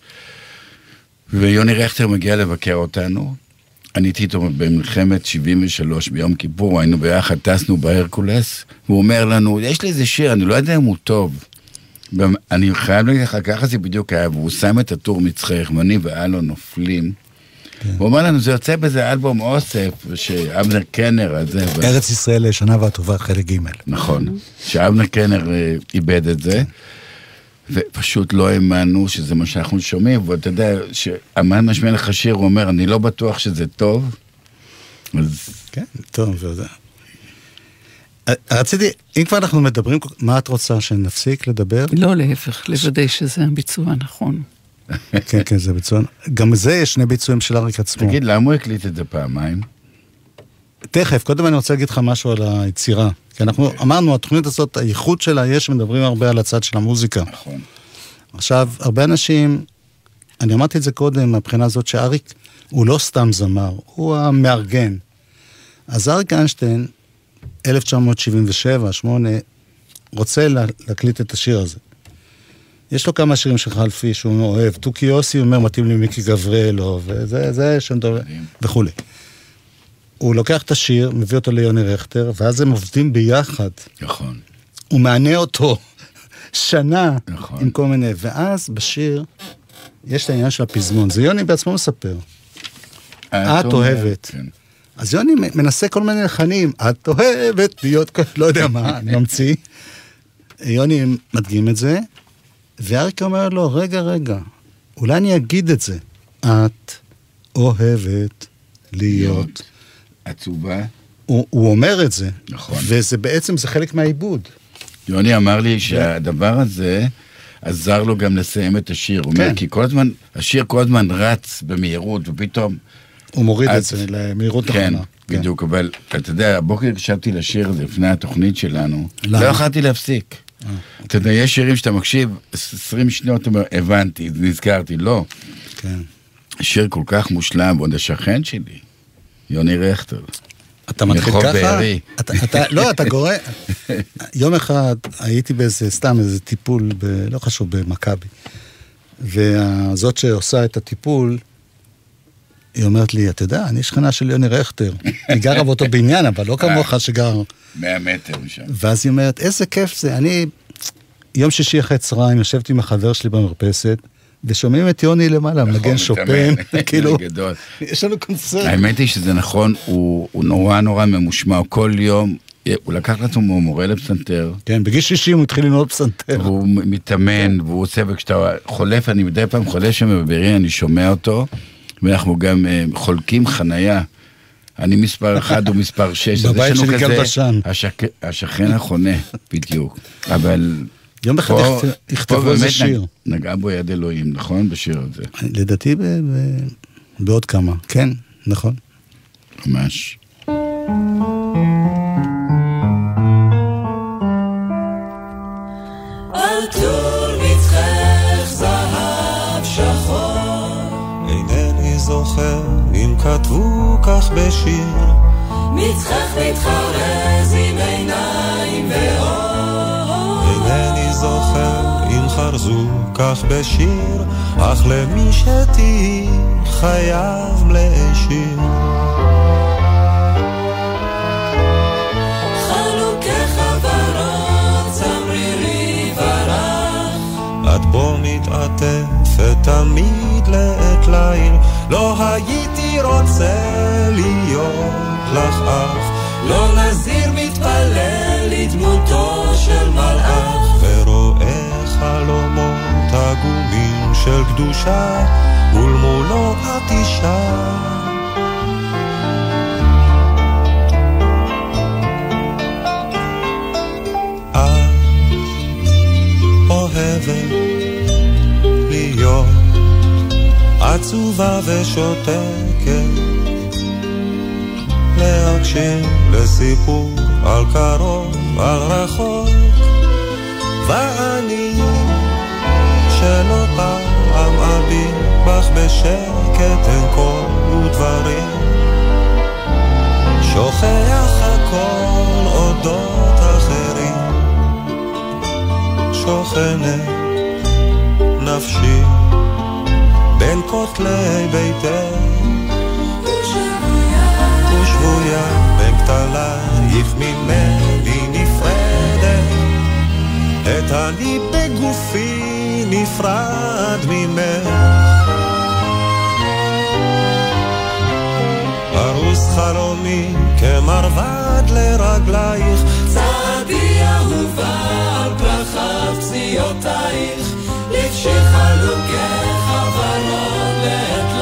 ויוני רכטר מגיע לבקר אותנו. אני הייתי איתו במלחמת 73 ביום כיפור, היינו ביחד, טסנו בהרקולס, והוא אומר לנו, יש לי איזה שיר, אני לא יודע אם הוא טוב. אני חייב להגיד לך, ככה זה בדיוק היה, והוא שם את הטור מצחך, ואני ואלון נופלים. הוא אומר לנו, זה יוצא באיזה אלבום אוסף, שאבנר קנר, הזה. ו- ארץ ישראל הישנה והטובה, חלק ג'. נכון, שאבנר קנר אה, איבד את זה, ופשוט לא האמנו שזה מה שאנחנו שומעים, ואתה יודע, שאמן משמיע לך שיר, הוא אומר, אני לא בטוח שזה טוב, אז כן, טוב, זה... אה, רציתי, אם כבר אנחנו מדברים, מה את רוצה, שנפסיק לדבר? לא, להפך, לוודא שזה הביצוע הנכון. כן, כן, זה ביצוע. גם זה יש שני ביצועים של אריק עצמו. תגיד, למה הוא הקליט את זה פעמיים? תכף, קודם אני רוצה להגיד לך משהו על היצירה. כי אנחנו אמרנו, התוכנית הזאת, הייחוד שלה, יש שמדברים הרבה על הצד של המוזיקה. נכון. עכשיו, הרבה אנשים, אני אמרתי את זה קודם, מהבחינה הזאת שאריק הוא לא סתם זמר, הוא המארגן. אז אריק איינשטיין, 1977, 8, רוצה לה, להקליט את השיר הזה. יש לו כמה שירים של חלפי שהוא אוהב. תוכי יוסי אומר, מתאים לי מיקי גבריאלו, וזה, זה שם טוב, וכולי. הוא לוקח את השיר, מביא אותו ליוני רכטר, ואז הם עובדים ביחד. נכון. הוא מענה אותו שנה נכון. עם כל מיני, ואז בשיר יש את העניין של הפזמון, זה יוני בעצמו מספר. את אומר, אוהבת. כן. אז יוני מנסה כל מיני לחנים, את אוהבת להיות, לא יודע מה, אני ממציא. יוני מדגים את זה, ואריק אומר לו, רגע, רגע, אולי אני אגיד את זה. את אוהבת להיות. עצובה. הוא, הוא אומר את זה. נכון. וזה בעצם, זה חלק מהעיבוד. יוני אמר לי שהדבר הזה עזר לו גם לסיים את השיר. הוא אומר, כן. כי כל הזמן, השיר כל הזמן רץ במהירות, ופתאום... הוא מוריד את זה למהירות כן, אחרונה. בדיוק, אבל אתה יודע, הבוקר הקשבתי לשיר הזה לפני התוכנית שלנו? לא יכלתי להפסיק. אתה יודע, יש שירים שאתה מקשיב, 20 שניות, אתה אומר, הבנתי, נזכרתי, לא. כן. שיר כל כך מושלם, ועוד השכן שלי, יוני רכטר. אתה מתחיל ככה? בארי. אתה, אתה, לא, אתה גורם... יום אחד הייתי באיזה, סתם איזה טיפול, ב, לא חשוב, במכבי. וזאת שעושה את הטיפול, היא אומרת לי, אתה יודע, אני שכנה של יוני רכטר. היא גרה באותו בניין, אבל לא כמוך שגר... 100 מטר משם. ואז היא אומרת, איזה כיף זה, אני יום שישי אחרי צהריים יושבת עם החבר שלי במרפסת, ושומעים את יוני למעלה, מנגן נכון, שופן, מתאמן. כאילו. יש לנו קונצרט. האמת היא שזה נכון, הוא נורא נורא ממושמע, כל יום, הוא לקח לעצמו מורה לפסנתר. כן, בגיל 60 הוא התחיל ללמוד פסנתר. והוא מתאמן, והוא עושה, וכשאתה חולף, אני מדי פעם חולף שם בבארי, אני שומע אותו, ואנחנו גם אה, חולקים חנייה. אני מספר אחד, הוא מספר שש. אז בבית יש לנו של יגאל כזה בשן. השכן החונה, בדיוק. אבל... יום אחד יכתבו איזה שיר. נג- נגעה בו יד אלוהים, נכון? בשיר הזה. לדעתי ב- ב- בעוד כמה, כן, נכון. ממש. זוכר אם כתבו כך בשיר מצחך מתחרז עם עיניים ואור אינני זוכר אם חרזו כך בשיר אך למי שתהי חייב להשאיר את בו מתעטפת תמיד לעת העיר, לא הייתי רוצה להיות לך אח. לא נזיר מתפלל לדמותו של מלאך. חלומות עגומים של קדושה, ולמולו את אישה. אוהבת להיות עצובה ושותקת, להקשיב לסיפור על קרוב, על רחוק, ואני שלא פעם אביט בך בשקט אין קול ודברים, שוכח הכל אודות אחרים. שוכנת נפשי בין כותלי ביתך. ושבויה בין כתלייך נפרדת את אני בגופי נפרד ממך פרוס חלומי כמרבד לרגלייך צעדי אהובה על פרחת פציעותייך, לכשחלוקך עברון לאטלייך.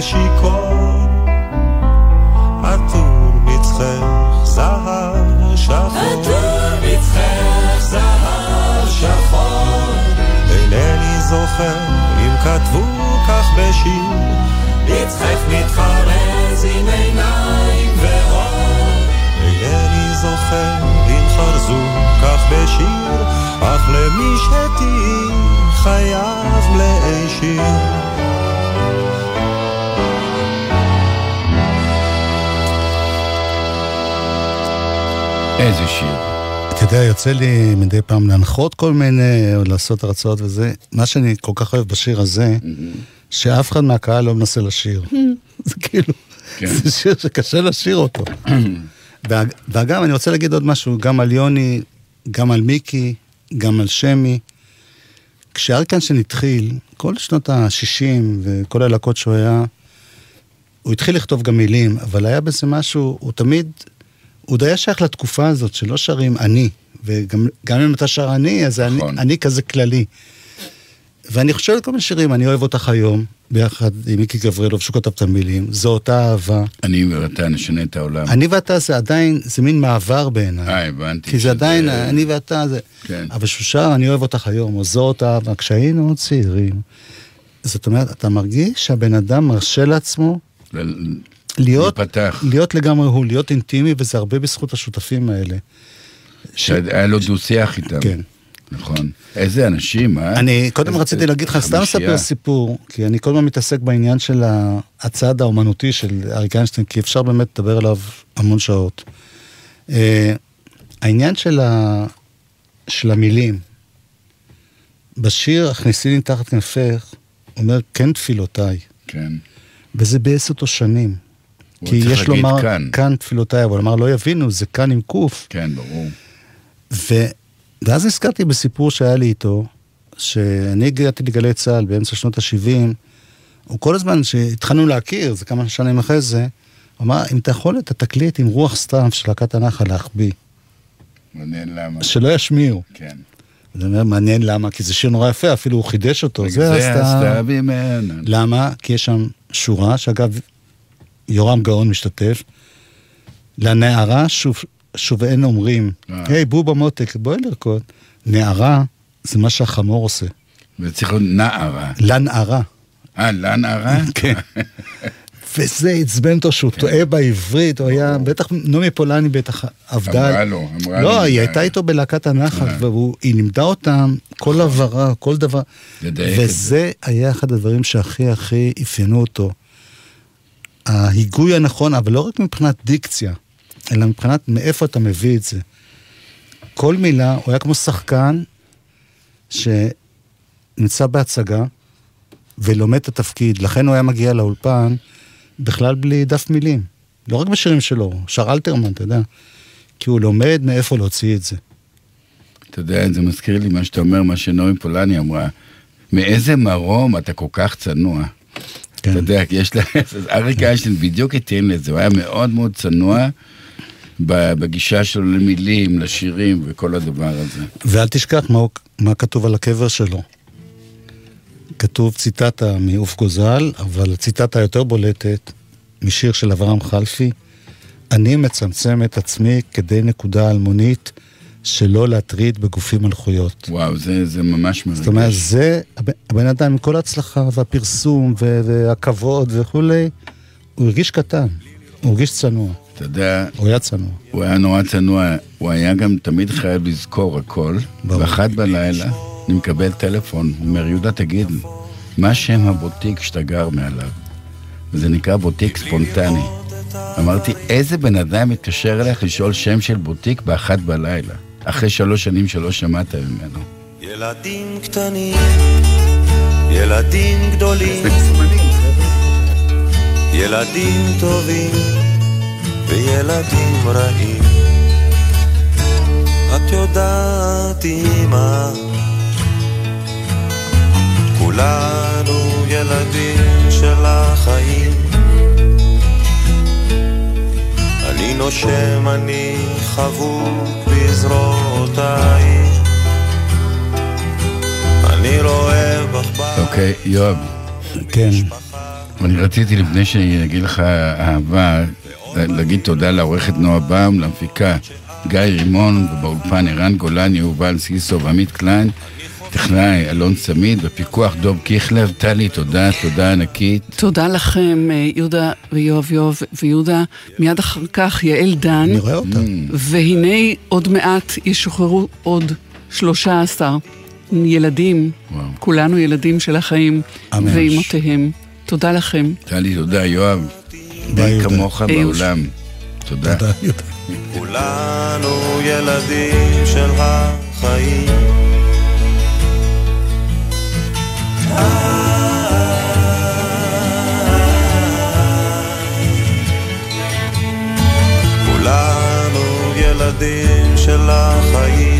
אור כשיכור. עטור מצחך זהב שחור, עטור מצחך זהב שחור. אינני זוכר אם כתבו כך בשיר, מצחך מתחרז עם עיניים ואור. אינני זוכר אם חרזו כך בשיר, אך למי שתהי חייב מלאי איזה שיר. אתה יודע, יוצא לי מדי פעם להנחות כל מיני, או לעשות הרצאות וזה. מה שאני כל כך אוהב בשיר הזה, שאף אחד מהקהל לא מנסה לשיר. זה כאילו, זה שיר שקשה לשיר אותו. ואג- ואגב, אני רוצה להגיד עוד משהו, גם על יוני, גם על מיקי, גם על שמי. כשארקנשטיין התחיל, כל שנות ה-60 וכל הלהקות שהוא היה, הוא התחיל לכתוב גם מילים, אבל היה בזה משהו, הוא תמיד, הוא די היה שייך לתקופה הזאת שלא שרים אני, וגם גם אם אתה שר אני, אז זה אני, אני כזה כללי. ואני חושב על כל מיני שירים, אני אוהב אותך היום, ביחד עם מיקי גבריאלוב שהוא כתב את המילים, זו אותה אהבה. אני ואתה נשנה את העולם. אני ואתה זה עדיין, זה מין מעבר בעיניי. אה, הבנתי. כי זה עדיין, אני ואתה זה... כן. אבל שהוא שר, אני אוהב אותך היום, או זו אותה אהבה, כשהיינו עוד צעירים. זאת אומרת, אתה מרגיש שהבן אדם מרשה לעצמו להיות, להיות לגמרי הוא, להיות אינטימי, וזה הרבה בזכות השותפים האלה. שהיה לו דו-שיח איתם. כן. נכון. איזה אנשים, אה? אני קודם איזה רציתי להגיד לך, סתם. לספר סיפור, כי אני כל הזמן מתעסק בעניין של ה- הצד האומנותי של אריק איינשטיין, כי אפשר באמת לדבר עליו המון שעות. אה, העניין של, ה... של המילים, בשיר "הכניסיני תחת כנפך", אומר כן תפילותיי. כן. וזה ביאס אותו שנים. כי יש לומר כאן. כאן תפילותיי, אבל אמר לא יבינו, זה כאן עם קוף. כן, ברור. ו... ואז נזכרתי בסיפור שהיה לי איתו, שאני הגעתי לגלי צה"ל באמצע שנות ה-70, הוא כל הזמן, שהתחלנו להכיר, זה כמה שנים אחרי זה, הוא אמר, אם אתה יכול את התקליט עם רוח סתם של להקת הנחל להחביא, מעניין למה. שלא ישמיעו. כן. זה אומר, מעניין למה, כי זה שיר נורא יפה, אפילו הוא חידש אותו. זה ממנה. למה? כי יש שם שורה, שאגב, יורם גאון משתתף, לנערה שוב, שוב אין אומרים, אה. היי בובה מותק, בואי לרקוד. נערה זה מה שהחמור עושה. וצריך להיות נערה. לנערה. אה, לנערה? כן. וזה עצבן אותו שהוא טועה בעברית, הוא היה, בטח, נעמי פולני בטח עבדה. אמרה לו, אמרה לו. לא, היא הייתה איתו בלהקת הנחל, והיא לימדה אותם כל הבהרה, כל דבר. וזה היה אחד הדברים שהכי הכי אפיינו אותו. ההיגוי הנכון, אבל לא רק מבחינת דיקציה, אלא מבחינת מאיפה אתה מביא את זה. כל מילה, הוא היה כמו שחקן שנמצא בהצגה ולומד את התפקיד, לכן הוא היה מגיע לאולפן בכלל בלי דף מילים. לא רק בשירים שלו, שר אלתרמן, אתה יודע. כי הוא לומד מאיפה להוציא את זה. אתה יודע, זה מזכיר לי מה שאתה אומר, מה שנעמי פולני אמרה. מאיזה מרום אתה כל כך צנוע. כן. אתה יודע, יש לה... אריק איינשטיין בדיוק התאים לזה, הוא היה מאוד מאוד צנוע בגישה שלו למילים, לשירים וכל הדבר הזה. ואל תשכח מה, מה כתוב על הקבר שלו. כתוב ציטטה מעוף גוזל, אבל הציטטה היותר בולטת, משיר של אברהם חלפי, אני מצמצם את עצמי כדי נקודה אלמונית שלא להטריד בגופים מלכויות. וואו, זה, זה ממש מרגש. זאת אומרת, זה הבן- אדם עם כל ההצלחה והפרסום והכבוד וכולי, הוא הרגיש קטן, הוא הרגיש צנוע. אתה יודע, הוא היה צנוע. הוא היה נורא צנוע, הוא היה גם תמיד חייב לזכור הכל. ברור. ואחת בלילה, אני מקבל טלפון, הוא אומר, יהודה, תגיד, מה שם הבוטיק שאתה גר מעליו? וזה נקרא בוטיק ספונטני. אמרתי, איזה בן אדם מתקשר אליך לשאול שם של בוטיק באחת בלילה, אחרי שלוש שנים שלא שמעת ממנו. ילדים קטנים, ילדים גדולים, ילדים טובים וילדים רעים. את יודעת, אמא, כולנו ילדים של החיים. אני נושם, אני חבוק בזרועותיי. אני רואה בך אוקיי, יואב. כן. אני רציתי לפני שאני אגיד לך אהבה, להגיד תודה לעורכת נועה באום, למפיקה גיא רימון, ובאולפן ערן גולני, יובל סיסו ועמית קליין, טכנאי אלון צמיד, בפיקוח דוב קיכלר, טלי, תודה, תודה ענקית. תודה לכם, אה, יהודה ויואב יואב ויהודה. מיד אחר כך יעל דן. אני רואה אותה. והנה עוד מעט ישוחררו עוד 13 ילדים, וואו. כולנו ילדים של החיים ממש. ואימותיהם. תודה לכם. טלי, תודה, יואב. יהודה. כמוך היי, בעולם. תודה. תודה, יהודה. כולנו ילדים של החיים. ילדים של החיים.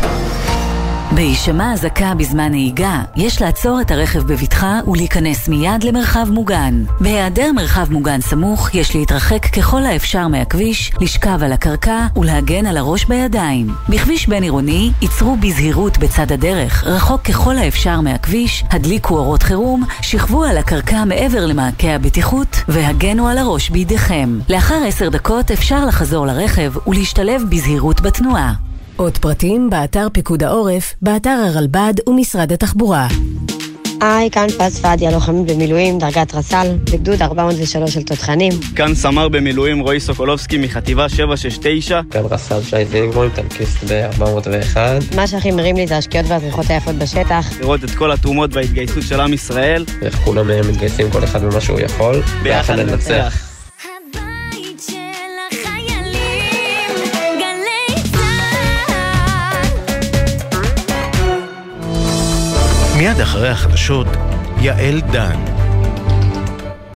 בהישמע אזעקה בזמן נהיגה, יש לעצור את הרכב בבטחה ולהיכנס מיד למרחב מוגן. בהיעדר מרחב מוגן סמוך, יש להתרחק ככל האפשר מהכביש, לשכב על הקרקע ולהגן על הראש בידיים. בכביש בין עירוני, ייצרו בזהירות בצד הדרך, רחוק ככל האפשר מהכביש, הדליקו אורות חירום, שכבו על הקרקע מעבר למעקה הבטיחות והגנו על הראש בידיכם. לאחר עשר דקות אפשר לחזור לרכב ולהשתלב בזהירות בתנועה. עוד פרטים באתר פיקוד העורף, באתר הרלב"ד ומשרד התחבורה. היי, כאן פז פדיה, לוחמים במילואים, דרגת רס"ל, בגדוד 403 של תותחנים. כאן סמ"ר במילואים רועי סוקולובסקי מחטיבה 769. כאן רס"ל שי זינגבוים, טנקיסט ב-401. מה שהכי מרים לי זה השקיעות והזריחות היפות בשטח. לראות את כל התרומות וההתגייסות של עם ישראל. איך כולם מתגייסים כל אחד במה שהוא יכול. ביחד ננצח. מיד אחרי החדשות, יעל דן.